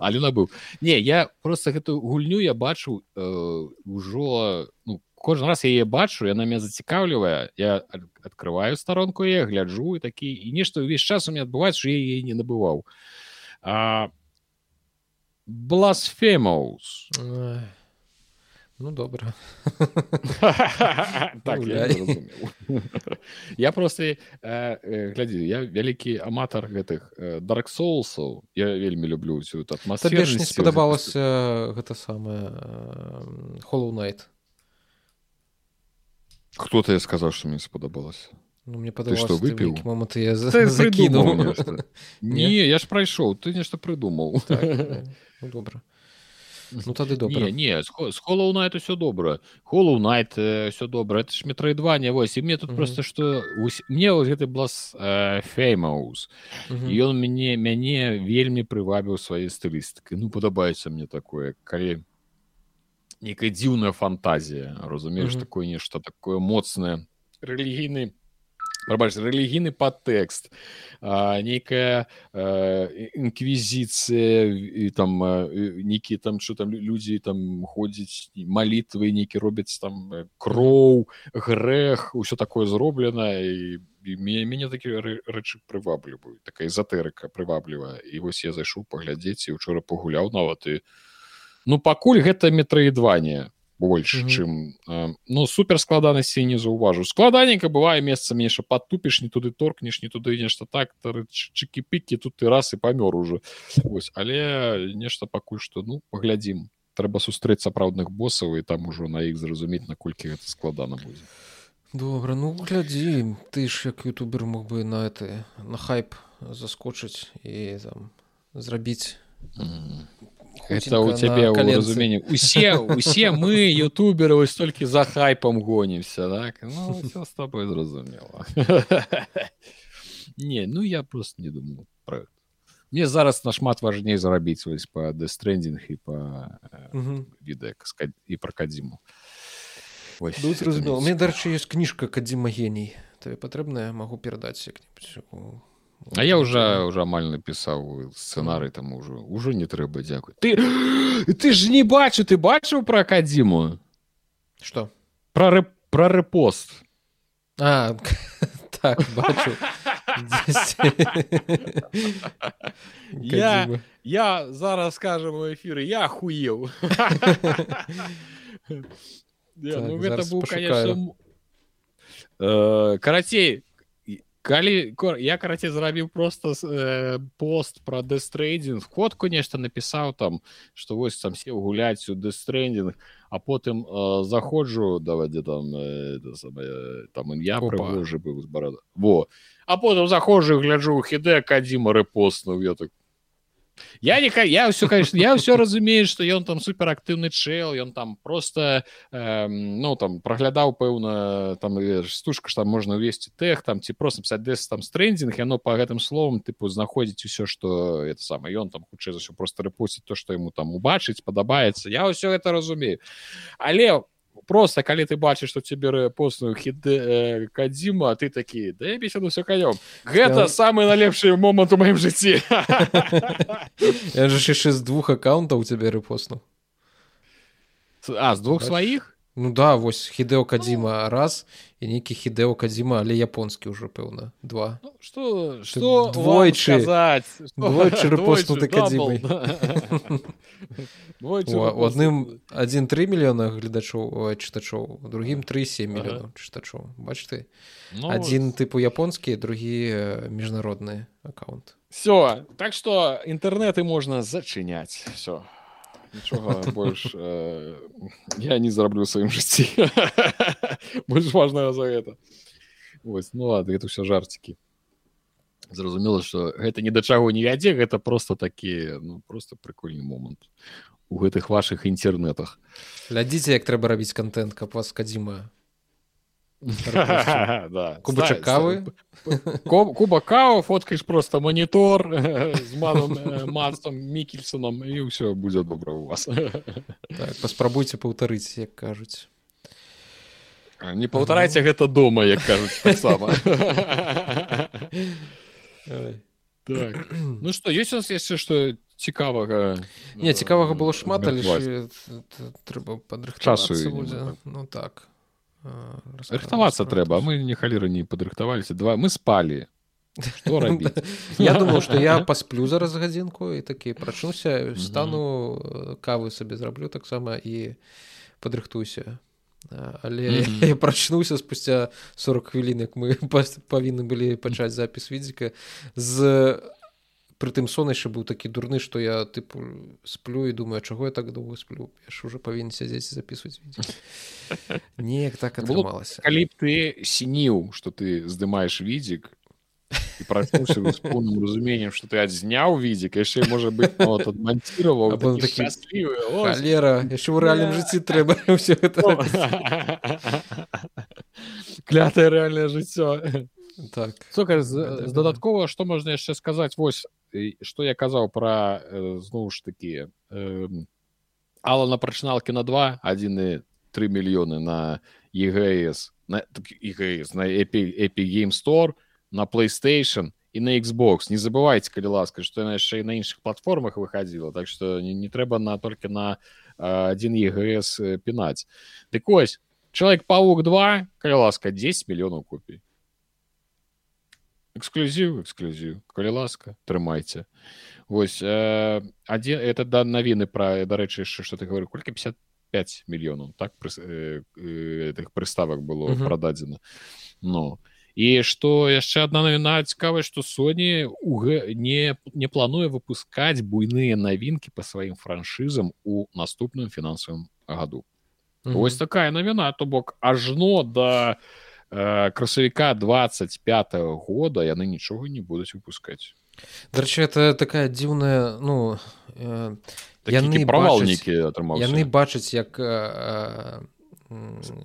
Speaker 2: але набыў не я просто гэтую гульню я бачу э, ўжо ну кожны раз я яе бачу яна меня зацікаўлівае я открываю старонку я гляджу і такі і нешта ўвесь час у меня адбываецца я яе не набываў а Blasphemous.
Speaker 3: Ну добра (laughs)
Speaker 2: так, я, зразумеў. я просто э, э, глядзі я вялікі аматар гэтых э, Dark Soulсаў я вельмі люблю ўсю эту
Speaker 3: табе не спадабалася гэта самае Hollow Knight.
Speaker 2: Хто ты сказаў што мне спадабалася
Speaker 3: ну мне
Speaker 2: што,
Speaker 3: падалося
Speaker 2: выпіў?
Speaker 3: момант я за-
Speaker 2: Ты (laughs)
Speaker 3: закінуў
Speaker 2: прыдумаў нешта.
Speaker 3: Не?
Speaker 2: я ж прайшоў ты нешта прыдумаў
Speaker 3: Так, (laughs) ну добра ну тады добра
Speaker 2: не не з Hollow Knight усё добра Hollow Knight э, все добра это ж метроидванне вось і мне тут
Speaker 3: Мгм.
Speaker 2: просто что мне вот гэты блас э, феймаус
Speaker 3: Мгм.
Speaker 2: і ён мяне мяне вельмі прывабіў сваёй стылістыкай ну падабаецца мне такое. Калі некая дзіўная фантазія разумееш
Speaker 3: Мгм.
Speaker 2: такое нешта такое моцнае рэлігійны прабач рэлігійны падтэкст нейкая інквізіцыя і там нейкія там что там лю- людзі там ходзяць і малітвы нейкі робяць там э, кроў грэх усё такое зроблена і мяне рэ- рэчы прывабліваюць такая эзотэрыка прываблівая і вось я зайшоў паглядзець і учора пагуляў нават і ну пакуль гэта метраідванне больш
Speaker 3: Мгм.
Speaker 2: чым э, ну супер складанасці не заўважу складаненька бывае месца менша падтупіш не туды торкнеш не туды нешта так чыкі-пікі тут ты раз і памёр уже Вось але нешта пакуль што ну паглядзім трэба сустрэць сапраўдных босаў і там ужо на іх зразумець наколькі гэта складана будзе
Speaker 3: добра ну глядзі ты ж як ютубер мог бы на это на хайп заскочыць і там зрабіць
Speaker 2: М.
Speaker 3: хуценька
Speaker 2: это у цябе ў
Speaker 3: каленцы.
Speaker 2: разуменні усе усе мы ютуберы вось толькі за хайпам гонімся так ну з тобой зразумела не ну я просто не думаю про мне зараз нашмат важней зарабіць вось па дэстрэндинг і па
Speaker 3: Мгм.
Speaker 2: відэа і пра кадзіму
Speaker 3: зразумела
Speaker 2: мне
Speaker 3: мне дарэчы ёсць кніжка кадзіма геній табе патрэбная магу перадаць як-небудзь у-
Speaker 2: А я уже уже амаль напісаў сцэнарый там ужо ўжо не трэба дзякуй ты (gasps) ты ж не бачу ты бачыў пра кадзіму
Speaker 3: что?
Speaker 2: Пра рэп пра рэпост
Speaker 3: а (laughs) так бачу. (laughs)
Speaker 2: Я- я зараз скажем у эфіры я хуеў (laughs)
Speaker 3: Так,
Speaker 2: ну гэта быў конечно Э, карацей калі я карацей зрабіў просто э, пост про дэстрейдинг фотку нешта напісаў там что вось там сеў гуляць у дэстрендинг а потым э, заходжу давайдзе там э, самае, там я
Speaker 3: Опа.
Speaker 2: прыгожы быў з барада во. А потым заходжу гляджу хіде кадзіма рэпостнуў я так я не я все конечно я все разумею что ён там суперактыўны чэл ён там просто э, ну там праглядаў пэўна там стужка там можна увесці тех там ці просто дэс там стрендинг яно по гэтым словам тыпу знаходзіць усё что это самое ён там хутчэй за ўсё просто рэпусціць то что ему там убачыць падабаецца я ўсё это разумею. Але просто калі ты бачыш что тебе постную хід э, кадзіма ты такі да я бесяду все каём гэта я... самый налепшы момант у маім жыцці
Speaker 3: я же яшчэ з двух аккаунтаў у цябе рэпостну
Speaker 2: а з двух сваіх
Speaker 3: Ну да вось хідэо кадзіма раз і нейкі хідэо кадзіма але японскі ўжо пэўна два.
Speaker 2: Ну, что что
Speaker 3: двойчы двойчы рэпостнуты кадзімай у адным адзін тры мільёна гледачоў чытачоў другім тры сем мільёнаў чытачоў. Бач ты? Ну, адзін тыпу японскі другі міжнародны аккаунт.
Speaker 2: Все так что інтэрнэты можна зачыняць. Все нічога больш э, я не зараблю сваім жыцці (laughs) больш важная за гэта Вось, ну ладно это все жарцікі зразумела что гэта ні да чаго не вядзе гэта просто такі ну просто прикольны момант у гэтых ваших інтэрнетах
Speaker 3: глядзіце як трэба рабіць контент каб вас кадзіма (laughs)
Speaker 2: кубача кавы. куба кава фоткаеш просто монітор з (laughs) маном мастом мікельсоном і ўсё будзе добра у вас.
Speaker 3: Так, паспрабуйце паўтарыць як кажуць
Speaker 2: не паўтарайце гэта дома як кажуць таксама так. ну что ёсць у нас яшчэ што цікавага?
Speaker 3: Не цікавага было шмат але трэба падрыхчасу ну так
Speaker 2: рыхтавацца трэба мы не халеры не падрыхтаваліся два мы спалі (laughs)
Speaker 3: я (laughs) думал что я пасплю зараз гадзінку і такі прачнуся стану кавы сабе зраблю таксама і падрыхтуйся але (laughs) я прачнуўся спусця 40 хвілін як мы павінны былі пачаць запіс відзіка з прытым сонайчы быў такі дурны што я тыпу сплю і думаю чаго я так доўга сплю? Я ж уже павінен сядзець записывать (laughs) неяк так атрымалася.
Speaker 2: калі б ты сініў что ты здымаеш відзік і працнуўся з поўным разуменнем что ты адзняў відзік яшчэ можа быть адманціраваў
Speaker 3: лера яшчэ ў рэальным жыцці трэба (laughs) ўсё гэта (laughs)
Speaker 2: клятае рэальнае жыццё
Speaker 3: так.
Speaker 2: Слухай, з, з дадаткова што можна яшчэ сказаць вось што я казаў пра зноў ж такі э, Алана прачыналкі на два адзіны тры мільёны на ЕГС на ЕГС на эпі геймстор на PlayStation і на Xbox. Не забывайте калі ласка што яна яшчэ і на іншых платформах выхадзіла так што не, не трэба на толькі на адзін ЕГС пінаць дык ось чалавек павук 2 калі ласка 10 мільёнаў купій эксклюзіў эксклюзіў калі ласка трымайце вось э, адзін это да навіны пра дарэчы яшчэ што ты говорю колькі 55 мільёнаў так пры, э, э, прыставак было uh -huh. прададзена Ну і што яшчэ одна навіна цікавая што Соні не не плануе выпускаць буйныя навінкі по сваім франшызам у наступным фінансавым году uh -huh. ось такая навіна то бок ажно да Э, красавіка 25 -го года яны нічога не будуць выпускаць
Speaker 3: дарэчы это такая дзіўная ну
Speaker 2: э, яны правалнікі
Speaker 3: атрымаў яны бачаць як э,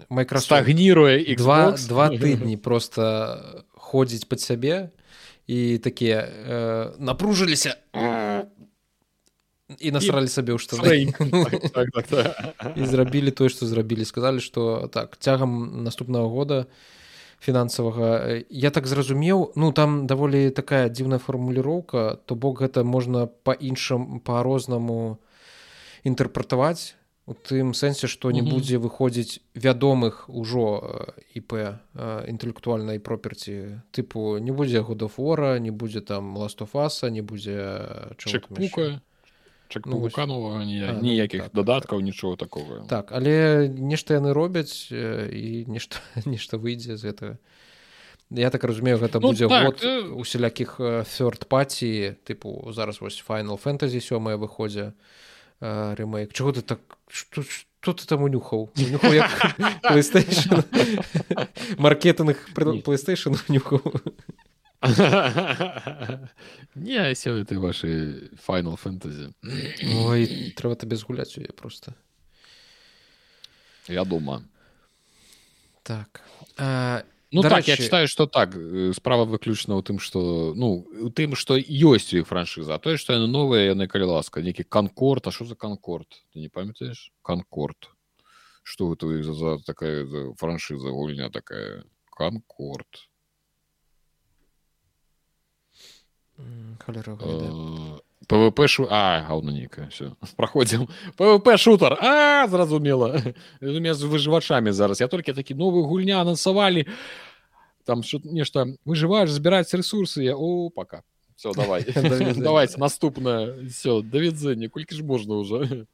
Speaker 2: майкрастагніруе
Speaker 3: і два два (laughs) тыдні просто ходзіць под сябе і такія э, напружыліся і насралі сабе ў штаны і зрабілі тое што зрабілі сказалі што так цягам наступнага года фінансавага я так зразумеў ну там даволі такая дзіўная фармуліроўка то бок гэта можна па-іншам па-рознаму інтэрпрэтаваць у тым сэнсе што не будзе выходзіць вядомых ужо іп інтэлектуальнай проперці тыпу не будзе годафора не будзе там ластофаса не будзе
Speaker 2: чакпука чакнова ніякіх додаткаў нічого такого.
Speaker 3: Так але нешта яны робяць і нешта (laughs) нешта выйдзе з гэтага я так разумею гэта ну, будзе так, год э... усялякіх фёрд паці тыпу зараз вось файнал фэнтазі сёмая выходзе рэмейк чого ты так что что ты там унюхаў? (laughs) (laughs) Маркетынг playstation нюхаў (laughs)
Speaker 2: не сёння ты ваши final фэнтэзі
Speaker 3: Ой трэба табе згуляць яе просто.
Speaker 2: Вядома
Speaker 3: так. А,
Speaker 2: Ну
Speaker 3: да
Speaker 2: так
Speaker 3: рэчы,
Speaker 2: я читаю что так э, справа выключна ў тым что ну у тым что ёсць у іх франшыза а тое что яны новыя яны калі ласка нейкі канкорд А что за канкорд ты не памятаешь? Канкорд что это за, такая за франшиза гульня такая? Канкорд
Speaker 3: м, халера
Speaker 2: Э,
Speaker 3: гайда.
Speaker 2: Пвп шу а гаўна нейкая все (laughs) праходзім пвп шутер а зразумела (laughs) меня з выжывачамі зараз. Я толькі такі новую гульня анансавалі там что нешта выжываешь збіраць ресурсы я о пока все давай. (laughs) Давайте наступная все да відзення колькі ж можна уже.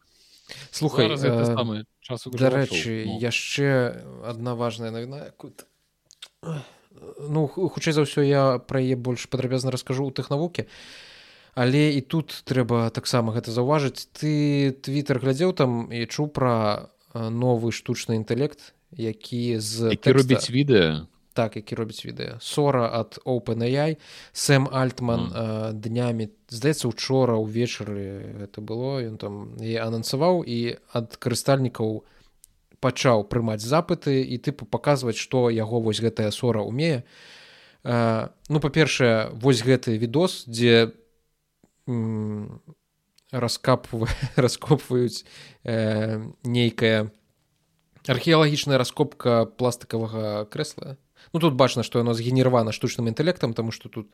Speaker 3: Слухай э, дарэчы
Speaker 2: Ну.
Speaker 3: яшчэ адна важная навіна якую т- ну ху- хутчэй за ўсё я пра яе больш падрабязна раскажу ў тэхнавукі але і тут трэба таксама гэта заўважыць. Ты твиттер глядзеў там і чуў пра э, новы штучны інтэлект які з
Speaker 2: які
Speaker 3: тэкста-
Speaker 2: робіць відэа?
Speaker 3: Так які робіць відэа. Сора ад openai сэм альтман mm. днямі здаецца учора ўвечары гэта было ён там і анансаваў і ад карыстальнікаў пачаў прымаць запыты і тыпу паказваць што яго вось гэтая сора умее Э, ну па-першае вось гэты відос дзе м, раскапва (laughs) раскопваюць э, нейкая археалагічная раскопка пластикавага крэсла. Ну тут бачна што яно згенеравана штучным інтэлектам тому что тут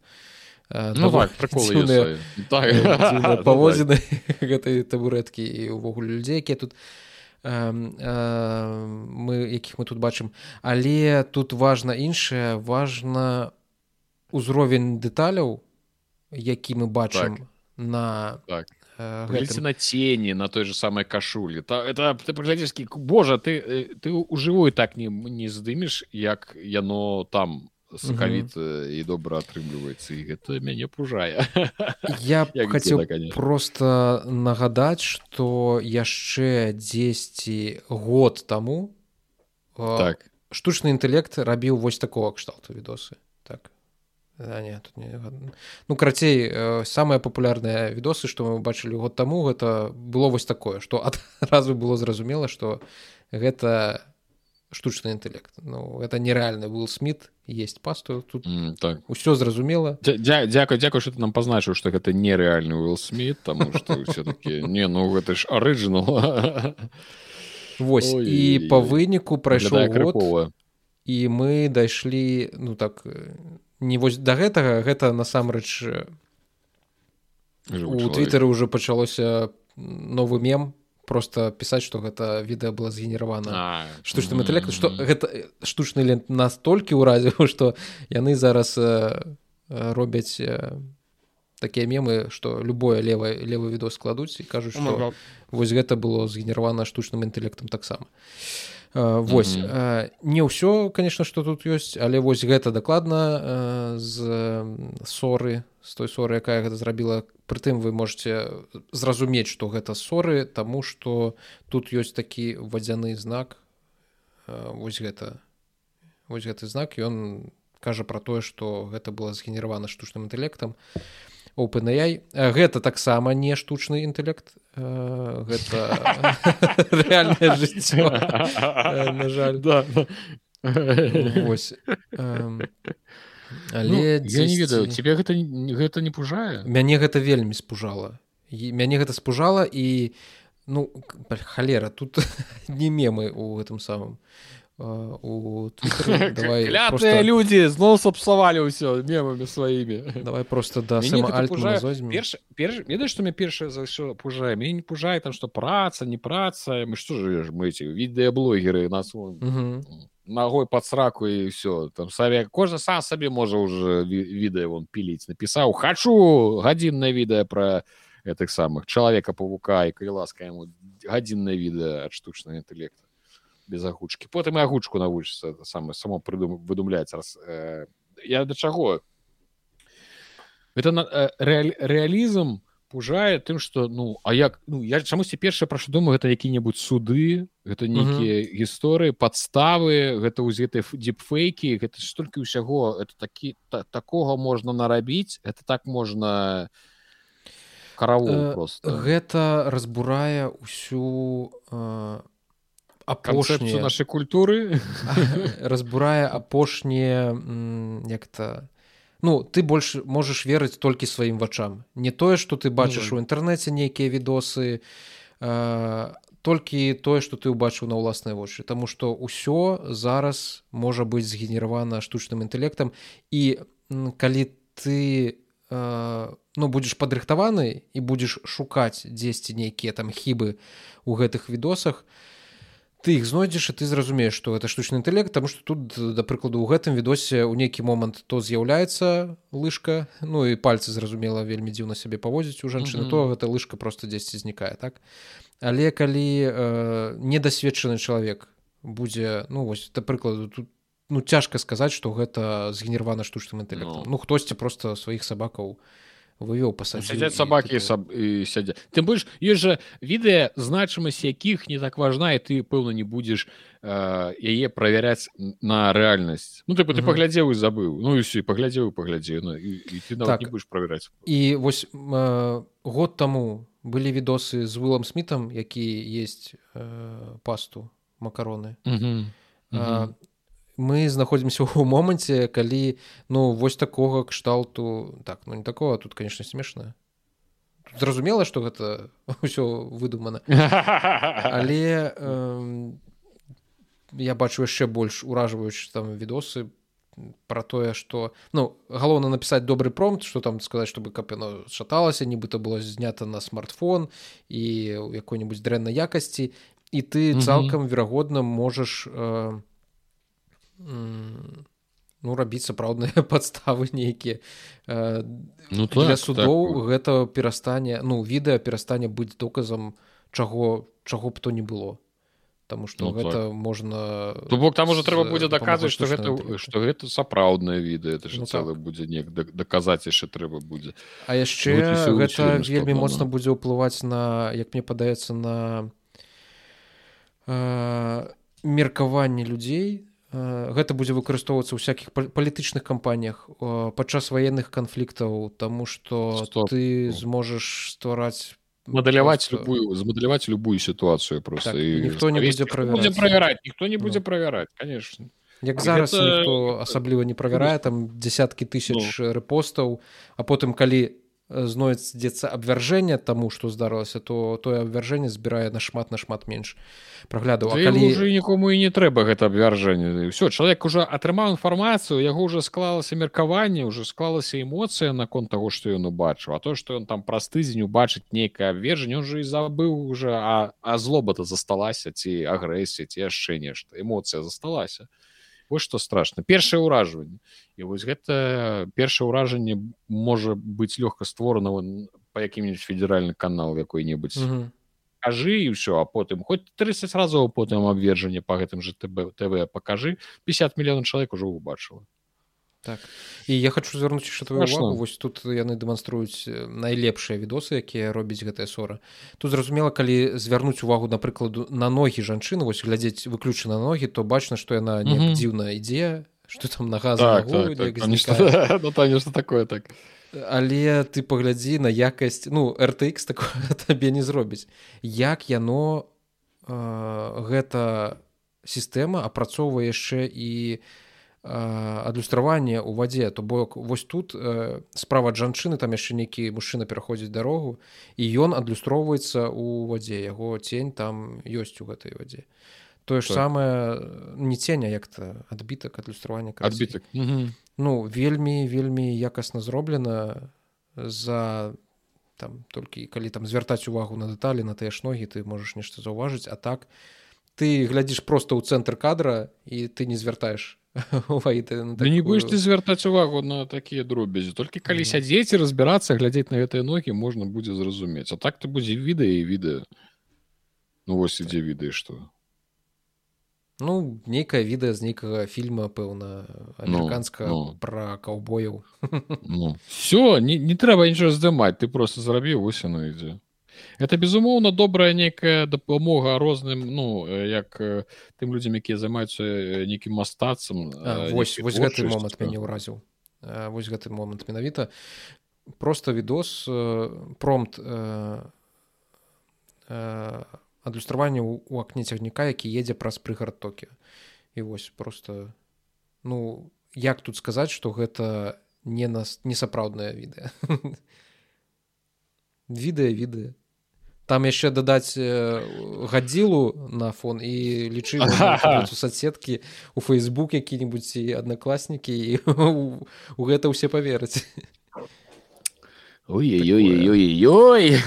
Speaker 3: э,
Speaker 2: ну так
Speaker 3: дзіўныя,
Speaker 2: так. (laughs) Ну, так.
Speaker 3: паводзіны (laughs) гэтай табурэткі і ўвогуле людзей якія тут э, мы якіх мы тут бачым але тут важна іншае важна узровень дэталяў які мы бачым
Speaker 2: Так.
Speaker 3: на
Speaker 2: Так.
Speaker 3: э, гэтым
Speaker 2: на цені на той же самой кашулі та это ты паглядзіш кі Божа ты э, ты у жывую так не не здымеш як яно там сакавіта і добра атрымліваецца і гэта мяне пужае
Speaker 3: я хацеў просто нагадаць што яшчэ 10 год таму э,
Speaker 2: так.
Speaker 3: штучны інтэлект рабіў вось такого кшталту відосы. Так. А, не, тут не... ну карацей э, самыя папулярныя відосы што мы бачылі год таму гэта было вось такое што (laughs) адразу было зразумела што гэта штучны інтэлект ну это нереальны был смит есть пасту тут
Speaker 2: М, так.
Speaker 3: усё зразумела
Speaker 2: Дзя- дзя- дзякуй что ты нам пазначыў что гэта нереальны Уилл Смит тому что (laughs) все-таки не ну гэта ж арыжынал (laughs)
Speaker 3: Вось
Speaker 2: Ой,
Speaker 3: і по выніку прайшоў год і мы дайшлі ну так э, не вось да гэтага гэта насамрэч э, у твиттары уже пачалося новы мем просто пісаць што гэта відэа было згенеравана штучным інтэлектам што гэта э, штучны лент настолькі ўразіў што (laughs) яны зараз э, э, робяць э, такія мемы што любое левае левы відос кладуць і кажуць што вось гэта было згенеравана штучным інтэлектам таксама. Э, Вось.
Speaker 2: Мгм.
Speaker 3: э, не ўсё конечно што тут ёсць але вось гэта дакладна э, з м, соры з той соры якая гэта зрабіла. Прытым вы можете зразумець што гэта соры таму што тут ёсць такі вадзяны знак. Э, вось гэта. Вось гэты знак ён кажа пра тое што гэта было згенеравана штучным інтэлектам OpenAI. Э, гэта таксама не штучны інтэлект Э, гэта (laughs) рэальнае жыццё (laughs) Э, на жаль.
Speaker 2: Да.
Speaker 3: Вось.
Speaker 2: Ну,
Speaker 3: Але
Speaker 2: я не ведаю тебе гэта не- гэта не пужае?
Speaker 3: Мяне гэта вельмі спужала. Мяне гэта спужала і ну халера тут (laughs) не мемы у гэтым самым у (laughs) Твиттері. давай
Speaker 2: клятыя
Speaker 3: просто,
Speaker 2: людзі зноў сапсавалі ўсё мемамі сваімі (laughs)
Speaker 3: давай просто да
Speaker 2: перш перш ведаеш што мне першае за ўсё пужае мяне не пужае там што праца не праца мы што ж мы эти відэаблогеры нас
Speaker 3: Мгм.
Speaker 2: ногой под сраку і все там сабе кожны сам сабе можа уже відэа вон піліць напісаў хачу гадзіннае відэа пра гэтых самых чалавека павука і калі ласка яму гадзіннае відэа ад штучнага інтэлекта без агучкі потым і агучку навучыцца самае само прыдум выдумляць раз э, я да чаго это на, э, рэаль, рэалізм пужае тым что ну а як ну я чамусьці першае пра што думаю гэта які-небудзь суды гэта нейкія гісторыі падставы гэта ў гэтай дипфейкі гэта столькі ўсяго это такі та, такога можна нарабіць это так можна караву э, просто.
Speaker 3: гэта разбурае ўсю э, апошнюю
Speaker 2: нашай культуры. (laughs)
Speaker 3: Разбурае апошнія як-то ну ты больш можаш верыць толькі сваім вачам. Не тое што ты бачыш у інтэрнэце нейкія відосы э, толькі тое што ты ўбачыў на ўласныя вочы Таму што ўсё зараз можа быць згенеравана штучным інтэлектам і калі ты э, ну будзеш падрыхтаваны і будзеш шукаць дзесьці нейкія там хібы у гэтых відосах то ты іх знойдзеш і ты зразумееш што гэта штучны інтэлект там што тут да прыкладу ў гэтым відосе ў нейкі момант то з'яўляецца лыжка ну і пальцы зразумела вельмі дзіўна сябе павозіць у жанчыны mm -hmm. то гэта лыжка просто дзесьці знікае так але калі э, недасведчаны чалавек будзе ну вось да прыкладу тут ну цяжка сказаць што гэта згенервана штучным інтэлектам no. ну хтосьці просто сваіх сабакаў у вывёў пасадзі
Speaker 2: сядзяць сабакі і, саб... і сядзя тым больш ёсць жа відэа значымасць якіх не так важна і ты пэўна не будзеш э, яе правяраць на рэальнасць ну ты ты паглядзеў і забыў ну і все паглядзеў паглядзеў ну, і, і ты так. не будешь правяраць
Speaker 3: і вось э, год таму былі відосы з вылам смітам які есть э, пасту макароны
Speaker 2: mm -hmm. Mm -hmm.
Speaker 3: Мы знаходзімся ў моманце калі ну вось такога кшталту так ну не такого тут конечно смешна зразумела что гэта (laughs) ўсё выдумана. Але э, я бачу яшчэ больш уражваючы там відосы про тое что ну галоўна напісаць добры промт что там сказаць чтобы каб яно шаталася нібыта было знята на смартфон і у якой-нибудь дрэннай якасці і ты цалкам верагодна можаш э, ну рабіць сапраўдныя (laughs) падставы нейкія э,
Speaker 2: ну, так,
Speaker 3: для судоў так. гэта перастане ну відэа перастане быць доказам чаго чаго б то не было Таму што ну, гэта так. можна
Speaker 2: то бок там уже трэба будзе даказваць што гэта што гэта сапраўднае відэа это ж ну, цэлы так. будзе не даказаць яшчэ трэба будзе
Speaker 3: А яшчэ гэта вельмі моцна будзе ўплываць на як мне падаецца на э, меркаванне людзей гэта будзе выкарыстоўвацца ў всякихх палітычных кампаніях падчас ваенных канфліктаў тому что ты зможаш ствараць
Speaker 2: мадаляваць просто... любую змадаляваць любую сітуацыю просто так,
Speaker 3: ніхто не будзе
Speaker 2: правяраць правяраць ніхто не будзе ну. правяраць конечно
Speaker 3: як зараз гэта... ніхто асабліва не правярае там десяткі тысяч ну. рэпостаў а потым калі знойдзецца абвяржэнне таму што здарылася то тое абвяржэнне збірае нашмат нашмат менш праглядаў
Speaker 2: да калі нікому і не трэба гэта абвяржэнне все чалавек уже атрымаў інфармацыю яго уже склалася меркаванне уже склалася эмоцыя наконт таго што ён убачыў а то што ён там праз тыдзень убачыць нейкае абвержанне уже і забыў уже а а злоба-то засталася ці агрэсія ці яшчэ нешта эмоцыя засталася вось што страшна. Першае ўражванне і вось гэта першае ўражанне можа быць лёгка створана по якім-нибудь федеральны канал якой-небудзь. Mm -hmm. кажы і ўсё а потым хоць 30 разоў потым абвержанне по гэтым же тб тв пакажы. 50 мільёнаў чалавек ужо убачыла
Speaker 3: так. І я хочу звярнуць яшчэ твою увагу вось тут яны дэманструюць найлепшыя відосы якія робяць гэтая сора тут зразумела калі звярнуць увагу напрыкладу на ногі жанчыны вось глядзець выключана ногі то бачна што яна не mm -hmm. дзіўная ідзея что там на газ
Speaker 2: так, так, так, нешта, (laughs) ну, нешта такое так.
Speaker 3: Але ты паглядзі на якасць ну rtx такое (laughs) табе не зробіць як яно э, гэта сістэма апрацоўвае яшчэ і у адлюстраванне ў вадзе то бок вось тут э, справа ад жанчыны там яшчэ нейкі мужчына пераходзіць дарогу і ён адлюстроўваецца ў вадзе яго цень там ёсць у гэтай вадзе. Тое ж так. самае не ценя як-то адбітак адлюстравання
Speaker 2: адбітак.
Speaker 3: Ну вельмі вельмі якасна зроблена за там толькі калі там звяртаць увагу на дэталі на тыя ж ногі ты можаш нешта заўважыць а так ты глядзіш просто ў цэнтр кадра і ты не звяртаеш (laughs)
Speaker 2: да не будешь ты звяртаць увагу на такія дробязі толькі калі сядзець і разбірацца глядзець на гэтыя ногі можна будзе зразумець а так ты будзе відэа і відэа ну вось ідзе відэа што
Speaker 3: ну нейкае відэа з нейкага фільма пэўна амерыканска ну, (laughs) ну. пра каўбояў
Speaker 2: ну, все не, не трэба нічого здымаць ты просто зрабіў вусіну ідзе это безумоўна добрая нейкая дапамога розным ну як тым людзям якія займаюцца нейкім мастацам
Speaker 3: вось вось гэты момант мяне ўразіў вось гэты момант менавіта. Просто відос промт адлюстраванне ў акне цягніка які едзе праз прыгарад токі і вось просто ну як тут сказаць что гэта не нас несапраўднае (laughs) відэа. Відэа відэа там яшчэ дадаць гадзілу на фон і лічы (laughs) у соцсеткі (laughs) у фейсбук які-нибудь і аднакласнікі і у гэта ўсе паверыць
Speaker 2: ой-ой-ой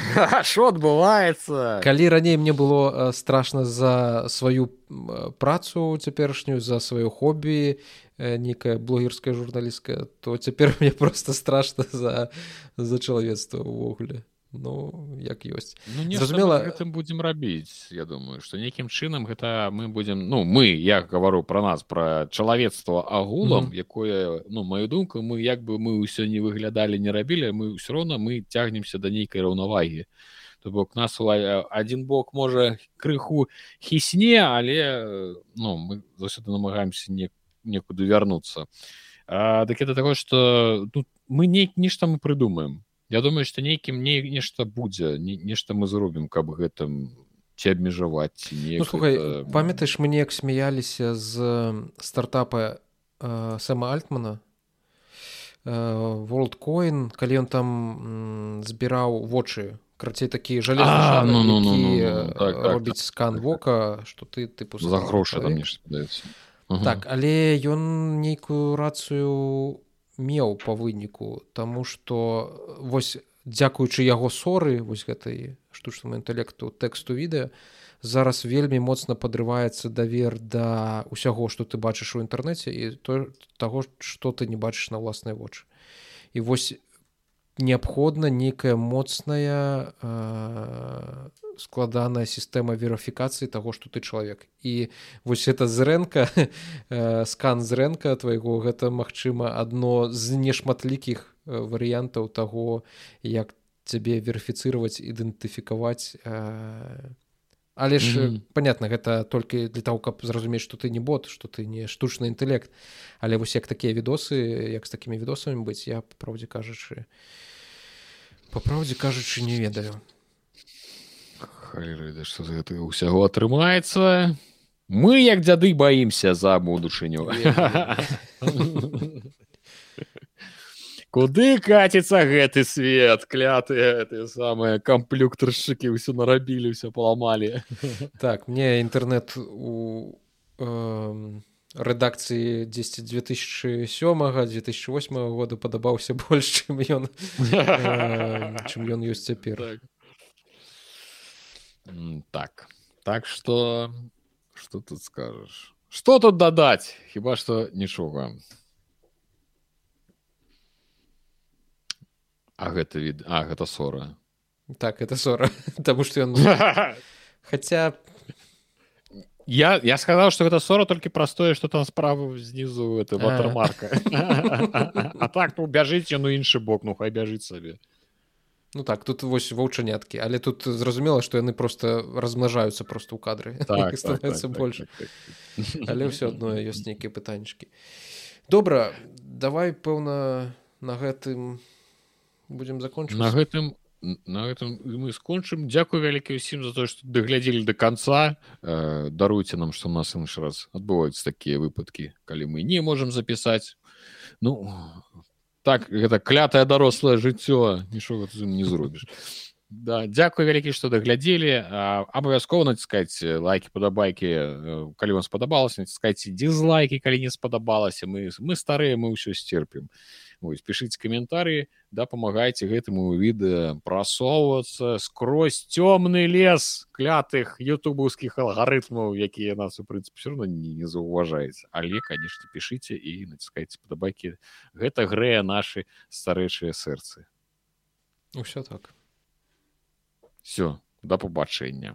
Speaker 2: що (laughs) адбываецца
Speaker 3: калі раней мне было страшно за сваю працу цяперашнюю за сваё хобі нейкая блогерская журналістка то цяпер мне просто страшно за за чалавецтва ўвогуле ну як ёсць.
Speaker 2: Ну, зразумела гэтым будзем рабіць Я думаю что нейкім чынам гэта мы будзем ну мы як гавару про нас про чалавецтва агулам mm -hmm. якое ну мою думку мы як бы мы ўсё не выглядалі не рабілі мы ўсё роўна мы цягнемся да нейкай раўнавагі. То бок нас один бок можа крыху хісне але ну мы заўсёды намагаемся не некуды вярнуцца. Дык это таго что тут мы не нешта мы прыдумаем Я думаю что нейкім не нешта будзе не, нешта мы зробім каб гэтым ці абмежаваць
Speaker 3: ну, это... памятаеш мы неяк смяяліся з стартапа э, сама альтмана волдкоін калі ён там збіраў вочы крацей такі жалез
Speaker 2: ну, ну, ну, ну,
Speaker 3: ну. Так, так, робіць так, скан так, вока что ты тыпу
Speaker 2: за грошы там нешта
Speaker 3: так але ён нейкую рацыю меў па выніку таму што вось дзякуючы яго соры вось гэтай штучнаму інтэлекту тэксту відэа зараз вельмі моцна падрываецца давер да ўсяго што ты бачыш у інтэрнэце і то таго што ты не бачыш на ўласныя вочы. І вось неабходна нейкая моцная э, складаная сістэма верыфікацыі таго што ты чалавек. І вось это зрэнка (laughs) э, скан зрэнка твайго гэта магчыма адно з нешматлікіх э, варыянтаў таго як цябе верыфіцыраваць ідэнтыфікаваць э, але ж mm -hmm. понятно гэта толькі для того каб зразумець што ты не бот што ты не штучны інтэлект. Але вось як такія відосы як з такімі відосамі быць я па праўдзе кажучы па праўдзе кажучы не ведаю
Speaker 2: халерыда што з гэта ўсяго атрымаецца мы як дзяды баімся за будучыню. Куды каціцца гэты свет? Клятыя ты самыя камплюктаршчыкі ўсё нарабілі ўсё паламалі.
Speaker 3: Так мне інтэрнет у э, рэдакцыі 10 2007 2008 года падабаўся больш чым ён (laughs) э, чым ён ёсць цяпер. Так
Speaker 2: так. Так что что тут скажешь? Что тут дадаць хіба что нічога а гэта від а гэта ссора.
Speaker 3: Так это ссора (laughs) потому что ён (laughs) хотя
Speaker 2: я я сказал что гэта ссора толькі простое что там справа знізу это ватермарка. (laughs) А так ну бяжыць ну іншы бок ну хай бяжыць сабе
Speaker 3: Ну так тут вось ваўчаняткі. Але тут зразумела што яны просто размнажаюцца просто ў кадры (laughs) так, становится так, так, больше так, так, так. але ўсё адно ёсць нейкія пытанчыкі. Добра давай пэўна на гэтым будемм закончыць.
Speaker 2: На гэтым на гэтым мы скончым. Дзякую вялікі ўсім за то што даглядзелі до конца э, даруйце нам што у нас іншы раз адбываюцца такія выпадкі калі мы не можемм запісаць. Ну так гэта клятае дарослае жыццё нічога не зробіш да дзякуй вялікі што даглядзелі абавязкова націскаць лайки падабайкі калі вам спадабалася націскайце дизлайки калі не спадабалася мы мы старыя мы ўсё сцерпім Вось, пішыце каментары дапамагайце гэтаму відэа прасоўвацца скрозь цёмны лес клятых ютубаўскіх алгарытмаў якія нас у прынцыпе все равно не, не заўважаецца. Але конечно пішыце і націскайце падабакі гэта грэя нашы старэйшыя сэрцы.
Speaker 3: Ўсё так.
Speaker 2: Все да побачэння